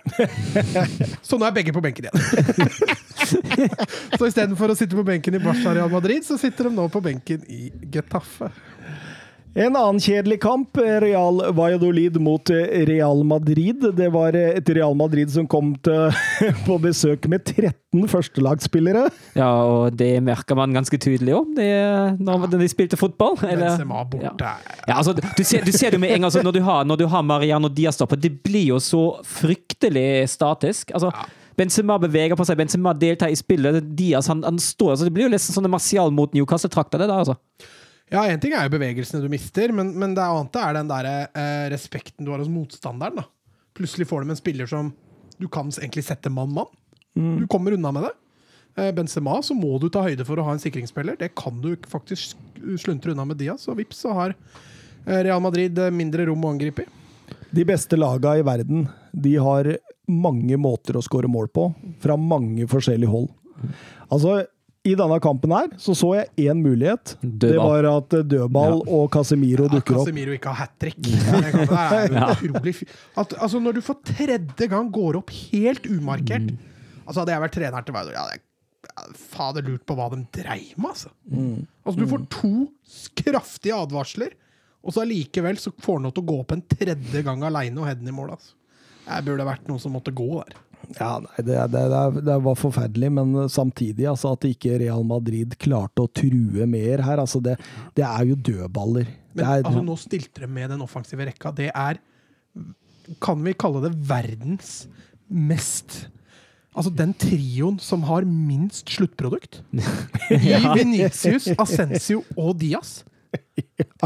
(laughs) Så nå er begge på benken igjen. (laughs) så istedenfor å sitte på benken i Barca Real Madrid, så sitter de nå på benken i Getafe. En annen kjedelig kamp, Real Valladolid mot eh, Real Madrid. Det var eh, et Real Madrid som kom til, (laughs) på besøk med 13 førstelagsspillere. Ja, og det merker man ganske tydelig òg, når de spilte fotball. eller- Benzema borte. Ja. Ja, altså, du, ser, du ser det med en gang altså, når, du har, når du har Mariano Diaz da på, det blir jo så fryktelig statisk. Altså, Benzema beveger på seg, Benzema deltar i spillet. Diaz han, han står, altså, Det blir jo nesten sånn Martial mot Newcastle-trakter. det der, altså. Ja, én ting er jo bevegelsene du mister, men, men det annet er den der eh, respekten du har hos motstanderen. da. Plutselig får du med en spiller som du kan egentlig sette mann-mann. Du kommer unna med det. Eh, Benzema så må du ta høyde for å ha en sikringsspiller. Det kan du faktisk sluntre unna med Diaz, og vips så har eh, Real Madrid eh, mindre rom å angripe i. De beste laga i verden de har mange måter å skåre mål på, fra mange forskjellige hold. Altså, I denne kampen her så så jeg én mulighet. Det var at dødball ja. og Casemiro dukker opp. Casemiro ikke har hat trick. Ja, er altså, Når du for tredje gang går opp helt umarkert Altså Hadde jeg vært trener til Vardø, hadde jeg fader lurt på hva de dreiv med. Altså. altså Du får to kraftige advarsler, og så allikevel så får han lov til å gå opp en tredje gang aleine og heade den i mål. Altså. Det burde vært noen som måtte gå der. Ja, nei, det, det, det, var forferdelig, men samtidig altså, at ikke Real Madrid klarte å true mer her. Altså, det, det er jo dødballer. Men er, altså, nå stilte de med den offensive rekka. Det er Kan vi kalle det verdens mest Altså den trioen som har minst sluttprodukt. (laughs) I Venitius, Ascencio og Diaz. (laughs)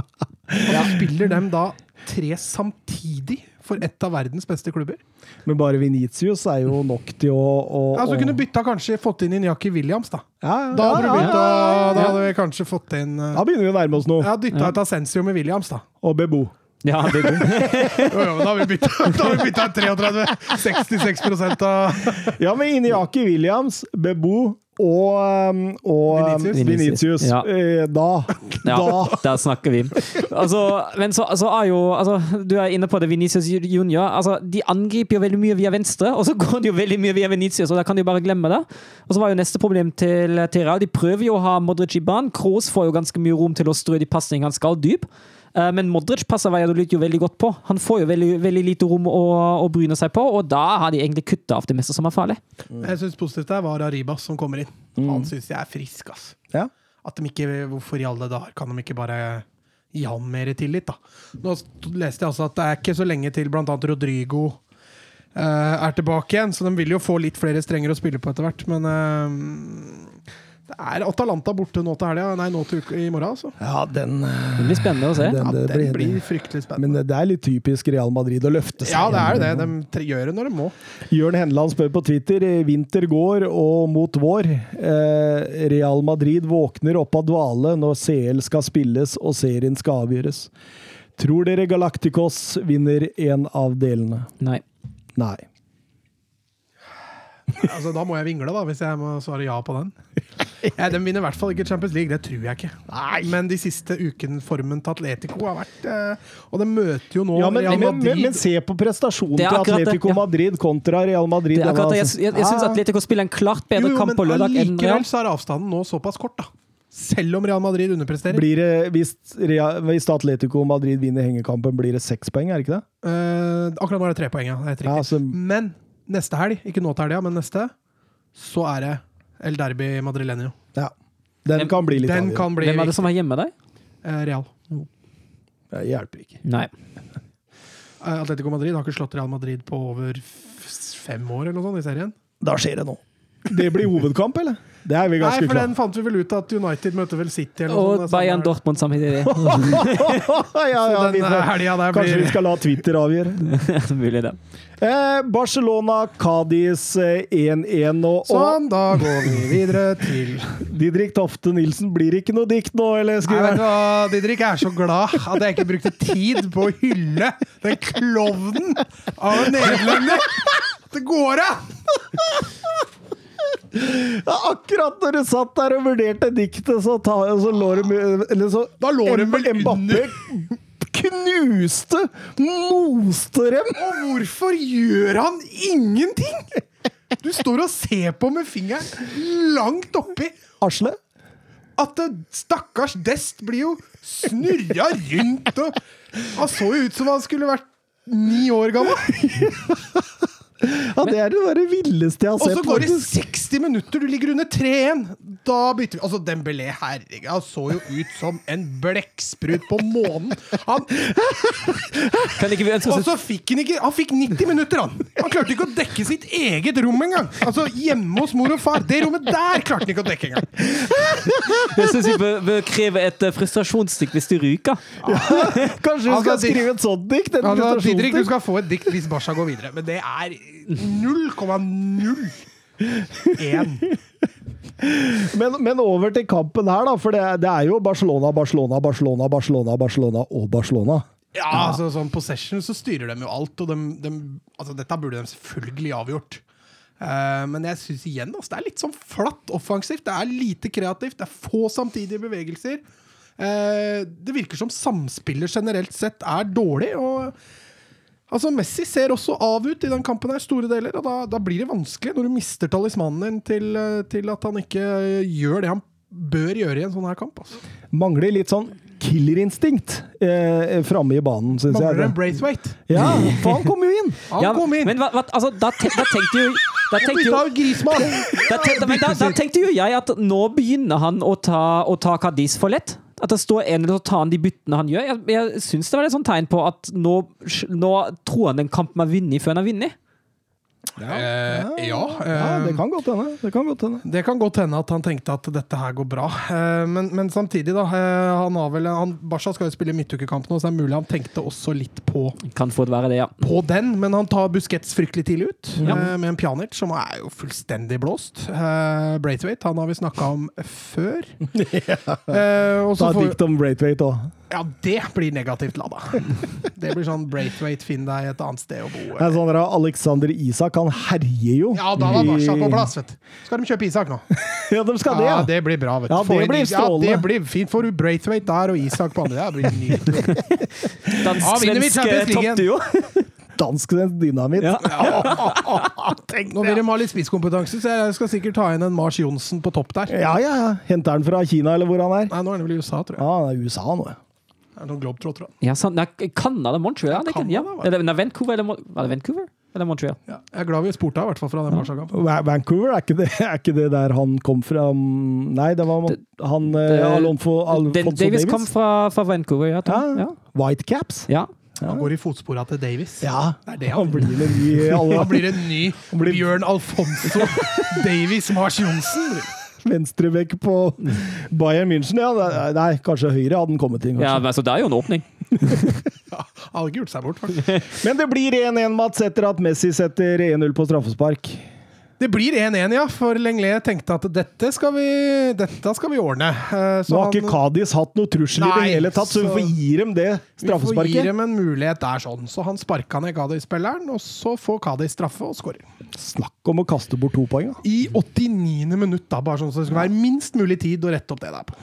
Og så spiller dem da tre samtidig for et av verdens beste klubber. men bare Venitius er jo nok til å, å, Altså, du kunne bytta kanskje fått inn Inyaki Williams, da. ja, Da hadde, du ja, ja, å, ja, da ja. hadde vi kanskje fått inn uh, Da begynner vi å nærme oss noe. Ja, dytta ut Ascensio med Williams, da. Og Bebo. Ja, det, (laughs) Jo, jo, da har vi bytta, (laughs) da har vi bytta 33 66 av Ja, men Inyaki Williams, Bebo og, um, og Venitius. Vinicius. Vinicius. Ja. Eh, Da, ja, da der snakker vi. Altså, men så, så er jo altså, Du er inne på det, Venitius Junior. Altså, de angriper jo veldig mye via venstre, og så (laughs) går de jo veldig mye via Venitius, og da kan de jo bare glemme det. Og så var jo neste problem til, Real. De prøver jo å ha Modric i banen. Kroos får jo ganske mye rom til å strø de pasningene han skal dyp. Eh, Men Modric passer Valladolid jo veldig godt på. Han får jo veldig, veldig lite rom å, å bryne seg på, og da har de egentlig kutta av det meste som er farlig. Jeg syns positivt der var Arribas som kommer inn. Han syns jeg er frisk, ass. Ja. At de ikke, Hvorfor i alle dager kan de ikke bare gi han mer tillit, da? Nå leste jeg også at det er ikke så lenge til blant annet Rodrigo uh, er tilbake igjen, så de vil jo få litt flere strenger å spille på etter hvert, men eh, Det er Atalanta borte nå til helga. Nei, nå til uke, i morgen, altså. Ja, den, Det blir spennende å se. den, Ja, den blir, blir fryktelig Men det er litt typisk Real Madrid å løfte seg. Ja, det er det. De gjør det når de må. Jørn Henland spør på Twitter eh, vinter går og mot vår. Eh, Real Madrid våkner opp av dvale når CL skal spilles og serien skal avgjøres. Tror dere Galacticos vinner en av delene? Nei. Nei. Altså, da må jeg vingle, da, hvis jeg må svare ja på den. Ja, de vinner i hvert fall ikke Champions League, det tror jeg ikke. Men de siste ukene formen til Atletico har vært eh, Og de møter jo nå Ja, men, Real men, men, men se på prestasjonen til Atletico det, ja. Madrid kontra Real Madrid. Det er akkurat det. Jeg, jeg, jeg syns. Atletico spiller en klart bedre jo, jo, kamp på men lørdag enn Real. allikevel så er avstanden nå såpass kort, da. Selv om Real Madrid underpresterer. Blir det, hvis, Real, hvis Atletico Madrid vinner hengekampen, blir det seks poeng, er det ikke det? Eh, akkurat nå er det tre poeng, ja. Det er helt Ja, altså, Men neste helg, ikke nå til helga, men neste, så er det El Derby Madrilenio. ja. Den kan bli litt Den avgjørende. Hvem er det som er hjemme der? Eh, Real. Det hjelper ikke. Nei. (laughs) Eh, Atletico Madrid har ikke slått Real Madrid på over fem år eller noe sånt i serien. Da skjer det noe. Det blir hovedkamp, eller? Det er vi Nei, ganske for klare den fant vi vel ut at United møter vel City eller noe Og sånt. Bayern Dortmund samtidig. Så (laughs) ja, ja, vi der kanskje vi skal la Twitter avgjøre. (laughs) Mulig det. Eh, Barcelona, Cádiz eh, 1-1 og, og Sånn, da går vi videre til Didrik Tofte Nilsen blir ikke noe dikt nå, eller? Nei, vet du hva, Didrik er så glad at jeg ikke brukte tid på å hylle den klovnen av en nederlender! Det går an! Ja, akkurat når du satt der og vurderte diktet, så, ta, så lå de Eller så Da lå de vel under! knuste, moste dem! Og hvorfor gjør han ingenting?! Du står og ser på med fingeren langt oppi. Asle? At det, stakkars Dest blir jo snurra rundt og Han så jo ut som han skulle vært ni år gammel. Ja, det er det bare villeste jeg har sett. Og så går det 60 minutter, du ligger under 3-1. Da bytter vi. Altså, Dembélé, herregud, han så jo ut som en blekksprut på månen. Han, Kan ikke vi ønske og så fikk han ikke Han fikk 90 minutter, han! Han klarte ikke å dekke sitt eget rom engang! Altså, hjemme hos mor og far. Det rommet der klarte han ikke å dekke engang! Jeg syns vi bør, bør kreve et frustrasjonsdikt hvis de ryker. Kanskje du Altså, skal skrive et sånt dikt? Altså, Didrik, du skal få et dikt hvis Basha går videre, men det er 0,01. Men, men over til kampen her, da. For det, det er jo Barcelona, Barcelona, Barcelona, Barcelona, Barcelona og Barcelona. Ja, altså sånn possession så styrer de jo alt, og de, de, altså, dette burde de selvfølgelig avgjort. Uh, men jeg syns igjen altså, det er litt sånn flatt offensivt. Det er lite kreativt, det er få samtidige bevegelser. Uh, det virker som samspillet generelt sett er dårlig. og Altså, Messi ser også av ut i den kampen her, store deler, og da, da blir det vanskelig når du mister talismanen din til, eh, til at han ikke eh, gjør det han bør gjøre i en sånn her kamp. Altså. Mangler litt sånn killerinstinkt eh, framme i banen, syns jeg. Mangler en Braithwaite. Ja, for han kom jo inn! (laughs) Han Ja, kom inn! Men hva, hva, altså, da, te, da tenkte jo da tenkte jo, (laughs) da, tenkte, da, da tenkte jo jeg at nå begynner han å ta, å ta Cadiz for lett. At det står en eller så tar han de byttene han gjør. Jeg, jeg syns det var et sånt tegn på at nå, nå tror han den kampen er vunnet før han har vunnet. Eh, ja, Ja, eh, det kan godt hende. Det kan godt hende. det kan godt hende at han tenkte at dette her går bra. Eh, men, men samtidig, da. han har vel, han, Barca skal jo spille midtukekamp nå, så det er mulig han tenkte også litt på, Kan få det være det, ja. på den. Men han tar Busquets fryktelig tidlig ut, Ja. med en Pjanic som er jo fullstendig blåst. Braithwaite han har vi snakka om før. (laughs) ja. og så Ta et får- dikt om Braithwaite òg. Ja, det blir negativt lada. (laughs) Det blir sånn Braithwaite, finn deg et annet sted å bo. Det er sånn der, Alexander Isak, han herjer jo. Ja, da var Barca på plass, vet du. Skal de kjøpe Isak nå? (laughs) Ja, de skal det, Ja, ja. det blir bra. vet du. Ja, det blir strålende. Ja, det blir fint. Får du Braithwaite der og Isak på andre, det blir nydelig. (laughs) Ja, vinner vi Dansk-svensk topp League toppduo. Dansk dynamitt. Ja. Nå vil de ha litt spisskompetanse, så jeg skal sikkert ta inn en Mars Johnsen på topp der. Ja, ja, ja. Henter han fra Kina, eller hvor han er? Nei, nå er han vel i USA, tror jeg. Ja, det er USA nå, ja. Noen globetrottere. Ja, sant. Nei, Canada, Montreal? Ja, ja. Canada, var Eller, nei, Vancouver eller, var det Vancouver? Eller Montreal? Ja. Jeg er glad vi spurte, i hvert fall fra den Barca-kampen. Vancouver, er ikke, det, er ikke det der han kom fra Nei, det var han eh, det- Alonfo, Alfonso Den- Davis. Davis kom fra, fra Vancouver, ja. Ja. Ja. Whitecaps. ja. Han går i fotsporene til Davis. Ja, Det er det han han blir en ny (laughs) Han blir en ny blir- Bjørn Alfonso (laughs) Davis Mars Johnsen. Venstrebekk på Bayern München. Ja, nei, kanskje høyre hadde den kommet inn. Ja, men så det er jo en åpning. (laughs) Hadde ikke gjort seg bort, faktisk. Men det blir 1-1, Mats, etter at Messi setter 1-0 på straffespark. Det blir 1-1, ja, for Lenglet tenkte at dette skal vi, dette skal vi ordne. Eh, så Nå har ikke Kadis hatt noe trussel i det hele tatt, så vi får gi dem det straffesparket. Vi får gi dem en mulighet der, sånn. Så han sparka ned Kadis-spilleren, og så får Kadis straffe og skårer. Snakk om å kaste bort to poeng, da. I 89. minutt, da, bare sånn så det skal være minst mulig tid å rette opp det der på.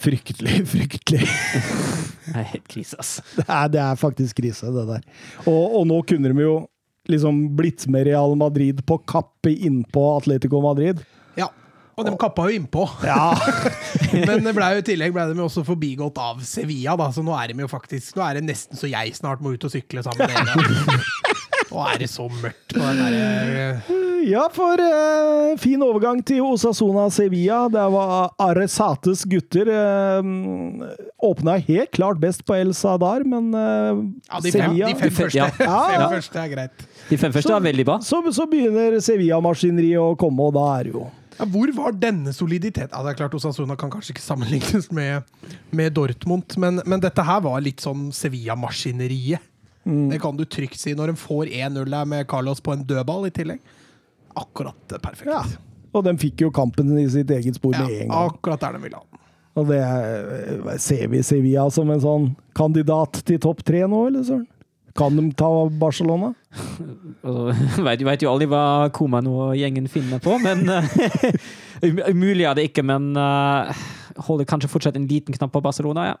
Fryktelig, fryktelig. (laughs) Det er helt krise, altså. Det er, det er faktisk krise, det der. Og, og nå kunne de jo liksom blitt med Real Madrid på kappe innpå Atletico Madrid. Ja. Og de kappa jo innpå. Ja, (laughs) Men det ble jo, i tillegg ble de jo også forbigått av Sevilla, da, så nå er de jo faktisk Nå er det nesten så jeg snart må ut og sykle sammen med dere. Nå er det så mørkt på den derre ja for eh, fin overgang til Osasona Sevilla. Der var Aresates gutter eh, åpna helt klart best på El Sadar, men eh, Ja, de fem, Sevilla de fem første. Ja. Fem første er greit. De fem første var veldig bra. så, så begynner Sevilla-maskineriet å komme, og da er det jo Ja, hvor var denne soliditeten? Ja, det er klart Osasuna kan kanskje ikke sammenlignes med, med Dortmund, men, men dette her var litt sånn Sevilla-maskineriet. Mm. Det kan du trygt si når en får 1-0 der med Carlos på en dødball i tillegg. Akkurat eh, perfekt. Ja. Og de fikk jo kampen i sitt eget spor Ja, med en gang. akkurat der de ville ha den. Og det er- ser vi Sevilla som en sånn kandidat til topp tre nå, eller søren? Kan de ta Barcelona? (laughs) Altså, (laughs) vet, vet jo aldri hva Koman og gjengen finner på, men eh, (laughs) um- Umulig er det ikke, men uh, holder kanskje fortsatt en liten knapp på Barcelona, ja.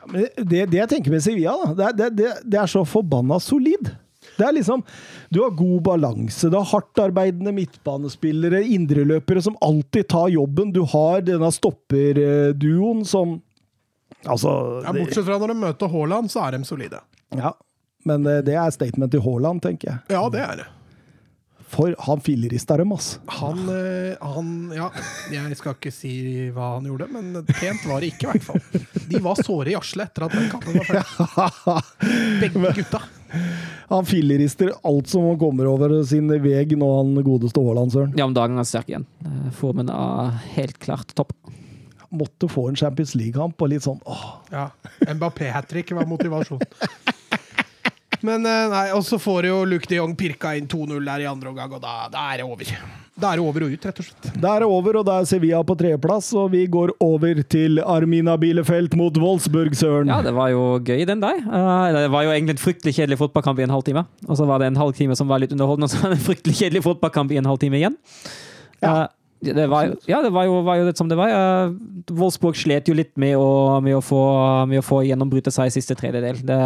Ja, men det, det jeg tenker med Sevilla, da, det, det, det, det er så forbanna solid. Det er liksom Du har god balanse, du har hardtarbeidende midtbanespillere, indreløpere som alltid tar jobben. Du har denne stopperduoen som Altså Ja, bortsett fra når de møter Haaland, så er de solide. ja. Men det, det er statement til Haaland, tenker jeg. Ja, det er det. For han fillerista dem, ass. Han, eh, han Ja, jeg skal ikke si hva han gjorde, men pent var det ikke, i hvert fall. De var såre i arslet etter at den kampen var ferdig. (laughs) Begge gutta. Han fillerister alt som kommer over sin veg nå, han godeste Haaland, søren. Ja, om dagen er sterk igjen. Eh, Formen er helt klart topp. Måtte få en Champions League-kamp og litt sånn åh. Ja. Mbappé-hat trick var motivasjon. (laughs) Men eh, nei, og så får jo Luke de Jong pirka inn 2-0 der i andre omgang, og da, da er det over. Da er det over og ut, rett og slett. Da er det over, og da er Sevilla på tredjeplass, og vi går over til Armina Bielefeld mot Wolfsburg, søren. Ja, det var jo gøy, den der. Eh, det var jo egentlig en fryktelig kjedelig fotballkamp i en halvtime. Og så var det en halvtime som var litt underholdende, og så var det en fryktelig kjedelig fotballkamp i en halvtime igjen. Ja. Eh, det var, ja, det var jo, var jo litt som det var. Uh, Wolfsburg slet jo litt med å, med å, få, med å få gjennombryte seg i siste tredjedel. Det,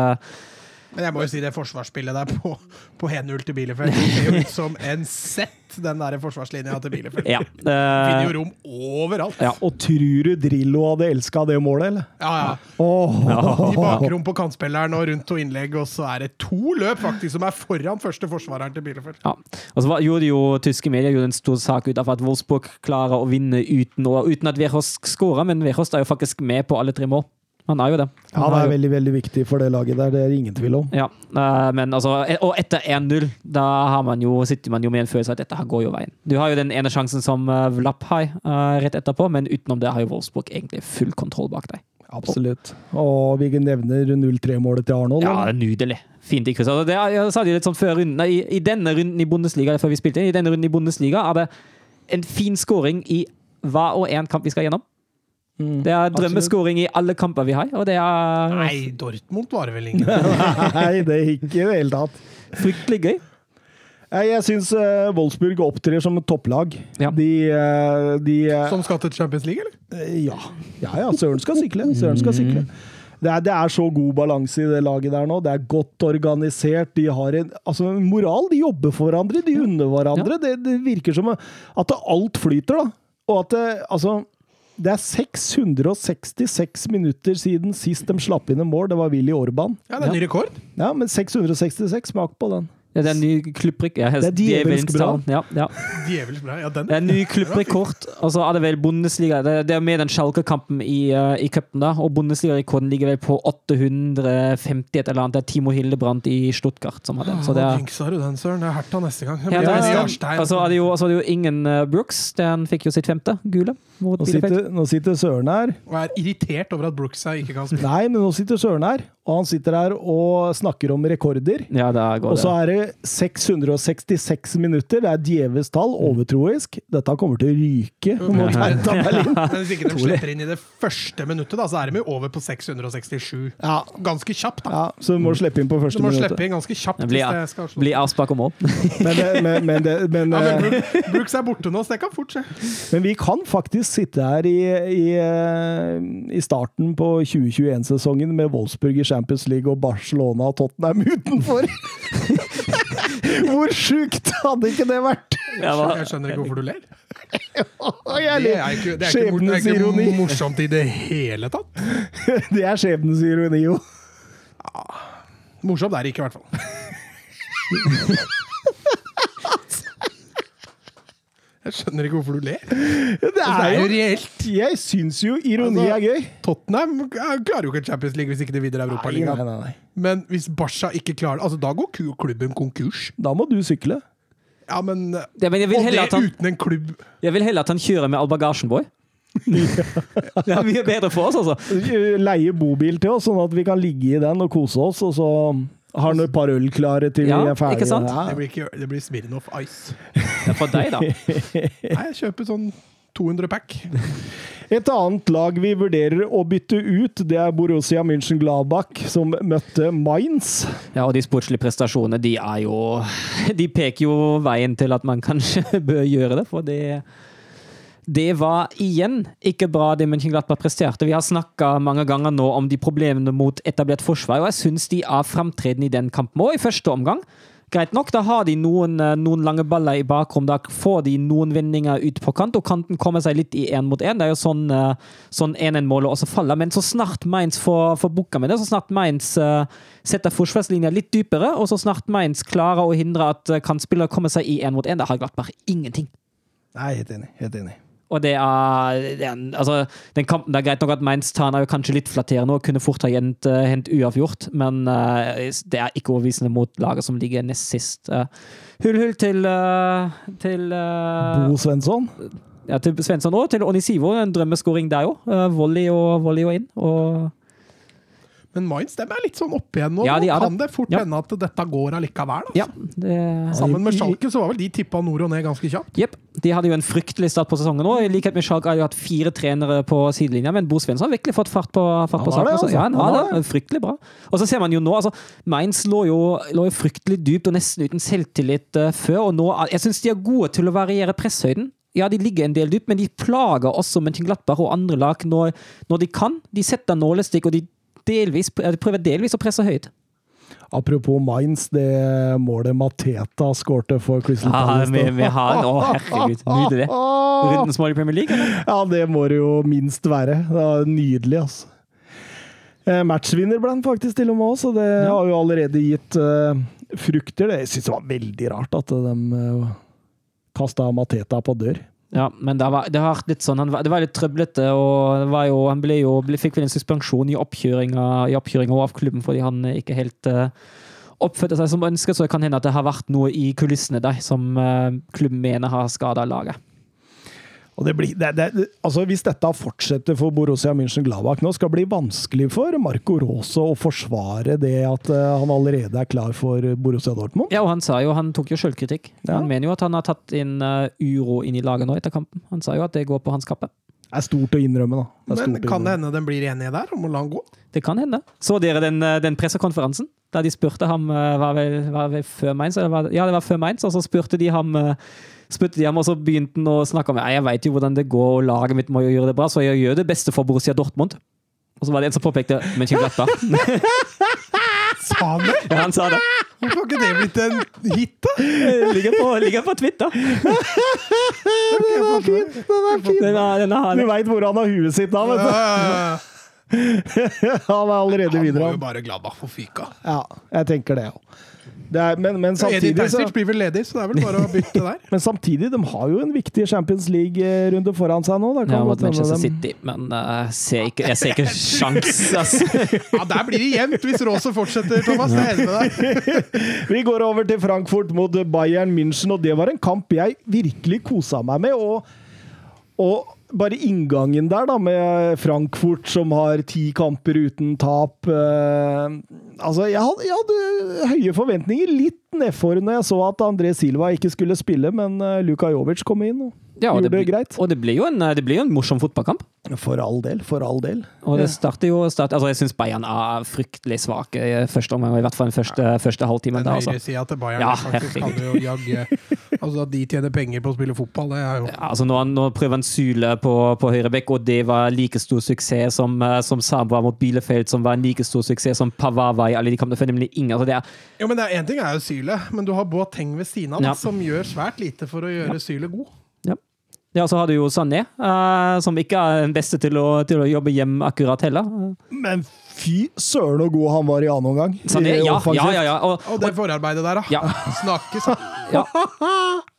Men jeg må jo si det forsvarsspillet der på, på 1-0 til Bielefeld det ser jo ut som en sett, den der forsvarslinja til Bielefeld. ja. (laughs) Finner eh, jo rom overalt. ja. Og tror du Drillo hadde elska det målet, eller? Ja, ja. Åh. I bakrom på kantspilleren og rundt to innlegg, og så er det to løp faktisk som er foran første forsvareren til Bielefeld. Ja. Og så gjorde jo tyske medier gjorde en stor sak ut av at Wolfsburg klarer å vinne uten, uten at Wehrhost skårer, men Wehrhost er jo faktisk med på alle tre mål. Han er jo det. Han det er er jo- veldig, veldig viktig for det laget der, det er ingen tvil om. Ja, eh, men altså, og etter 1-0, da har man jo, sitter man jo med en følelse av at dette her går jo veien. Du har jo den ene sjansen som Vlapp har eh, rett etterpå, men utenom det har jo Wolfsburg egentlig full kontroll bak deg. Absolutt. Og vi nevner 0-3-målet til Arnold. Ja, det er nydelig. Fint i kryss. Altså, det, jeg sa det litt sånn før runden, i, I denne runden i Bundesliga før vi spilte inn, i denne runden i Bundesliga er det en fin scoring i hva og en kamp vi skal gjennom. Mm, Det er drømmeskoring i alle kamper vi har, og det er Nei, Dortmund var det vel ingen. (laughs) Nei, det er ikke i det hele tatt. fryktelig gøy. Jeg syns uh, Wolfsburg opptrer som et topplag. Ja. De, eh, de eh, Som skal til Champions League, eller? Ja. ja, ja, Søren skal sykle. Søren skal sykle. Det er, det er så god balanse i det laget der nå. Det er godt organisert. De har en altså, moral. De jobber for hverandre, de unner hverandre. Det, det virker som at alt flyter, da. Og at det, altså det er 666 minutter siden sist de slapp inn en mål. Det var Willy Orban. Ja, det er en ny rekord. Ja, men 666, smak på den. Ja, det er en ny klubbrekord Ja, Det er djevelsk bra. Ja, ja. Djevelsk bra. Ja, den. Det er en ny klubbrekord. Og så er det vel Bundesliga. Det, det er med den Schalke-kampen i, uh, i cupen, da. Og Bundesliga-rekorden ligger vel på 850 et eller annet. Det er Timo Hildebrandt i Stuttgart som har den. Så det er jinxa du den, Søren. Det er Hertha neste gang. Ja, det er, Jarstein. og så er det jo, og så er det jo ingen uh, Brooks. Den fikk jo sitt femte gule. Mot Nå sitter, nå sitter Søren her. Og er irritert over at Brookside ikke kan spille. Nei, men nå sitter Søren her, og han sitter her og snakker om rekorder. Ja, der går Og så er det 666 minutter. Det er djevelsk tall, overtroisk. Dette kommer til å ryke mot Hertha (laughs) Berlin. Men hvis ikke de slipper inn i det første minuttet, da, så er de jo over på 667. Ja, Ganske kjapt, da. ja, så du må slippe inn på første Du første må slippe inn ganske kjapt. Bli hvis det skal slå. blir avspark og mål. (laughs) Men, det, men, men, men, Ja, men eh, Brook- Brooks er borte nå, så det kan fort skje. men vi kan faktisk sitte her i, i, eh, i starten på 2021-sesongen med Wolfsburg i Champions League og Barcelona og Tottenham (laughs) utenfor. (laughs) Hvor sjukt hadde ikke det vært? Jeg, var, Jeg skjønner ikke hvorfor du ler. (laughs) Jeg Det er ikke, det er ikke, det er ikke morsomt i det hele tatt. (laughs) Det er skjebnens ironi, jo. Morsomt er det ikke, i hvert fall. Jeg skjønner ikke hvorfor du ler. Det Det er jo er jo reelt. Jeg syns jo ironi Altså, er gøy. Tottenham klarer jo ikke Champions League hvis ikke de Nei, Europaligaen. Men hvis Barca ikke klarer det, altså da går klubben konkurs. Da må du sykle. Ja, men Ja, men Og det han uten en klubb Jeg vil heller at han kjører med all bagasjen, boy. (laughs) det er mye bedre for oss, altså. Leie bobil til oss, sånn at vi kan ligge i den og kose oss, og så har han et par øl klare til Ja, vi er ferdige. ikke sant? Ja. Det blir, ikke, det blir Smirnov Ice. Det er for deg, da. (laughs) Nei, jeg kjøper sånn 200 pack. Et annet lag vi vurderer å bytte ut, det er Borussia München-Gladbach, som møtte Mainz. Ja, og de sportslige prestasjonene, de er jo De peker jo veien til at man kanskje (laughs) bør gjøre det, for det det var igjen ikke bra det Mönchenglattberg presterte. Vi har snakka mange ganger nå om de problemene mot etablert forsvar, og jeg syns de er framtredende i den kampen òg, i første omgang. Greit nok, da har de noen, eh, noen lange baller i bakrom. Da får de noen vendinger ut på kant, og kanten kommer seg litt i én mot én. Det er jo sånn eh, sånn 1-1-målet også faller. Men så snart Mainz får, får booka med det, så snart Mainz uh, setter forsvarslinja litt dypere, og så snart Mainz klarer å hindre at kantspillere kommer seg i én mot én, da har Glattberg ingenting. Nei, helt enig. Helt enig. Og det er, det er altså, den kampen, det er greit nok at Mainz Tana er kanskje litt flatterende og kunne fort ha hent, uh, hendt uavgjort, men uh, det er ikke overbevisende mot laget som ligger nest sist. Uh, hull hull til, uh, til eh, Bo Svensson. ja, til Svensson òg, til Onisivo. En drømmeskåring der òg. volley, og, volley og inn. Og Men Mainz dem er litt sånn oppe igjen nå. Ja, de nå kan det. fort Ja. hende at dette går allikevel. Altså. ja, det Sammen med Schalke så var vel de tippa nord og ned ganske kjapt. Jepp. De hadde jo en fryktelig start på sesongen nå. I likhet med Schalke har de hatt fire trenere på sidelinja, men Bo Svensson har virkelig fått fart på, fart på saken. altså. Ja, han har det. Fryktelig bra. Og så ser man jo nå, altså Mainz lå jo, lå jo fryktelig dypt og nesten uten selvtillit uh, før, og nå Jeg syns de er gode til å variere presshøyden. Ja, de ligger en del dypt, men de plager også Mönchenglattberg og andre lag når, når de kan. De setter nålestikk, og de, delvis, de prøver delvis å presse høyt. Apropos Mainz, det målet Mateta skårte for Crystal Ja, Palace. vi, vi har en Å, herregud. Nydelig. Rundens mål i Premier League, eller? Ja, det må det jo minst være. Det var nydelig, altså. Eh, matchvinner ble han faktisk til og med òg, så det Ja. har jo allerede gitt uh, frukter. Det- syns jeg var veldig rart at de uh, kasta Mateta på dør. Ja, men det, var, det har litt sånn var- Det var litt trøblete, og jo, han ble jo, ble, fikk vel en suspensjon i oppkjøringa i av klubben fordi han eh, ikke helt uh, oppførte seg som ønsket, så det kan hende at det har vært noe i kulissene der som uh, klubben mener har skada laget. Og det blir, det, det, altså Hvis dette fortsetter for Borussia München-Gladbach nå, skal det bli vanskelig for Marco Rosa å forsvare det at eh, han allerede er klar for Borussia Dortmund. Ja, og han sa jo, han tok jo selvkritikk. Ja. Han mener jo at han har tatt inn eh, uro inn i laget nå etter kampen. Han sa jo at det går på hans kappe. Det er stort å innrømme, da. Er Men kan det hende de blir enige der om å la han gå? Det kan hende. Så dere den, eh, den pressekonferansen? Da de spurte ham eh, Var vel, var vel før Mainz? Var, ja, det var før Mainz, og så spurte de ham eh, spurte de ham, og så begynte han å snakke om jeg vet jo hvordan det går, og laget mitt må jo gjøre det bra, så jeg gjør det beste for Borussia Dortmund. Og så var det en som påpekte Men ikke glatt, da. (laughs) Sa han det? ja, han sa det. Hvorfor har ikke det blitt en hit, da? Ligger på, ligger på Twitter. (laughs) Den er fin! Den er fin! Den er, den er, Du veit hvor han har huet sitt da, vet du. (laughs) Han er allerede videre. Han må jo bare bare Gladbach for fyka. Ja, jeg tenker det òg. Det er, men, men, samtidig, Edith Terzic blir vel ledig, så det er vel bare å bytte der. (laughs) men samtidig, de har jo en viktig Champions League-runde foran seg nå. Da kan Ja, mot Manchester City, men uh, ser ikke, jeg ser ikke (laughs) sjans, altså. Ja, Der blir det jevnt hvis Rose fortsetter, Thomas. Jeg er enig med deg. (laughs) Vi går over til Frankfurt mot Bayern München, og det var en kamp jeg virkelig kosa meg med. Og, og bare inngangen der, da, med Frankfurt som har ti kamper uten tap eh, Altså, jeg hadde, jeg hadde høye forventninger. Litt nedfor når jeg så at André Silva ikke skulle spille, men uh, Luka Jovic kom inn. Og, Ja, og, det, det blir- greit. og det blir jo en, blir jo en morsom fotballkamp. For all del, for all del. Og det starter jo start, altså Jeg syns Bayern er fryktelig svake i første omgang, i hvert fall den første, første halvtimen. Den høyre høyresida til Bayern Ja, faktisk kan jo jagge Altså At de tjener penger på å spille fotball, det er jo Ja, altså nå, nå prøver han Syle på, på høyrebekk, og det var like stor suksess som, eh, som Sabra mot Bielefeld, som var en like stor suksess som Pavava i alle de kampene. For nemlig ingen, altså det er, Jo, men det er Én ting er jo Syle, men du har Boateng ved siden av, Ja. som gjør svært lite for å gjøre Syle god. Ja. ja, så har du jo Sané, uh, som ikke er den beste til å, til å jobbe hjem akkurat heller. Men fy søren så god han var i annen omgang. Sané, I ja, ja, ja, ja. Og, Og det forarbeidet der, da. Ja. (laughs) Snakkes. ja. (laughs)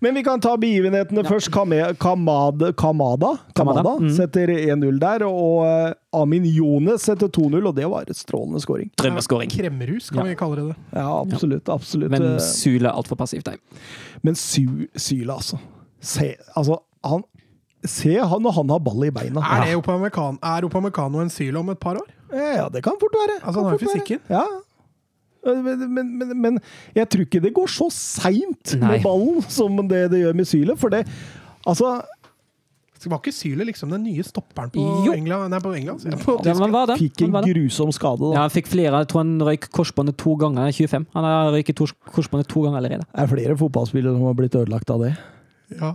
Men vi kan ta begivenhetene først. Kame, Kamada, Kamada, Kamada Kamada, mm. setter 1-0 der, og eh, Amin Jones setter 2-0, og det var et strålende scoring. Drømmeskåring. Kremmerhus, kan Ja. vi kalle det det. Ja, absolutt. absolutt. Men Eh, Sule er altfor passivt. Nei. Men Sule, altså. Se, altså han, se han når han har ball i beina. Er det Opamecano, er Opamecano en Syle om et par år? Ja, det kan fort være. Altså, han har jo fysikken. Ja. Men, men, men, men jeg tror ikke det går så seint med ballen som det det gjør med Syle. For det Altså, Det var ikke Syle liksom den nye stopperen på Jo. England? Nei, på England. På Ja, men var det. fikk en var det. grusom skade. Da. Ja, han fikk flere. Jeg tror han røyk korsbåndet to ganger. 25. Han har røyket korsbåndet to ganger allerede. Det er flere fotballspillere som har blitt ødelagt av det. Ja.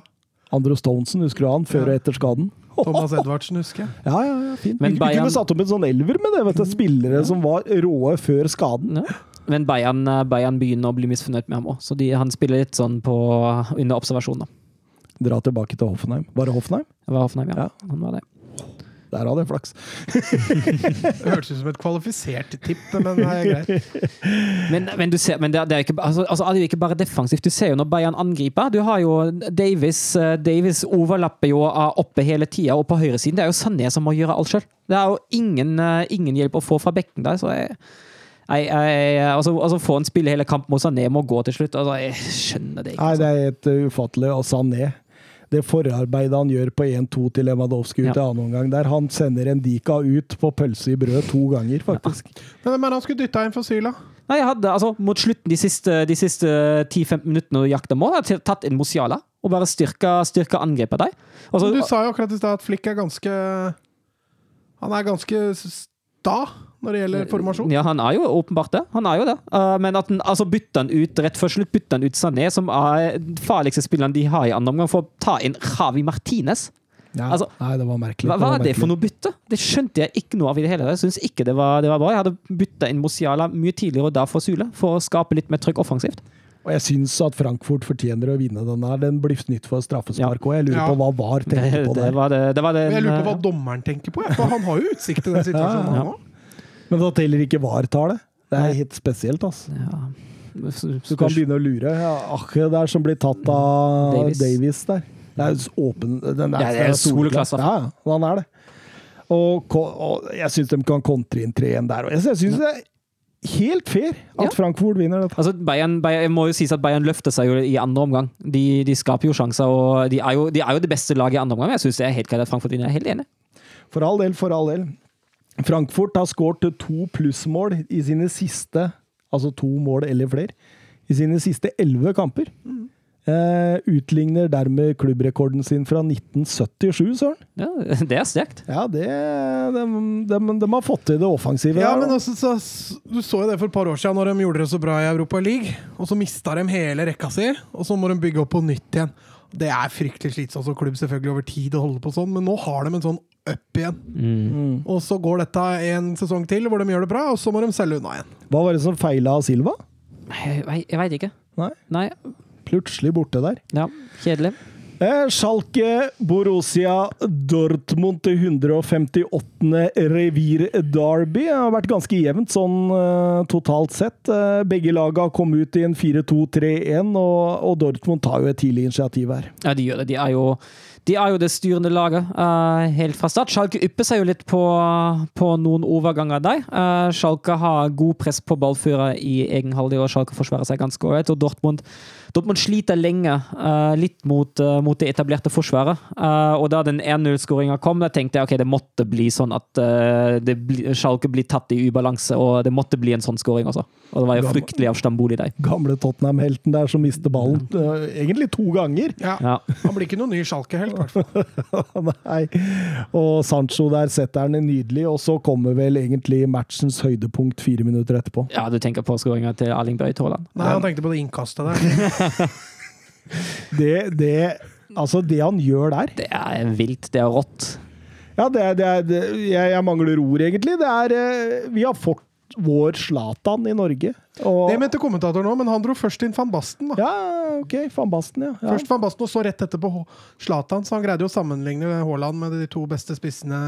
Andrew Stonesen, husker du han? Før og etter skaden. Thomas Edvardsen, husker jeg. (laughs) Ja, ja, ja, fint. Men vi, vi kunne satt opp en sånn elver med det, vet du. Spillere som var råe før skaden. Ja. Men Bayern, eh, Bayern begynner å bli misfornøyd med ham òg, så de, han spiller litt sånn på, under observasjon. da. Dra tilbake til Hoffenheim. Var det Hoffenheim? Det var Hoffenheim, ja. Ja. Han var det. Der hadde jeg flaks. Det hørtes ut som et kvalifisert tipp, men det er greit. Men, men du ser, men det, er- det er ikke, altså, altså, det er ikke bare defensivt. Du ser jo når Bayern angriper. Du har jo Davis eh, Davis overlapper jo oppe hele tida, og på høyresiden det er jo Sané som må gjøre alt sjøl. Det er jo ingen, eh, ingen hjelp å få fra bekken der, så jeg Nei, altså, altså Få en spille hele kampen mot Sané må gå til slutt. Altså, jeg skjønner det ikke. Nei, Altså. det er helt uh, ufattelig. Og Sané det forarbeidet han gjør på 1-2 til Lewandowski ut Ja. i annen omgang der. Han sender en Dika ut på pølse i brød to ganger, faktisk. Men hvem er han skulle dytta inn for Syla? Nei, jeg hadde, altså, Mot slutten de siste, de siste 10-15 minuttene å jakte mål, hadde jeg tatt inn Mosiala. og bare styrka, styrka angrepet der. Altså, Du sa jo akkurat i stad at Flikk er ganske Han er ganske sta når det gjelder formasjon. Ja, han er jo åpenbart det. Han er jo det. Uh, men at han altså bytter han ut rett før slutt bytter han ut Sané, som er den farligste spilleren de har i andre omgang, for å ta inn Javi Martinez. Ja, Altså, nei, det var merkelig. Hva, hva var er det for noe bytte? Det skjønte jeg ikke noe av i det hele tatt. Syns ikke det var, det var bra. Jeg hadde bytta inn Mosiala mye tidligere og da for Sule, for å skape litt mer trykk offensivt. Og jeg syns at Frankfurt fortjener å vinne den her. Den blir snytt for straffespark òg. Jeg lurer Ja. på hva VAR Det, tenkte på det der. var det, det, var det Men jeg lurer på hva dommeren tenker på, jeg, for han har jo utsikt til den situasjonen. (laughs) Ja, ja. han. Men at heller ikke VAR tar det. Det er helt spesielt, altså. ja. Du kan begynne å lure. Ja, der som blir tatt av Davis. Davis, der. Det er åpen den Ja, det er soleklasse. Ja, ja, han er det. Og, og jeg syns de kan kontre inn 3-1 der. òg. jeg, syns det er helt fair at Ja. Frankfurt vinner dette. Altså, Bayern, Bayern, må jo sies at Bayern løfter seg jo i andre omgang. De, de skaper jo sjanser, og de er jo, de er jo det beste laget i andre omgang. Jeg syns det er helt greit at Frankfurt vinner. Jeg er helt enig. For all del, for all del. Frankfurt har skåret to plussmål i sine siste Altså to mål eller flere. I sine siste elleve kamper. Eh, utligner dermed klubbrekorden sin fra 1977, søren. Ja, (laughs) det er sterkt. Ja, det de, de, de har fått til det offensive. Ja, der, men også, så, Du så jo det for et par år siden, når de gjorde det så bra i Europa League. Og så mista de hele rekka si, og så må de bygge opp på nytt igjen. Det er fryktelig slitsomt som klubb selvfølgelig over tid å holde på sånn, men nå har de en sånn up igjen. Mm. Og så går dette en sesong til hvor de gjør det bra, og så må de selge unna igjen. Hva var det som feila av Silva? Jeg, jeg veit ikke. Nei. Nei. Plutselig borte der. Ja, kjedelig. Eh, Schalke Borussia Dortmund til 158. revir-derby. Det har vært ganske jevnt sånn eh, totalt sett. Eh, begge laga kom ut i en 4-2-3-1, og, og Dortmund tar jo et tidlig initiativ her. Ja, de gjør det. De er jo, de er jo det styrende laget uh, helt fra start. Schalke ypper seg jo litt på, på noen overganger der. Uh, Schalke har god press på ballfører i egen halvdel, og Schalke forsvarer seg ganske ålreit. Og Dortmund, Dortmund sliter lenge uh, litt mot, uh, mot det etablerte forsvaret. Uh, og da den 1-0-skåringa kom, da tenkte jeg ok, det måtte bli sånn at det bli, Schalke blir tatt i ubalanse, og det måtte bli en sånn skåring også. Og det var jo fryktelig av Stamboli der. Gamle Tottenham-helten der som mister ballen egentlig to ganger. Ja. Ja. (laughs) Han blir ikke noen ny Schalke-helt, i hvert fall. (laughs) Nei. Og Sancho der setter han nydelig, og så kommer vel egentlig matchens høydepunkt fire minutter etterpå. ja, du tenker på skåringa til Erling Braut Haaland. Nei, han tenkte på det innkastet der. (laughs) (laughs) Det, det, altså det han gjør der Det er vilt. Det er rått. Ja, det er, det er det, jeg, jeg mangler ord, egentlig. Det er eh, Vi har fått vår Zlatan i Norge. Og, Det mente kommentatoren òg, men han dro først inn van Basten. da. ja, OK. Van Basten, ja. ja. Først van Basten, og så rett etterpå Zlatan. Så han greide jo å sammenligne Haaland med de to beste spissene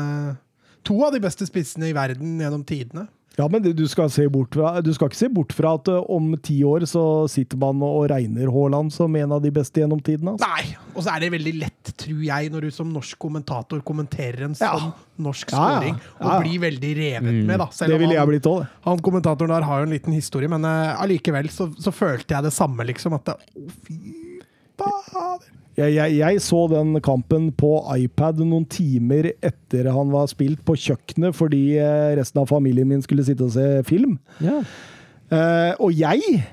To av de beste spissene i verden gjennom tidene. Ja, men du skal, se bort fra, du skal ikke se bort fra at eh, om ti år så sitter man og regner Haaland som en av de beste gjennom tiden. Altså. Nei! Og så er det veldig lett, tror jeg, når du som norsk kommentator kommenterer en Ja. sånn norsk Ja, ja. scoring, og Ja, ja. blir veldig revet med, da. Selv Det ville jeg blitt òg. Han kommentatoren der har jo en liten historie, men uh, så, så følte jeg det samme, liksom. At det, å, fy fader. Jeg, jeg, jeg så den kampen på iPad noen timer etter han var spilt på kjøkkenet fordi eh, resten av familien min skulle sitte og se film. Ja. Uh, og jeg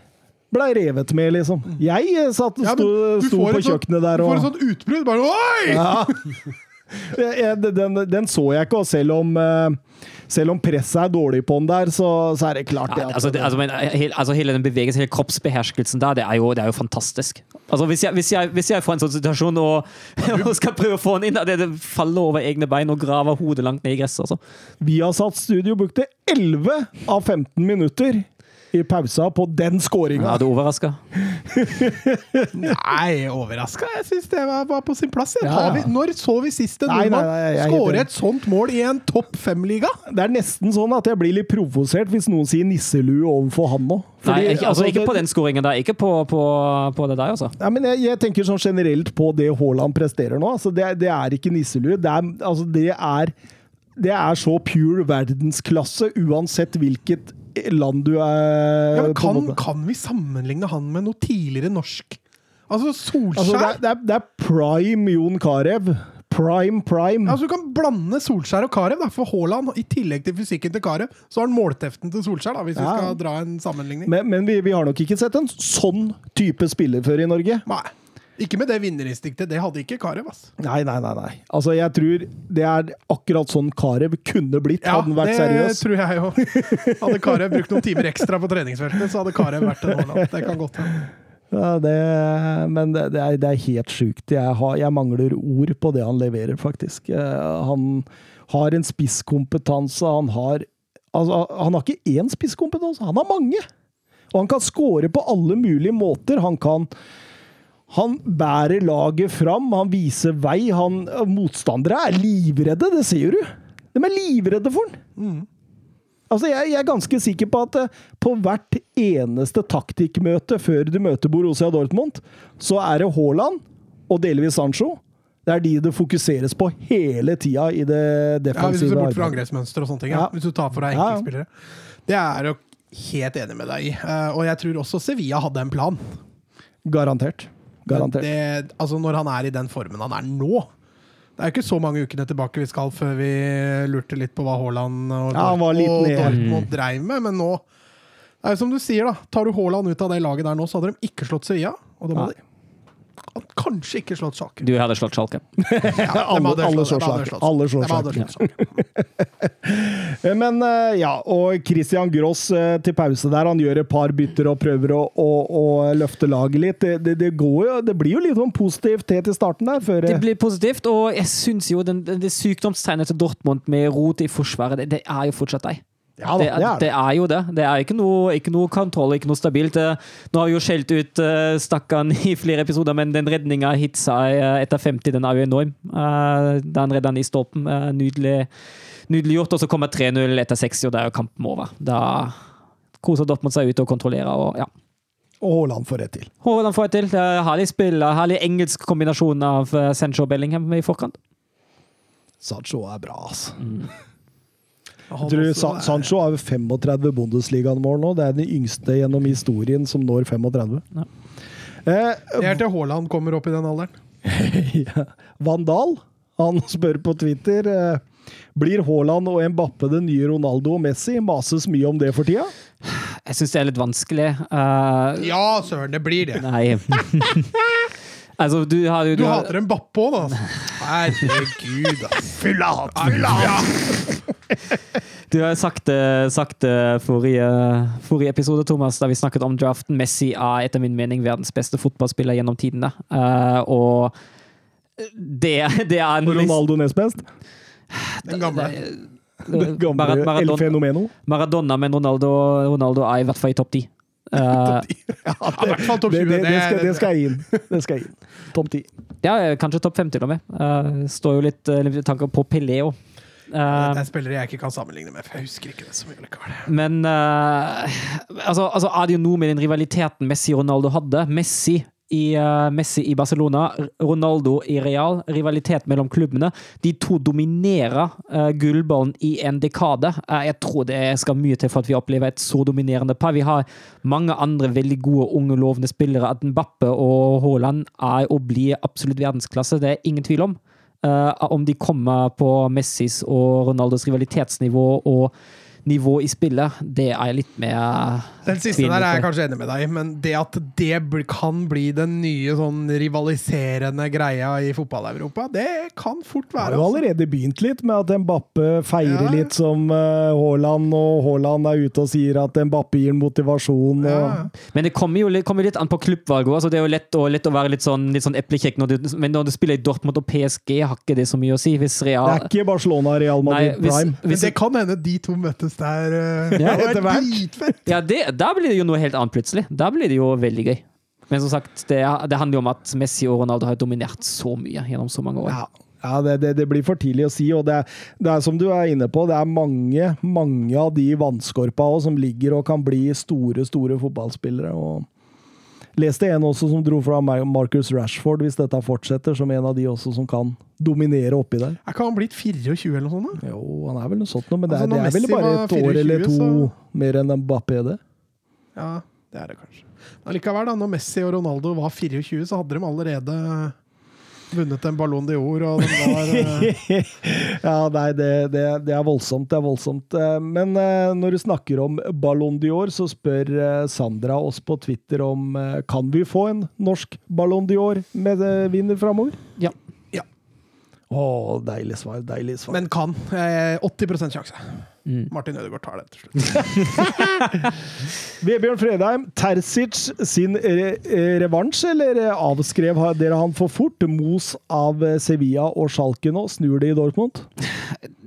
blei revet med, liksom. Jeg eh, satt, Ja, sto, på et sånt- kjøkkenet der Du får et sånt utbrudd. Bare oi! ja. Den, den så jeg ikke, og selv om, selv om presset er dårlig på den der, så, så er det klart det Ja, altså, det, altså, men, altså hele den bevegelsen, hele kroppsbeherskelsen der, det er jo, det er jo fantastisk. Altså, hvis, jeg, hvis, jeg, hvis jeg får en sånn situasjon og, (laughs) og skal prøve å få den inn, det, det faller over egne bein og graver hodet langt ned i gresset. Altså. Vi har satt Studio brukte 11 av 15 minutter i pausa på den skåringa. Ja, du overraska? Nei, overraska. Jeg syns det var, var på sin plass. Ja, Ja. Vi, når så vi sist en nordmann er skåre et sånt mål i en topp fem-liga? Det er nesten sånn at jeg blir litt provosert hvis noen sier nisselue overfor han nå. Nei, ikke, altså, ikke på den skåringen der. Ikke på, på, på det der, altså. Ja, men jeg, jeg tenker sånn generelt på det Haaland presterer nå. Altså, det, det er ikke nisselue. Det er, altså, det er, det er så pure verdensklasse, uansett hvilket land du er Ja, kan, kan vi sammenligne han med noe tidligere norsk? Altså Solskjær? Altså, det, er, det, er, det er prime Jon Carew. Prime, prime. Altså, du kan blande Solskjær og Carew, for Haaland, i tillegg til fysikken til Carew, så har han målteften til Solskjær, da, hvis vi skal dra en sammenligning. Men, men vi, vi har nok ikke sett en sånn type spiller før i Norge. Nei. Ikke med det vinnerinstinktet. Det hadde ikke ass. Nei, nei, nei. nei. Altså, jeg tror det er akkurat sånn Carew kunne blitt, Ja, hadde han vært seriøs. Ja, det tror jeg òg. Hadde Carew brukt noen timer ekstra på treningsfeltet, så hadde Carew vært en Haaland. Det kan godt hende. Ja, det, men det, det, er, det er helt sjukt. Jeg, har, jeg mangler ord på det han leverer, faktisk. Eh, Han har en spisskompetanse. Han har altså, Han har ikke én spisskompetanse, han har mange! Og han kan score på alle mulige måter. Han kan han bærer laget fram, han viser vei. Han, motstandere er livredde, det ser du! De er livredde for han! Altså, jeg, jeg er ganske sikker på at eh, på hvert eneste taktikkmøte før du møter Borussia Dortmund, så er det Haaland og delvis Sancho. Det er de det fokuseres på hele tida i det Ja, Hvis du ser bort fra angrepsmønster og sånne ting. Ja. Hvis du tar for deg enkeltspillere. Det er jeg helt enig med deg i. Eh, og jeg tror også Sevilla hadde en plan. Garantert. Garantert. Det, altså når han er i den formen han er nå Det er ikke så mange ukene tilbake vi skal før vi lurte litt på hva Haaland og, Ja, han var litt og. Dortmund dreiv med, men nå det er jo som du sier, da. Tar du Haaland ut av det laget der nå, så hadde de ikke slått Sevilla. Og de Nei. hadde kanskje ikke slått Schalke. Du hadde slått Schalke. Ja, (laughs) Alle- alle slått- slår. Alle Schalke. (laughs) Men eh, ja, og Christian Gross eh, til pause der. Han gjør et par bytter og prøver å, å, å løfte laget litt. Det, det, jo, det blir jo litt sånn positivt helt i starten der. Før, Det eh, blir positivt, og jeg syns jo den, det sykdomstegnet til Dortmund med rot i forsvaret, det, det er jo fortsatt deg. Ja det, det er det. det er jo det. Det er ikke noe, ikke noe kontroll, ikke noe stabilt. Nå har vi jo skjelt ut uh, stakkaren (laughs) i flere episoder, men den redninga Hitsa etter 50, den er jo enorm. Uh, den redda han i stolpen. Uh, nydelig, nydelig gjort. Og så kommer 3-0 etter 60, og da er jo kampen over. Da koser Dortmund seg ut og kontrollerer. og ja. Og Haaland får det til. Haaland får det til. Det er Herlig spill, herlig engelsk kombinasjon av uh, Sancho og Bellingham i forkant. Sancho er bra, altså. Mm. Jeg tror Sancho har 35 Bundesliga-mål nå. Det er den yngste gjennom historien som når 35. Ja. Eh, Det er til Haaland kommer opp i den alderen. (laughs) ja. Vandal, han spør på Twitter eh, Blir Haaland og Mbappe det nye Ronaldo og Messi? Mases mye om det for tida? Jeg syns det er litt vanskelig. Uh, Ja, søren, det blir det. Nei. (laughs) altså, du har du, Du har- hater en Bappe òg, da. Herregud, ass. (laughs) Full av hat! Full av hat! Du har sagt det, sagt det forrige, forrige episode, Thomas, da vi snakket om draften. Messi er etter min mening verdens beste fotballspiller gjennom tidene. Uh, og det, det er en Ronaldo nest best? Den gamle. (laughs) Den gamle Marad- El Maradona, Fenomeno? Maradona, men Ronaldo, Ronaldo er i hvert fall i topp ti. (laughs) Eh, (laughs) Ja, Det, 20. det, det, skal, det skal jeg inn. Det skal jeg inn. Topp ti. ja, kanskje topp fem til og med. Uh, står jo litt, uh, tanken tanker på Pelé òg. Det er spillere jeg ikke kan sammenligne med, for jeg husker ikke det så mye likevel. Men uh, altså, altså er det jo noe med den rivaliteten Messi og Ronaldo hadde. Messi i, eh, Messi i Barcelona, Ronaldo i Real. Rivalitet mellom klubbene. De to dominerer uh, gullballen i en dekade. Eh, jeg tror det skal mye til for at vi opplever et så dominerende par. Vi har mange andre veldig gode, unge, lovende spillere. At Mbappe og Haaland er og blir absolutt verdensklasse, det er ingen tvil om. Eh, om de kommer på Messis og Ronaldos rivalitetsnivå og nivå i spillet, det er jeg litt mer Den siste der er jeg kanskje enig med deg i, men det at det kan bli den nye sånn rivaliserende greia i fotball-Europa, det kan fort være. Det har jo Altså. allerede begynt litt med at Mbappe feirer Ja. litt som eh, Haaland, og Haaland er ute og sier at Mbappe gir motivasjon. Og, Ja. Men det kommer jo litt, kommer litt an på klubbvalget. Altså, det er jo lett å, lett å være litt sånn, litt sånn eplekjekk, når du, men når du spiller i Dortmund og PSG, har ikke det så mye å si. Hvis Det er ikke Barcelona Real Madrid Nei, hvis- Prime. Men hvis- det kan hende de to møttes der uh, Ja, (laughs) etter hvert. Dritfett! Ja, det, da blir det jo noe helt annet plutselig. Da blir det jo veldig gøy. Men som sagt, det, det handler jo om at Messi og Ronaldo har dominert så mye gjennom så mange år. Ja, ja det, det, det blir for tidlig å si. og det det er som du er inne på, det er mange mange av de vannskorpa også, som ligger og kan bli store, store fotballspillere. og Leste en også som dro fra Marcus Rashford, hvis dette fortsetter, som en av de også som kan dominere oppi der. Er ikke han blitt 24 eller noe sånt? da? Jo, han er vel noe sånt men det Altså, er, det er vel bare et år eller to så- mer enn Mbappé, det. Ja, det er det kanskje. Men likevel, da, når Messi og Ronaldo var 24, så hadde de allerede vunnet en Ballon d'Or, og de var eh, (laughs) Ja, nei, det, det, det er voldsomt. Det er voldsomt. Eh, Men eh, når du snakker om Ballon d'Or, så spør Sandra oss på Twitter om kan vi få en norsk Ballon d'Or med vinner framover? Ja. Ja. Å, deilig svar. Deilig svar. Men kan. Eh, 80% sjanse. Mm. Martin Ødegaard tar det til slutt. (laughs) Vebjørn Fredheim, Terzic sin re eh, revansj, eller eh, avskrev dere han for fort? Mos av eh, Sevilla og Schalke nå, snur det i Dortmund? (laughs)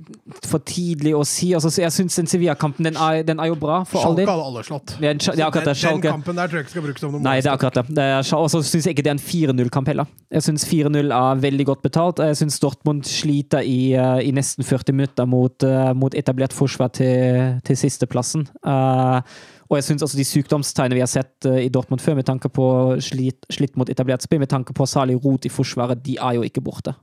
For tidlig å si. Altså, jeg syns den Sevilla-kampen den den er jo bra, for all Schalke hadde alle slått. Den, den kampen der tror jeg ikke skal brukes som noe Nei, det er akkurat det. det og så syns jeg ikke det er en 4-0-kamp heller. Jeg syns 4-0 er veldig godt betalt. Jeg syns Dortmund sliter i, eh, i nesten 40 minutter mot, eh, mot etablert forsvar til, til sisteplassen. Uh, og jeg syns altså de sykdomstegnene vi har sett i Dortmund før, med tanke på slitt, slitt mot etablert spill, med tanke på særlig rot i forsvaret, de er jo ikke borte.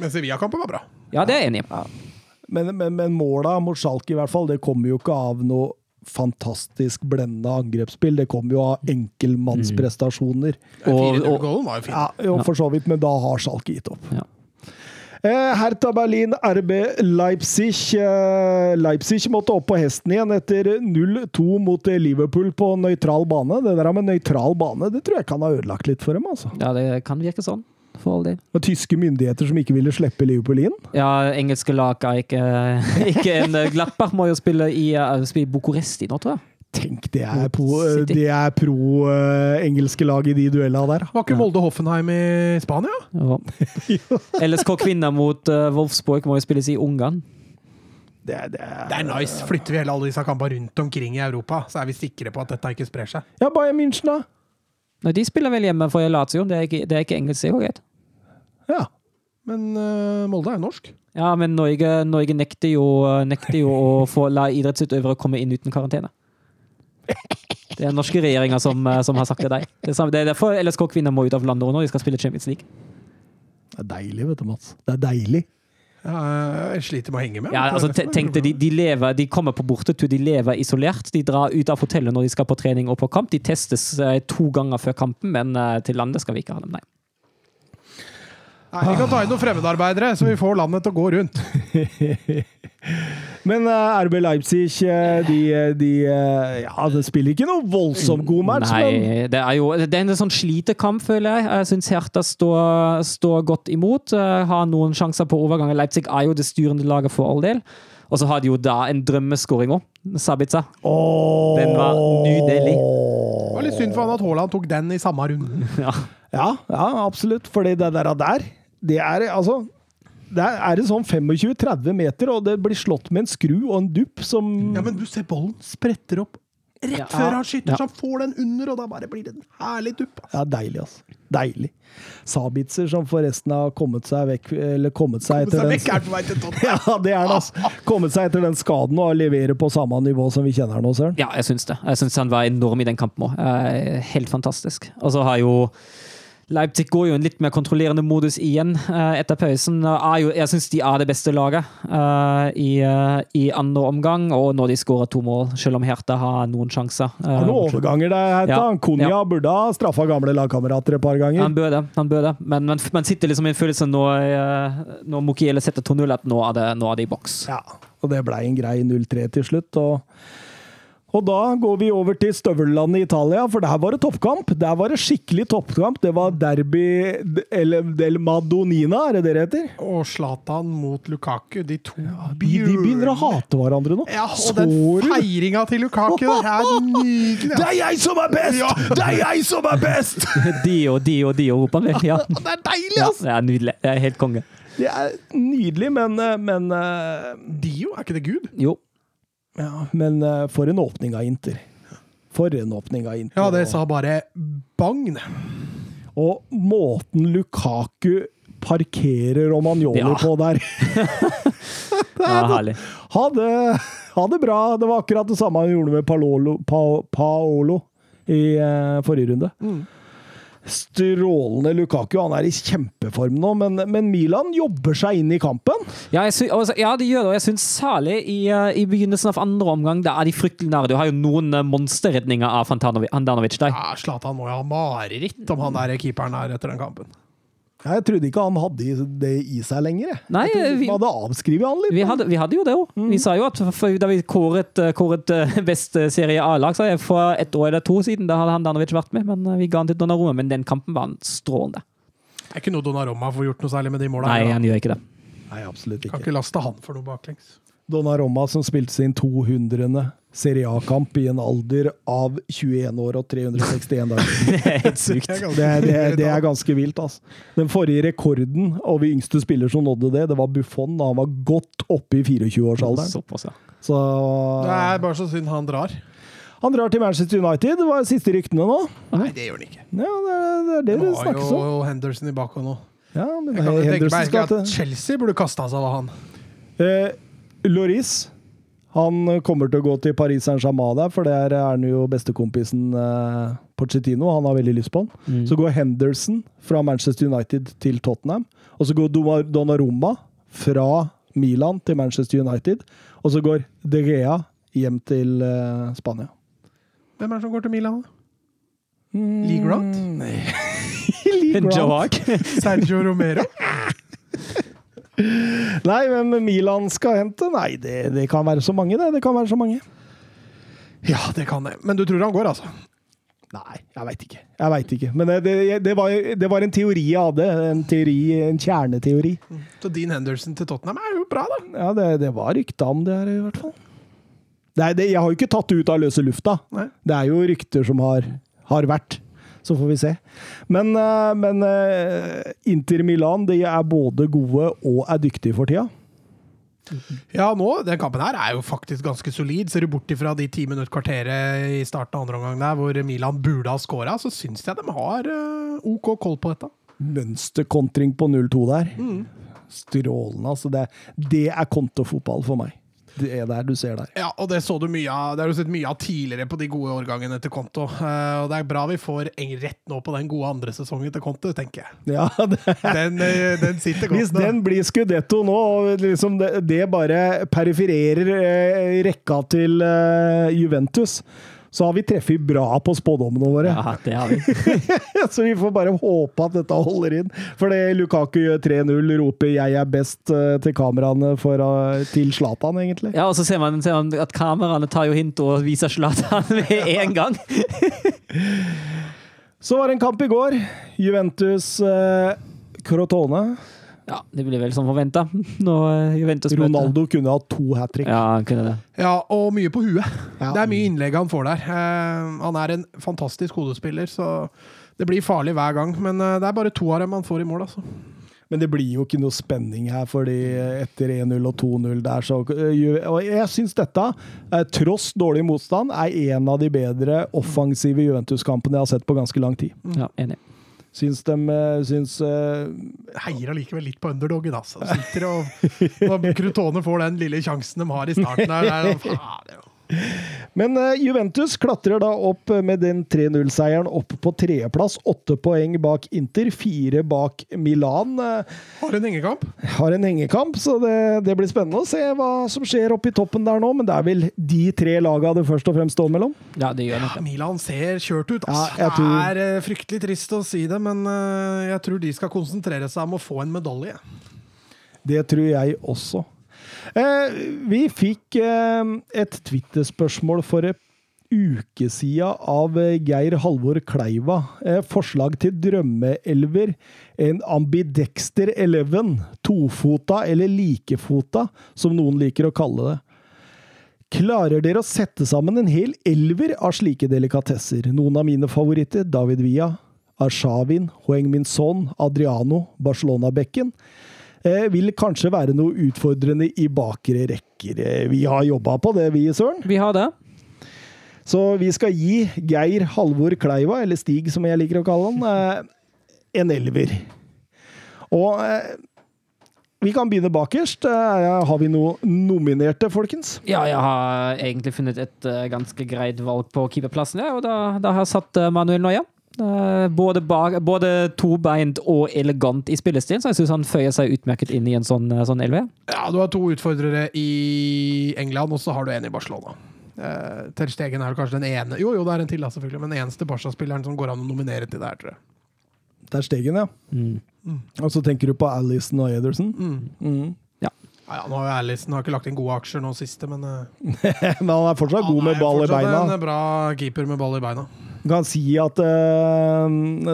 Men Sevilla-kampen var bra. Ja, det er jeg enig i. Men, men, men måla mot Schalke i hvert fall, det kommer jo ikke av noe fantastisk blenda angrepsspill. Det kommer jo av enkeltmannsprestasjoner. Og- og- 4-0-goalen var jo fin. Ja, for så vidt, men da har Schalke gitt opp. Ja. Eh, Hertha Berlin, RB Leipzig. Eh, Leipzig måtte opp på hesten igjen etter 0-2 mot Liverpool på nøytral bane. Det der med nøytral bane det tror jeg kan ha ødelagt litt for dem. altså. Ja, det kan virke sånn, for all del. Og tyske myndigheter som ikke ville slippe Liverpool inn. Ja, engelske lag er ikke, (laughs) ikke en glapper må jo spille i, eh, spille Bucuresti nå, tror jeg. Tenk, det er Mot pro, City. det er pro uh, engelske lag i de duellene der. Var ikke Molde Hoffenheim i Spania? Ja. (laughs) LSK kvinner mot uh, Wolfsburg må jo spilles i Ungarn. Det, er- det, er- Det er nice. Flytter vi hele alle disse kampene rundt omkring i Europa, så er vi sikre på at dette ikke sprer seg. Ja, Bayern München, da? Nei, de spiller vel hjemme for Lazio. Det er ikke, det er ikke engelsk, det går greit. Ja. Men uh, Molde er norsk. Ja, men Norge, Norge nekter, jo, nekter jo å få la idrettsutøvere komme inn uten karantene. Det er den norske regjeringa som, eh, som har sagt det er samme- det er derfor LSK-kvinner må ut av landet nå. De skal spille Champions League. Det er deilig, vet du, Mats. Det er deilig. Ja, jeg sliter med å henge med. Ja, altså, det tenk deg, de, de, lever, de kommer på bortetur, de lever isolert. De drar ut av hotellet når de skal på trening og på kamp. De testes eh, to ganger før kampen, men eh, til landet skal vi ikke ha dem, nei. Nei, Vi kan ta inn noen fremmedarbeidere, så vi får landet til å gå rundt. (laughs) Men uh, RB Leipzig, eh, de, de eh, Ja, det spiller ikke noe voldsomt god match, men Nei, det er jo det er en sånn slitekamp, føler jeg. Jeg syns Hertha står, står godt imot. eh, Har noen sjanser på overgang. Leipzig er jo det styrende laget for all del. Og så har de jo da en drømmeskåring òg. Sabica. Oh. Den var nydelig. Det var litt synd for han at Haaland tok den i samme runden. (laughs) Ja. Ja, ja, absolutt. Fordi det der, der det er altså det er det sånn 25-30 meter, og det blir slått med en skru og en dupp som Ja, men du ser bollen spretter opp rett Ja. før han skyter, Ja. så han får den under, og da bare blir det en herlig dupp. altså. Ja, deilig, altså. Deilig. Sabitzer som forresten har kommet seg vekk Eller kommet seg Komme seg etter vekk, er den Tottenham. (laughs) Ja, det er det, altså. Kommet seg etter den skaden og leverer på samme nivå som vi kjenner nå, Søren. Ja, jeg syns det. Jeg syns han var enorm i den kampen òg. Helt fantastisk. Og så har jo Leipzig går jo en litt mer kontrollerende modus igjen eh, etter pausen. Jo, jeg syns de er det beste laget uh, i, uh, i andre omgang, og når de skårer to mål, selv om Hertha har noen sjanser. Uh, Har noen overganger der, Heita. Ja. Konya Ja. burde ha straffa gamle lagkamerater et par ganger. Han bør det. han bør det. Men man, man sitter liksom i en følelse når, når Mokiele setter 2-0, at nå er, det, nå er det i boks. Ja, og det blei en grei 0-3 til slutt. Og, og da går vi over til støvellandet Italia, for der var det toppkamp. Der var det skikkelig toppkamp. Det var derby eller del Madonina, er det det heter? Og Zlatan mot Lukaku, de to De, de begynner å hate hverandre nå. Ja, og den feiringa til Lukaku, det er (laughs) nydelig. Det er jeg som er best! Det er jeg som er best! Dio, Dio, Dio, roper han vel. Ja. (laughs) Det er deilig, ja, altså! det er nydelig. Det er helt konge. Det er nydelig, men, eh, men, uh, Dio, er ikke det Gud? Jo. Ja, men eh, for en åpning av Inter. For en åpning av Inter. Ja, det sa bare bang. Og måten Lukaku parkerer Romagnoli Ja. på der (laughs) Ja, herlig. ha, det, ha det bra! Det var akkurat det samme han gjorde med Paolo, pa, Paolo i eh, forrige runde. Strålende Lukaku. Han er i kjempeform nå, men, men Milan jobber seg inn i kampen. Ja, jeg sy altså, ja, de gjør det, og jeg syns særlig i, eh, i begynnelsen av andre omgang da er de fryktelig nære. Du har jo noen uh, monsterredninger av Fantanovic der. Ja, Zlatan må jo ha mareritt om han der keeperen her etter den kampen. Jeg trodde ikke han hadde det i seg lenger. jeg. Nei, jeg trodde vi- hadde avskrevet han litt. Vi hadde, vi hadde jo det òg. Vi sa jo at for, da vi kåret, eh, kåret eh, (laughs) best eh, serie A-lag, for et år eller to siden, da hadde han Danovic vært med, men vi ga han til Donnarumma. Men den kampen var han strålende. Det er ikke noe Donnarumma får gjort noe særlig med de måla. Nei, han gjør ikke det. Nei, absolutt ikke. Kan ikke laste han for noe baklengs. Donnarumma som spilte sin 200. Serie A-kamp i en alder av 21 år og 361 dager. (laughs) Det er helt sykt. Det, er- det, er- det er ganske vilt, altså. Den forrige rekorden over yngste spiller som nådde det, det var Buffon da han var godt oppe i 24-årsalderen. Såpass, ja. Så Det er bare så synd han drar. han drar til Manchester United. Det var siste ryktene nå. Nei, det gjør han ikke. Ja, det er det, er det, Det det var om. jo Henderson i bakhånd nå. Ja, men Jeg kan jo tenke meg at Chelsea burde kasta seg av han. eh, Loris. Han kommer til å gå til Paris Saint-Germain der, for der er han jo bestekompisen eh, Pochettino. Han har veldig lyst på han. Mm. Så går Henderson fra Manchester United til Tottenham. Og så går Donnarumma fra Milan til Manchester United. Og så går De Gea hjem til eh, Spania. Hvem er det som går til Milan? da? Mm, Lee Grant? Nei. (laughs) Lee (laughs) Grant. Sergio Romero? Nei, hvem Milan skal hente? Nei, det, det kan være så mange, det. Det kan være så mange. Ja, det kan det. Men du tror han går, altså? Nei, jeg veit ikke. Jeg vet ikke. Men det, det, var, det var en teori jeg hadde. En teori, en kjerneteori. Så Dean Henderson til Tottenham er jo bra, da. Ja, det, det var rykta om det her, i hvert fall. Det, jeg har jo ikke tatt det ut av løse lufta. Nei. Det er jo rykter som har, har vært. Så får vi se. Men, eh, men eh, Inter Milan de er både gode og er dyktige for tida. Ja, nå, den kampen her er jo faktisk ganske solid. Ser du bort ifra de ti minutt kvarteret i starten av andre omgang der, hvor Milan burde ha skåra, så syns jeg de har eh, OK koll på dette. Mønsterkontring på 0-2 der. Strålende. Altså det, det er kontofotball for meg. Det er der du ser der. Ja, og det så du mye av Det har du sett mye av tidligere på de gode årgangene til Konto. Uh, og det er bra vi får en rett nå på den gode andre sesongen til Konto, tenker jeg. Ja, (laughs) det, Den, uh, den sitter godt hvis den blir skudetto nå, og liksom det, det bare perifererer uh, rekka til eh, Juventus, så har vi treffet bra på spådommene våre. Ja, det har vi. (laughs) så vi får bare håpe at dette holder inn. For det Lukaku gjør 3-0, roper 'jeg er best' eh, til kameraene for, eh, til Zlatan, egentlig. Ja, og så ser man, ser man at kameraene tar jo hint og viser Zlatan (laughs) med en gang. (laughs) Så var det en kamp i går. Juventus eh, Crotone. Ja, det blir vel som forventa (laughs) eh, Ronaldo kunne hatt to hat trick. Ja, kunne det. Ja, og mye på huet. (laughs) Ja. Det er mye innlegg han får der. Uh, han er en fantastisk hodespiller, så det blir farlig hver gang. Men uh, det er bare to av dem han får i mål, altså. Men det blir jo ikke noe spenning her, fordi etter 1-0 og 2-0 der, så Og jeg syns dette, tross dårlig motstand, er en av de bedre offensive Juventus-kampene jeg har sett på ganske lang tid. Ja, enig. Syns de øh, Syns uh, Heier allikevel litt på underdogen, altså. Sitter og og Crutone får den lille sjansen de har i starten her, Der, er, faen, det er jo- (laughs) Men øh, Juventus klatrer da opp med den 3-0-seieren opp på tredjeplass. Åtte poeng bak Inter, fire bak Milan. Eh, Har en hengekamp. har en hengekamp, så det, det blir spennende å se hva som skjer oppe i toppen der nå. Men det er vel de tre laga det først og fremst står mellom. Ja, det gjør nok det. Milan ser kjørt ut. Altså. Ja, tror- Det er eh, fryktelig trist å si det, men eh, jeg tror de skal konsentrere seg om å få en medalje. Det tror jeg også. Eh, vi fikk eh, et Twitter-spørsmål for en uke siden av eh, Geir Halvor Kleiva. Forslag til drømmeelver. En ambidexter eleven. Tofota eller likefota, som noen liker å kalle det. Klarer dere å sette sammen en hel elver av slike delikatesser? Noen av mine favoritter, David Villa, Arshavin, Hoeng Min Son, Adriano, Barcelona-bekken, vil kanskje være noe utfordrende i bakre rekker. Eh, Vi har jobba på det, vi, Søren. Vi har det. Så vi skal gi Geir Halvor Kleiva, eller Stig som jeg liker å kalle han, eh, en elver. Og eh, vi kan begynne bakerst. Eh, Har vi noe nominerte, folkens? Ja, jeg har egentlig funnet et eh, ganske greit valg på keeperplassen, ja, og da, da har jeg satt eh, Manuel Neuer. Eh, både, bar, både tobeint og elegant i spillestil, så jeg syns han føyer seg utmerket inn i en sånn, eh, sånn LV. Ja, du har to utfordrere i England, og så har du en i Barcelona. Eh, Ter Stegen er kanskje den ene Jo, jo, det er en til, selvfølgelig, men den eneste Barca-spilleren som går an å nominere til det her, tror jeg. Ter stegen, ja. Mm. Og så tenker du på Alison og Ederson. Mm. Mm. Ja, ja, nå har jo Alison har ikke lagt inn gode aksjer nå siste, men uh, (laughs) Men han er fortsatt god med ball i beina. Han er fortsatt En bra keeper med ball i beina. Kan si at uh,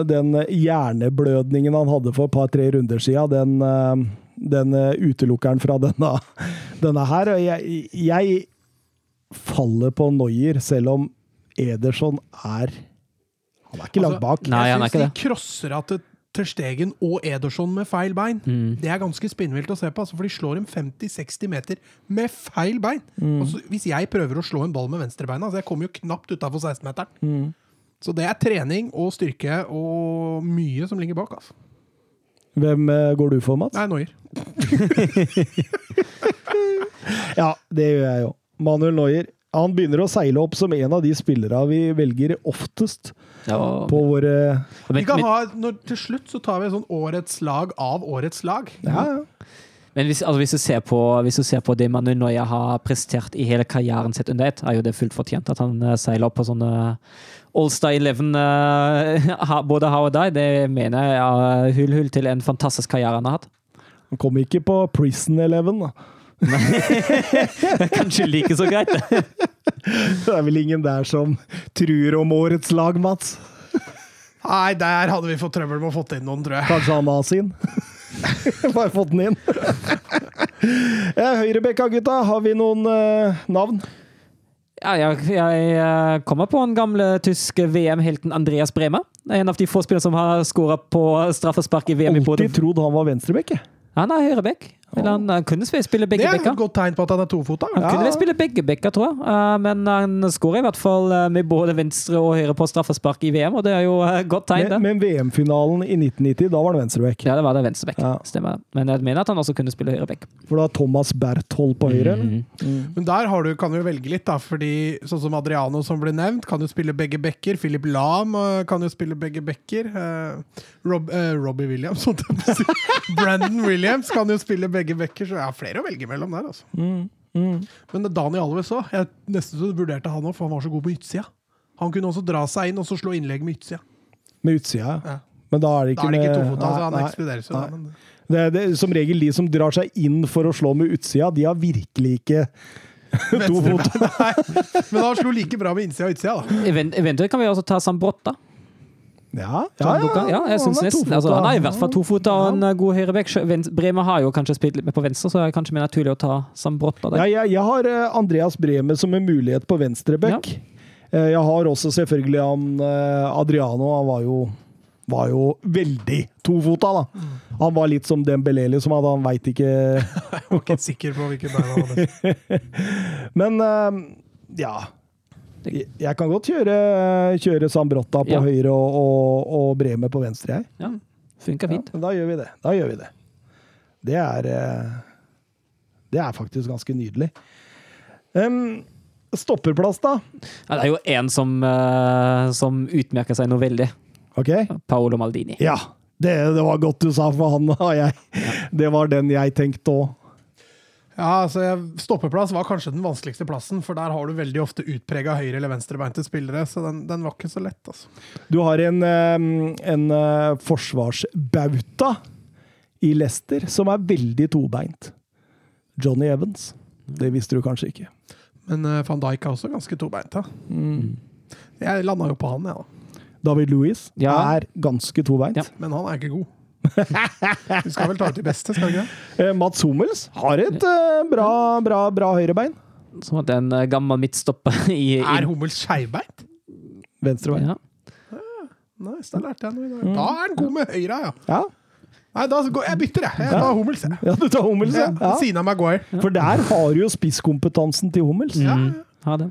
den hjerneblødningen han hadde for et par-tre runder siden, den, uh, den eh, utelukker han fra denne, (laughs) denne her. Jeg, jeg faller på Noyer, selv om Ederson er Han er ikke langt bak. Nei, han er jeg syns de krosser at Stegen og Ederson med feil bein. Mm. Det er ganske spinnvilt å se på, altså, for de slår dem 50-60 meter med feil bein. Mm. Altså, hvis jeg prøver å slå en ball med venstrebeina, altså jeg kommer jo knapt utafor 16-meteren. Mm. Så det er trening og styrke og mye som ligger bak. Altså. Hvem eh, går du for, Mats? Nei, Noyer. (laughs) Ja, det gjør jeg jo. Manuel Noyer. Han begynner å seile opp som en av de spillere vi velger oftest Ja, på våre Vi kan ha, når, til slutt så tar vi sånn årets lag av årets lag. Ja, ja. Men hvis, altså, hvis, du ser på, hvis du ser på det Manu Noya har prestert i hele karrieren sitt under ett, er jo det fullt fortjent. At han eh, seiler opp på sånne Allstar 11 uh, (laughs) både her og der, det mener jeg er hull hull til en fantastisk karriere han har hatt. Han kom ikke på Prison Eleven, da. (laughs) Kanskje like så greit. (laughs) Det er vel ingen der som truer om årets lag, Mats? Nei, der hadde vi fått trøbbel med å få inn noen, tror jeg. Kanskje han har sin? (laughs) Bare fått den inn. ja, Høyrebekka-gutta, har vi noen uh, navn? Ja, jeg, jeg eh, kommer på den gamle tyske VM-helten Andreas Bremer. En av de få spillerne som har skåra på straffespark i VM Alltid trodd han var venstrebekk. Han er høyrebekk. Eller han, han kunne spille, spille Det begge er et bekker. godt tegn på at han er tofota. Han Ja. kunne spille begge bekker, tror jeg. Eh, men han skårer i hvert fall eh, med både venstre og høyre på straffespark i VM, og det er jo et godt tegn. Men, men VM-finalen i 1990, da var det venstreback. Ja, det var det venstrebekk. Ja. Stemmer. Men jeg mener at han også kunne spille høyrebekk. For da Thomas Berthold på høyre. Mhm. Mm. Men der har du, kan du velge litt, da. Fordi sånn som Adriano som ble nevnt, kan jo spille begge bekker. Philip Lahm eh, kan jo spille begge bekker. Eh, Rob, eh, Robbie Williams, holdt jeg på å si. (laughs) Brandon Williams kan jo spille begge bekker, så jeg har flere å velge mellom der. altså. Mm, mm. Men Dani Alves òg. Jeg nesten så vurderte han òg, for han var så god på utsida. Han kunne også dra seg inn og så slå innlegg med utsida. Med utsida. Ja. Men da er det Da ikke er det ikke med- tofota, så han Nei, jo da. Det er, det, er som regel de som drar seg inn for å slå med utsida, de har virkelig ikke (laughs) to fot. (laughs) Men han slo like bra med innsida og utsida, da. Eventuelt kan vi også ta Sambrotta. Ja, ja, ja, ja, jeg synes han er nesten. Altså, han er i hvert fall tofota og en eh, god høyreback. Bremer har jo kanskje spilt litt mer på venstre, så det er kanskje mer naturlig å ta Sambrotta Ja, der. jeg, jeg har eh, Andreas Breme som en mulighet på venstreback. Eh, Jeg har også selvfølgelig han Adriano. Han var jo, var jo veldig tofota, da. Han var litt som Dembeleli, som hadde Han veit ikke (laughs) Jeg var ikke sikker på hvilke bein han hadde. (laughs) (laughs) Men ja. Jeg kan godt kjøre, kjøre Sambrotta på Ja. høyre og, og, og Breme på venstre, jeg. Ja, funker fint. Ja, da gjør vi det. Da gjør vi det. Det er eh, Det er faktisk ganske nydelig. Um, stopperplass, da? Ja, det er jo én som, uh, som utmerker seg noe veldig. Okay. Paolo Maldini. Ja. Det, det var godt du sa, for han (laughs) og jeg. Det var den jeg tenkte òg. Ja, altså Stoppeplass var kanskje den vanskeligste plassen, for der har du veldig ofte utprega høyre- eller venstrebeinte spillere, så den, den var ikke så lett. altså. Du har en, en eh, forsvarsbauta i Leicester som er veldig tobeint. Johnny Evans. Det visste du kanskje ikke. Men uh, van Dijk er også ganske tobeint. da. Jeg landa jo på han, jeg, da. David Louis Ja. er ganske tobeint. Ja. Men han er ikke god. Vi skal vel ta ut de beste, skal vi ikke det? Eh, Mats Hummels har et eh, bra, bra, bra høyrebein. Som at en eh, gammel midtstopper (laughs) i, i Er Hummels skeivbeint? Venstrebein. ja. Nice, da lærte jeg noe i dag. Da er han god med høyra, ja. Ja. Nei, da går jeg bytter, jeg. Jeg tar Hummels, jeg. ja, du tar Hummels, Ja, ja. siden av Maguire. For der har du jo spisskompetansen til Hummels. Ja, Mm, ha det.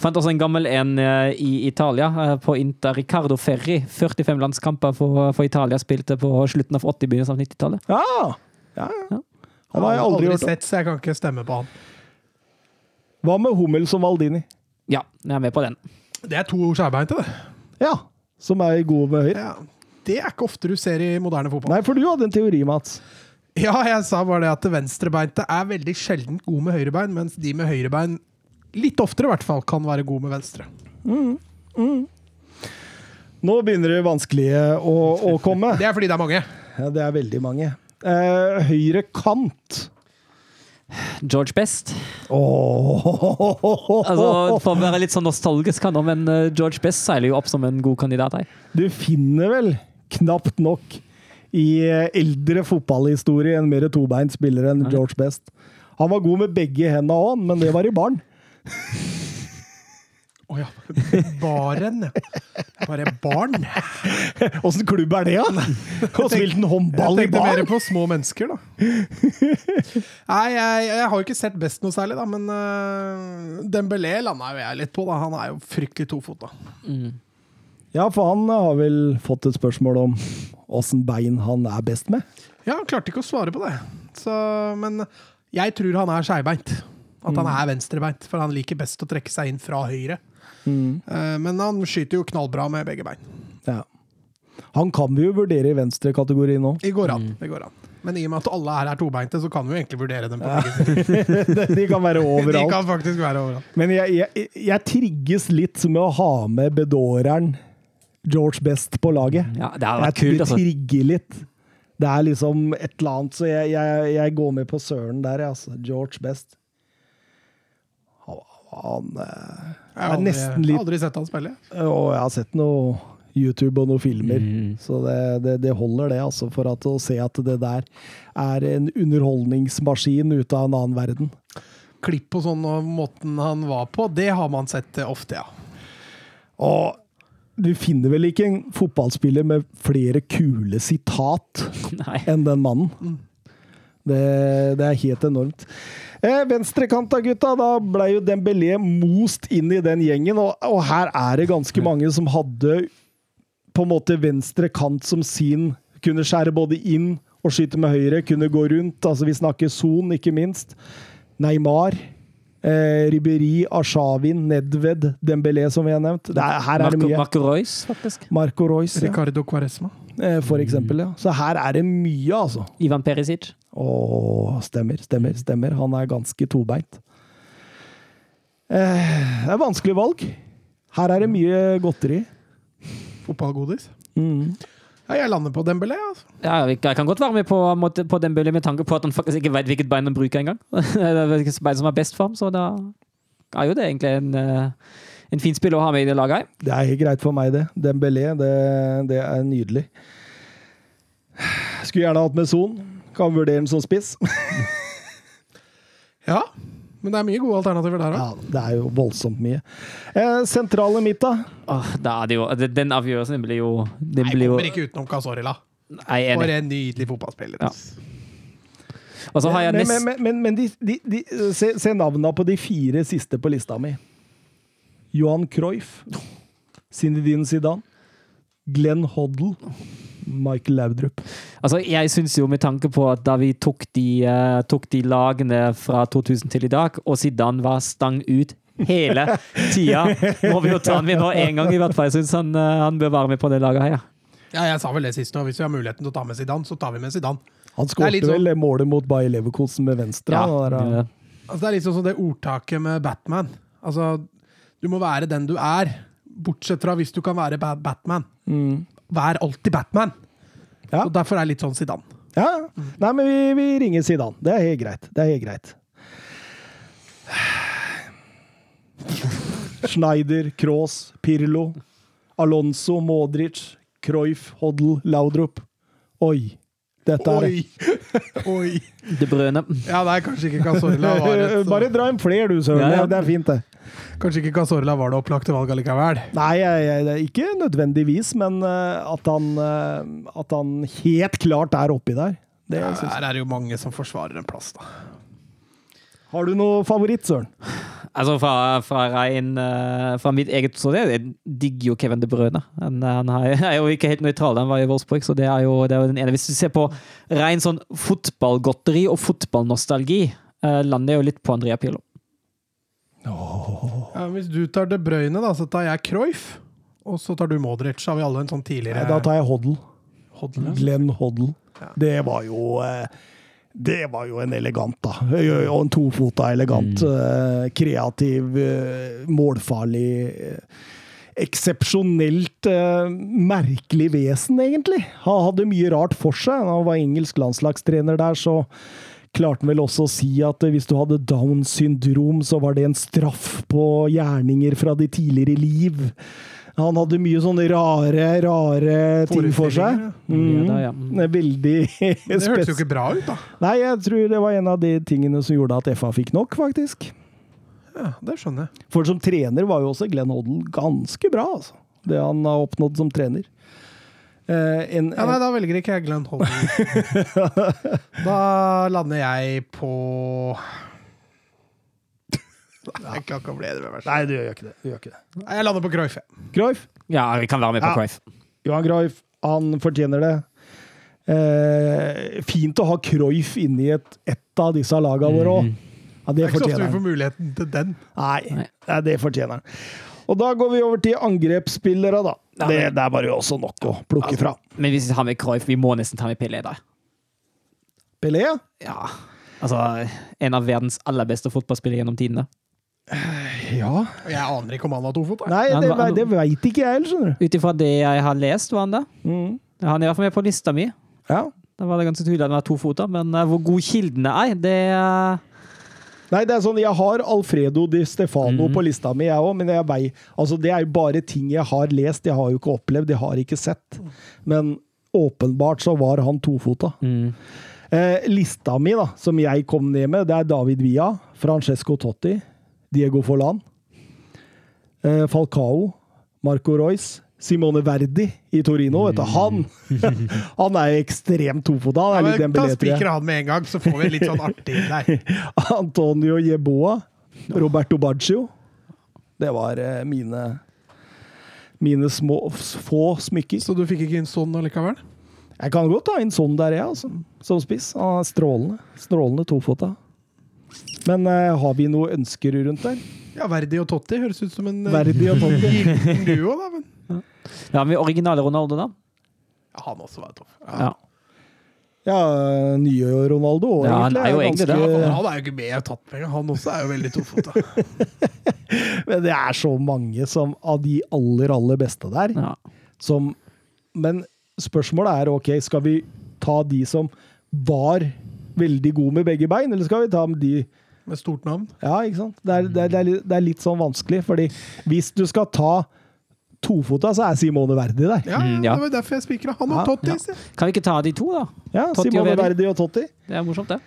Fant også en gammel en eh, i Italia, eh, på Inter. Ricardo Ferri. 45 landskamper for, for Italia. Spilte på slutten av 80-, begynnelsen av 90-tallet. Ja. ja, ja. Ja. Han har jeg aldri aldri sett, så jeg kan ikke stemme på han. Hva med Hummels og Valdini? Ja, jeg er med på den. Det er to skjærbeinte, det. Ja, som er gode med høyre. Ja. Det er ikke ofte du ser i moderne fotball. Nei, for du hadde en teori, Mats. Ja, jeg sa bare det at venstrebeinte er veldig sjelden gode med høyrebein, mens de med høyrebein litt oftere i hvert fall kan være god med venstre. Nå begynner det vanskelige å, å komme. (laughs) Det er fordi det er mange. Ja, det er veldig mange. Eh, høyre kant. George Best. Oh. Altså, for å være litt sånn nostalgisk, kan men eh, George Best seiler jo opp som en god kandidat her. Du finner vel knapt nok i eh, eldre fotballhistorie en mer tobeint spiller enn George Best. Han var god med begge hendene òg, men det var i barn. Å ja. Baren, ja. Bare barn. Åssen klubb er det, da? Og spilt en håndball i Jeg tenkte mer på små mennesker, da. Nei, jeg, jeg har jo ikke sett Best noe særlig, da, men uh, Dembélé landa jo jeg litt på. da. Han er jo fryktelig tofota. Mm. Ja, for han har vel fått et spørsmål om åssen bein han er best med. Ja, han klarte ikke å svare på det. Så, men jeg tror han er skeivbeint. At han er venstrebeint, for han liker best å trekke seg inn fra høyre. Mm. men han skyter jo knallbra med begge bein. Ja. Han kan vi jo vurdere i venstre kategori nå. Det går an. det går an. Men i og med at alle her er tobeinte, så kan vi jo egentlig vurdere dem på begge. (laughs) De kan være overalt. (laughs) De kan faktisk være overalt. Men jeg, jeg, jeg trigges litt med å ha med bedåreren George Best på laget. Ja, det hadde Jeg vært kult, det altså. trigger litt. Det er liksom et eller annet, så jeg, jeg, jeg går med på Søren der, jeg, altså. George Best. Han, han eh, Jeg har er aldri, nesten litt aldri sett han spille. Og jeg har sett noe YouTube og noen filmer, Mm. så det, det, det holder det, altså, for at, å se at det der er en underholdningsmaskin ut av en annen verden. Klipp på sånn og måten han var på, det har man sett eh, ofte, ja. Og du finner vel ikke en fotballspiller med flere kule sitat (laughs) enn den mannen. Det, det er helt enormt. Eh, Venstrekanta, gutta. Da ble jo Dembélé most inn i den gjengen, og, og her er det ganske mange som hadde på en måte venstre kant som sin. Kunne skjære både inn og skyte med høyre, kunne gå rundt. Altså, vi snakker Son, ikke minst. Neymar. Eh, Riberi, Arshavin, Nedved, Dembélé, som vi har nevnt. Det er, her er det mye. Marco Reus, faktisk. Marco Royce, ja. Ricardo Quaresma. Eh, for eksempel. Ja. Så her er det mye, altså. Ivan Perisic. Å, stemmer, stemmer, stemmer. Han er ganske tobeint. Eh, det er vanskelig valg. Her er det mye godteri. Fotballgodis. Mm. Ja, jeg lander på Dembélé, altså. Ja, jeg kan godt være med på, på Dembélé med tanke på at han faktisk ikke vet hvilket bein han bruker engang. (laughs) det er hvilket bein som er best for ham, så da er jo det egentlig en, eh, en fin spill å ha med i det laget. Det er helt greit for meg, det. Dembélé, det, det er nydelig. Skulle gjerne hatt med Son. Kan vurdere den som spiss. (laughs) Ja, men det er mye gode alternativer der òg. Ja, det er jo voldsomt mye. Eh, sentrale midt, da? Oh, da er det jo, den avgjørelsen blir jo, den Nei, blir jo kommer ikke utenom er For en nydelig fotballspiller. Ja. Og så har jeg men nest... men, men, men de, de, de, se, se navnene på de fire siste på lista mi. Johan Cruyff. (laughs) Zinedine Zidane. Glenn Hoddle. Michael Laudrup. Altså, jeg syns jo med tanke på at da vi tok de, uh, tok de lagene fra 2000 til i dag, og Zidane var stang ut hele tida, (laughs) må vi jo ta han med nå én gang, i hvert fall. Jeg syns han, uh, han bør være med på det laget her, ja. Ja, jeg sa vel det sist òg. Hvis vi har muligheten til å ta med Zidane, så tar vi med Zidane. Han skåret sånn- vel målet mot Bayer Leverkosen med venstre. ja der, det- Altså, det er litt sånn som det ordtaket med Batman. Altså, du må være den du er, bortsett fra hvis du kan være Batman. Mm. Vær alltid Batman. Ja. Og Derfor er jeg litt sånn Zidane. Ja. Nei, men vi, vi ringer Zidane. Det er helt greit. Det er helt greit. (sighs) Schneider, Kroos, Pirlo, Alonso, Modric, Cruyff, Hoddle, Laudrup. Oi. Dette er Oi! (laughs) Oi! Det Brøne. Ja, nei, kanskje ikke Casorla var et (laughs) så- Bare dra inn flere, du, Søren. Ja, ja. Det- er fint, det. Kanskje ikke Casorla var det opplagte valget likevel. Nei, jeg, jeg, det er ikke nødvendigvis, men eh, at han, eh, at han helt klart er oppi der. Det Ja, her er det jo mange som forsvarer en plass, da. Har du noe favoritt, Søren? Altså fra, fra, rein, eh, fra mitt eget så Jeg digger jo Kevin De Brøne. Han, (laughs) han er jo ikke helt nøytral, han var i Wolfsburg, så det er jo, det er jo den ene. Hvis du ser på rein sånn fotballgodteri og fotballnostalgi, uh, lander jeg jo litt på Andrea Pirlo. Ja, hvis du tar De Bruyne, da, så tar jeg Cruyff. Og så tar du Modric. Så har vi alle en sånn tidligere Nei, da tar jeg Hoddle. Hoddle. Glenn Hoddle. Ja. Det var jo eh, Det var jo en elegant, da. Og en tofota elegant. Mm. Kreativ, målfarlig. Eksepsjonelt merkelig vesen, egentlig. Han hadde mye rart for seg. Han var engelsk landslagstrener der, så klarte han vel også å si at hvis du hadde Downs syndrom, så var det en straff på gjerninger fra de tidligere liv. Han hadde mye sånne rare, rare ting for seg. Mm. Ja, da, ja. Mm. Veldig Det hørtes jo ikke bra ut, da. Nei, jeg tror det var en av de tingene som gjorde at FA fikk nok, faktisk. Ja, Det skjønner jeg. For som trener var jo også Glenn Hoddle ganske bra, altså. Det han har oppnådd som trener. Eh, en, Ja, nei, Da velger ikke jeg Glenn Hoddle. (laughs) da lander jeg på Nei, Jeg kan ikke bli enig med meg. Nei, du gjør ikke det. Du gjør ikke det. Nei, Jeg lander på Cruyff. Cruyff. Ja, vi kan være med på Ja. Cruyff. Johan Cruyff, han fortjener det. Eh, fint å ha Cruyff inni et, et av disse lagene våre òg. Ja, det Det er ikke så ofte vi får muligheten til den. Nei, Nei. Det fortjener han. Og da går vi over til angrepsspillere, da. Ja, Det, det er bare også nok å plukke fra. Men hvis vi har med Cruyff, vi må nesten ta med Pelé da. Pelé? Ja. Altså, en av verdens aller beste fotballspillere gjennom tidene. (sighs) Ja Jeg aner ikke om han har tofot. Nei, det, det, det veit ikke jeg heller. Ut ifra det jeg har lest, var han det. Mm. Han er i hvert fall med på lista mi. Ja. Da var det ganske tydelig at han har to foter, men eh, hvor god kildene er, det eh, Nei, det er sånn, jeg har Alfredo Di Stefano mm. på lista mi, jeg òg, men jeg vei, altså, det er jo bare ting jeg har lest. Jeg har jo ikke opplevd, jeg har ikke sett. Men åpenbart så var han tofota. mm. Eh, lista mi, da, som jeg kom ned med, det er David Villa, Francesco Totti, Diego Forlan, eh, Falcao, Marco Royce, Simone Verdi i Torino. Vet du. Han, (laughs) han er ekstremt tofota. Han er Ja, men jeg. spiker han med en gang, så får vi litt sånn artig inn der. (laughs) Antonio Jeboa. Roberto Baggio. Det var eh, mine mine små, få smykker. Så du fikk ikke inn sånn allikevel? Jeg kan godt ta inn sånn der, jeg, altså. Som spiss. Han er strålende. Strålende tofota. Men uh, har vi noe ønsker rundt der? Ja, Verdi og Totti høres ut som en eh, Verdi og Totti. (laughs) duo, da. Men Ja, men originale Ronaldo, da? ja, han også var tøff. Ja. Ja, nye Ronaldo òg, Ja, han er jo egentlig det. Han, han er jo ikke med i tatt med, han også er jo veldig tofota. (laughs) Men det er så mange som, av de aller, aller beste der. Ja. Som, men spørsmålet er ok, skal vi ta de som var veldig god med begge bein, eller skal vi ta med de Med stort navn. Ja, ikke sant? Det er, det er, det er, litt, det er litt sånn vanskelig, fordi hvis du skal ta tofota, så er Simone Verdi der. Ja, Mm, ja. det var derfor jeg spikra. Han og Ja, Totti. ja. Kan vi ikke ta de to, da? Ja, Totti og Simone Verdi. Verdi og Totti. Det er morsomt, det.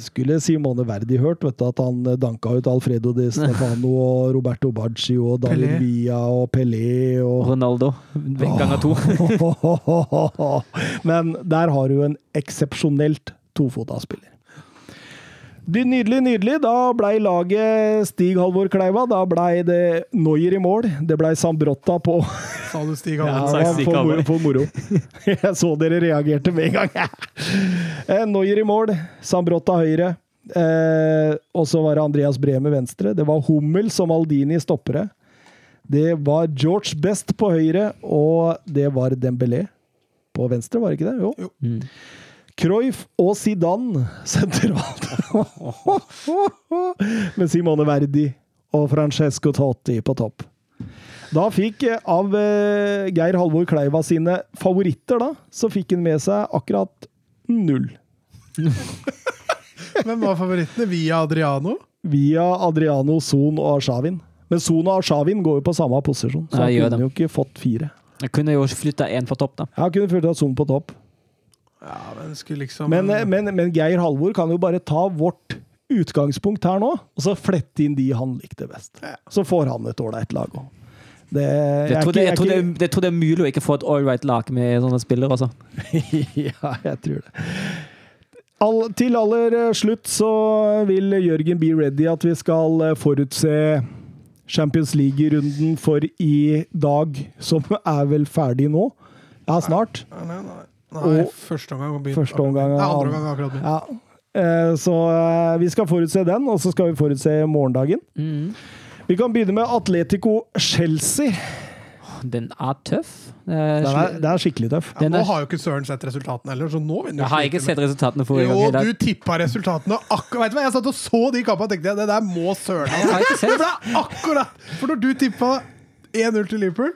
Skulle Simone Verdi hørt vet du, at han eh, danka ut Alfredo Di Stefano (laughs) og Roberto Baggi og David Villa og Pelé og Ronaldo ganger to. (laughs) (laughs) Men der har du en eksepsjonelt tofotaspiller. Det Nydelig, nydelig. Da blei laget Stig Halvor Kleiva. Da blei det Noyer i mål. Det blei Sambrotta på Sa du Stig Ja, sagt det Stig moro, for moro. (laughs) Jeg så dere reagerte med en gang. (laughs) Eh, Noyer i mål. Sambrotta høyre. Eh, og så var det Andreas Bremer venstre. Det var Hummel som Aldini stoppere. Det var George Best på høyre, og det var Dembélé på venstre, var det ikke det? Jo. Jo. Mm. Cruyff og Zidane sentralt. Med Simone Verdi og Francesco Totti på topp. Da fikk, eh, av eh, Geir Halvor Kleiva sine favoritter, da, så fikk han med seg akkurat null. (laughs) Hvem var favorittene? Via Adriano? Via Adriano, Son og Arshavin. Men Son og Arshavin går jo på samme posisjon, så han kunne jo ikke fått fire. Jeg kunne jo flytta én på topp, da. Ja, kunne flytta Son på topp. Ja, men skulle liksom Men, eh, men, men Geir Halvor kan jo bare ta vårt utgangspunkt her nå, og så flette inn de han likte best. Ja. Så får han et ålreit lag òg. Det, Jeg tror, det, jeg, jeg tror det, jeg tror det er mulig å ikke få et ålreit lag med sånne spillere, altså. (laughs) Ja, jeg tror det. All, til aller eh, slutt så vil Jørgen be ready at vi skal eh, forutse Champions League-runden for i dag, som (laughs) er vel ferdig nå? Ja, snart. Nei, nei, nei. Nei Og- første omgang har begynt. Første omgang Nei, andre omgang har akkurat begynt. Ja. Eh, Så eh, vi skal forutse den, og så skal vi forutse morgendagen. Mm. Vi kan begynne med Atletico Chelsea. Den er tøff. Det er, det er skikkelig tøff. Ja, nå har jo ikke Søren sett resultatene heller, så nå vinner Jeg har ikke sett resultatene forrige gang. Jo, du tippa resultatene akkurat Vet du hva, Jeg satt og så de kampene og tenkte det der må Søren ha. For når du tippa 1-0 til Liverpool,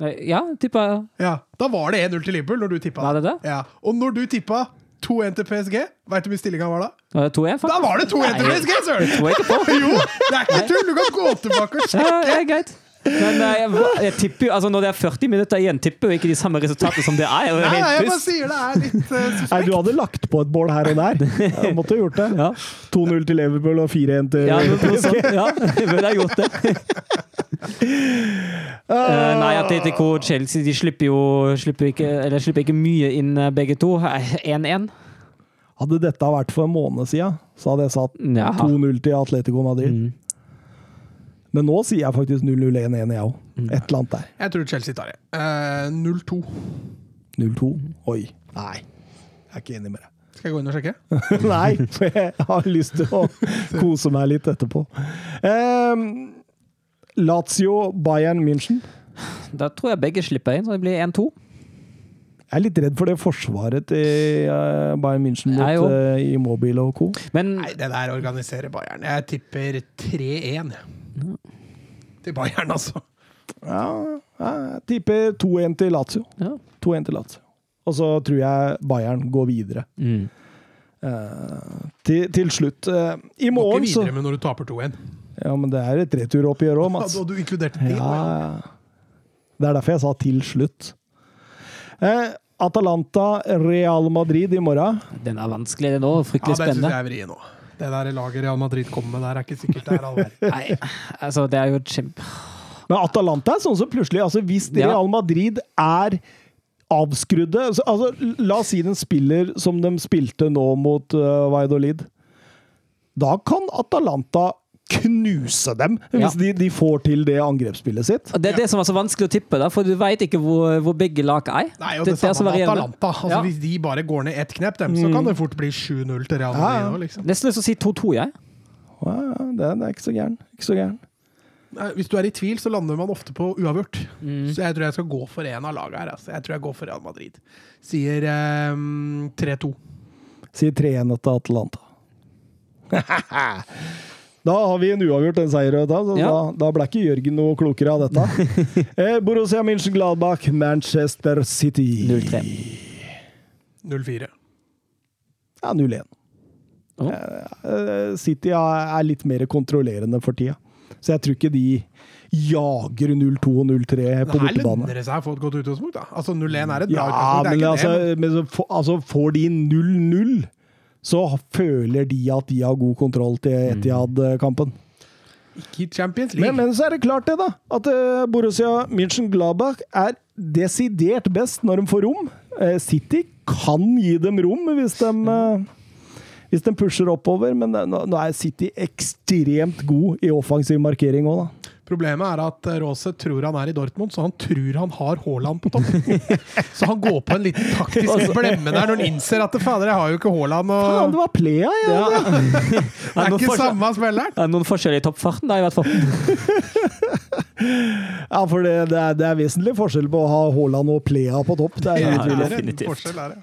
Ja, tippa ja, da var det 1-0 til Liverpool når du tippa Var det det? Ja. Og når du tippa 2-1 til PSG, veit du hvor mye stillinga var da? Var det 2-1, Da var det 2-1 til PSG, Søren! (laughs) Jo, det er ikke tull! Du kan gå tilbake og Ja, sjekke. det er greit. Men eh, jeg, jeg tipper jo, altså når det er 40 minutter igjen, tipper jo ikke de samme resultatene som det er. Nei, nei, jeg bare sier det er litt uh, Nei, du hadde lagt på et bål her og der. Jeg måtte ha gjort det. Ja. 2-0 til Liverpool og 4-1 til Ja, noe, sånt. (laughs) Ja, jeg burde ha gjort det. Uh, nei, Atletico og Chelsea de slipper jo slipper ikke, eller slipper ikke mye inn, begge to. Eh, 1-1. Hadde dette vært for en måned siden, så hadde jeg satt 2-0 til Atletico Madrid. Mm. Men nå sier jeg faktisk 0-0-1-1, jeg òg. Mm. Et eller annet der. Jeg tror Chelsea tar det. Uh, 0-2. 0-2. Oi. Nei. Jeg er ikke enig med deg. Skal jeg gå inn og sjekke? (laughs) Nei, for jeg har lyst til å kose meg litt etterpå. Um, Lazio Bayern München. Da tror jeg begge slipper inn, så det blir 1-2. Jeg er litt redd for det forsvaret til eh, Bayern München mot uh, Immobile og co. Men Nei, det der organiserer Bayern. Jeg tipper 3-1. Til Bayern, altså. Ja, ja, jeg tipper 2-1 til Lazio. ja. 2-1 til Lazio. Og så tror jeg Bayern går videre. Mm. Uh, til, til slutt. uh, I Går ikke videre med når du taper 2-1. Ja, men det er et returoppgjør òg, Mats. Ja, du inkludert det? Ja, ja. Det er derfor jeg sa 'til slutt'. Uh, Atalanta, Real Madrid i morgen. Den er vanskelig, den òg. Ja, Fryktelig det syns jeg er vrient nå. Det der laget Real Madrid kommer med der, er ikke sikkert det er all (laughs) verden. Nei, altså, det er jo kjempe... Men Atalanta er sånn som plutselig altså Hvis Ja. Real Madrid er avskrudde altså, altså, La oss si den spiller som de spilte nå mot uh, Valladolid. Da kan Atalanta knuse dem, hvis Ja. de, de får til det angrepsspillet sitt. Og Det er det som er så vanskelig å tippe, da, for du veit ikke hvor, hvor begge lag er. Nei, og det, er det samme med. Atalanta. Altså, Ja. Hvis de bare går ned ett knepp, dem, så kan det fort bli 7-0 til Real Ja, ja. Madrid. Liksom. Nesten lyst til å si 2-2, jeg. Ja, det, det er ikke så gæren. Ikke så gæren. Hvis du er i tvil, så lander man ofte på uavgjort. Mm. Så jeg tror jeg skal gå for en av lagene her. Altså. Jeg tror jeg går for Real Madrid. Sier ehm, 3-2. Sier 3-1 til Atalanta. (laughs) Da har vi en uavgjort, en seier. Da, så Ja. da, da ble ikke Jørgen noe klokere av dette. (laughs) eh, Borussia München-Gladbach, Manchester City. 0-3. 0-4. Ja, 0-1. Eh, City er litt mer kontrollerende for tida. Så jeg tror ikke de jager 0-2 og 0-3 på Det her lønner det seg å få et godt utgangspunkt. da. Altså 0-1 er et bra Ja, utgangspunkt. men det er altså, ikke det. men så for, altså får de 0-0, så føler de at de har god kontroll til Etiad-kampen. Ikke Champions League. Men, men så er det klart det, da. At eh, Borussia München-Glabach er desidert best når de får rom. Eh, City kan gi dem rom hvis de, eh, hvis de pusher oppover, men nå, nå er City ekstremt god i offensiv markering òg, da. Problemet er at eh, Rose tror han er i Dortmund, så han tror han har Haaland på topp. (laughs) så han går på en liten taktisk (laughs) blemme der når han innser at fader, jeg har jo ikke Haaland. Faen, det var Plea, ja! Ja. (laughs) Det er er ikke forskjell- samme spilleren. Det er noen forskjeller i toppfarten, da, i hvert fall. ja for det, det, er, det er vesentlig forskjell på å ha Haaland og Plea på topp. Det er Ja. Det er en definitivt. forskjell, er det.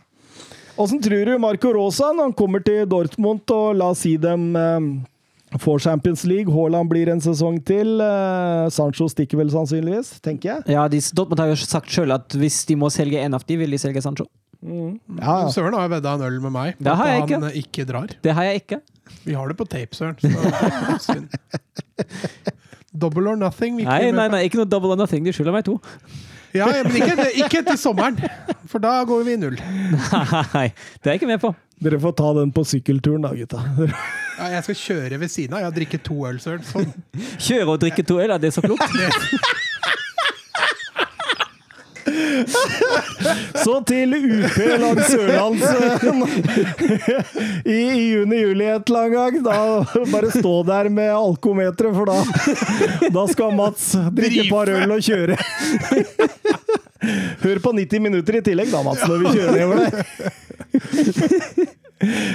Åssen tror du Marco Rosa, når han kommer til Dortmund og la oss si dem eh, får Champions League, Haaland blir en sesong til, Uh, Sancho stikker vel sannsynligvis, tenker jeg. Ja, de, Dortmund har jo sagt sjøl at hvis de må selge en av de, vil de selge Sancho. Ja, ja. Søren har vedda en øl med meg på at han ikke. ikke drar. Det har jeg ikke. Vi har det på tape, Søren. Så. (laughs) Double or nothing. Nei, nei, nei, ikke noe double or nothing. De skylder meg to. Ja, ja, men ikke, ikke etter sommeren, for da går vi i null. Nei, det er jeg ikke med på. Dere får ta den på sykkelturen da, gutta. Ja, jeg skal kjøre ved siden av. Jeg har drikket to øl, Søren. Sånn. Kjøre og drikke to øl, er det så klokt? Så til UP langs Sørlands eh, i, i juni-juli et eller annet gang. Da bare stå der med alkometeret, for da, da skal Mats drikke et par øl og kjøre. Hør på 90 minutter i tillegg da, Mats, når vi kjører nedover der.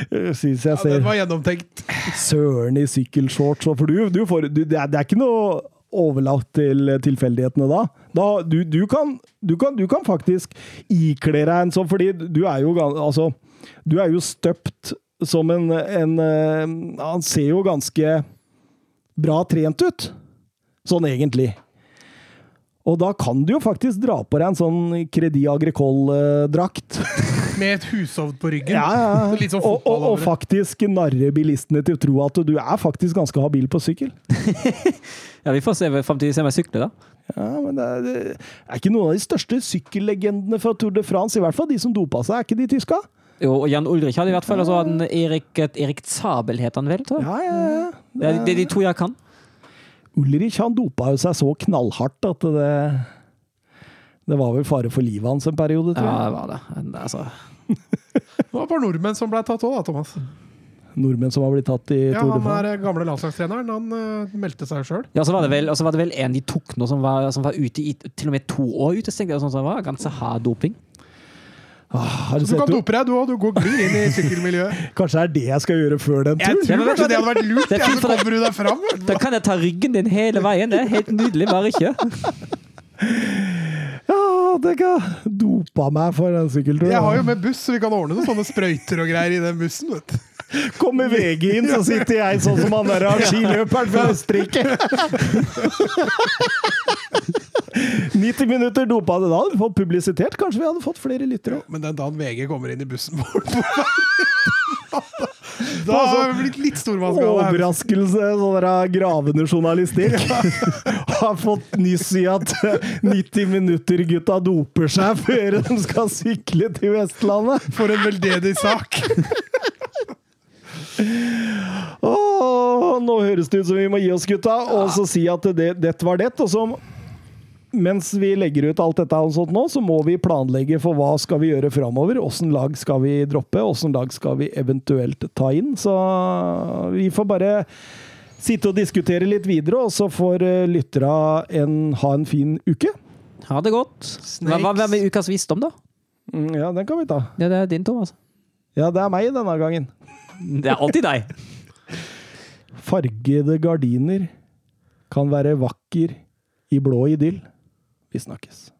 Jeg Syns jeg Ja, den var gjennomtenkt. Søren i sykkelshorts. For du, du får, du, det, er, det er ikke noe overlatt til tilfeldighetene da. da du, du, kan, du, kan, du kan faktisk ikle deg en sånn, fordi du er jo, altså, du er jo støpt som en, en eh, Han ser jo ganske bra trent ut, sånn egentlig. Og da kan du jo faktisk dra på deg en sånn Credit Agricole-drakt. (laughs) Med et hushovd på ryggen. Ja, ja. sånn og, og, og faktisk narre bilistene til å tro at du er faktisk ganske habil på sykkel. (laughs) Ja, Vi får se framtidig se meg sykle, da. Ja, men det er, det er ikke noen av de største sykkellegendene fra Tour de France, i hvert fall de som dopa seg, er ikke de tyska? Jo, og Jan Ulrich hadde i hvert fall, og så hadde Erik, Erik Zabel, het han vel, tror jeg. Ja, ja, ja. Det er, det er de to jeg kan. Ulrich han dopa jo seg så knallhardt at det Det var vel fare for livet hans en periode, tror jeg. Ja, det var det. Altså, Det var et par nordmenn som ble tatt òg, da, Thomas. Nordmenn som har blitt tatt i Ja, Han er eh, gamle landslagstreneren. Han uh, meldte seg sjøl. ja, så var det vel, og så var det vel en de tok nå som var, som var ute i til og med to år utestengt. Sånn som var ganske hard doping. Ah, har du Så du kan dope deg, du òg. Du går glir inn i sykkelmiljøet. (laughs) kanskje det er det jeg skal gjøre før den Jeg turen? tror du kanskje det hadde vært lurt. det Ja, så kommer du deg fram. Da kan jeg ta ryggen din hele veien. Det er helt nydelig. Bare ikke. (laughs) Ja, det kan dopa meg for den sykkelturen. Jeg har jo med buss, så vi kan ordne noen sånne sprøyter og greier i den bussen. vet du. Kommer VG inn, så sitter jeg sånn som han der skiløperen fra Østerrike. 90 minutter dopa det. Da hadde vi fått publisitert. Kanskje vi hadde fått flere lyttere. Men den dagen VG kommer inn i bussen vår (laughs) Da har det blitt litt stormannsgale. Overraskelse, sånn der gravende journalistikk. (laughs) Har fått nyss i at 90 minutter-gutta doper seg før de skal sykle til Vestlandet. For en veldedig sak. Åh, nå høres det ut som vi må gi oss, gutta, og så si at det, dette var det. Og så mens vi legger ut alt dette og sånt nå, så må vi planlegge for hva skal vi gjøre framover. Åssen lag skal vi droppe, åssen lag skal vi eventuelt ta inn. Så vi får bare sitte og diskutere litt videre, og så får eh, lyttera en, ha en fin uke. Ha det godt. Hva, hva, hva med ukas visdom, da? Mm, Ja, den kan vi ta. Ja, det er din, Thomas. Ja, det er meg denne gangen. (laughs) Det er alltid deg. Fargede gardiner kan være vakker i blå idyll. Vi snakkes.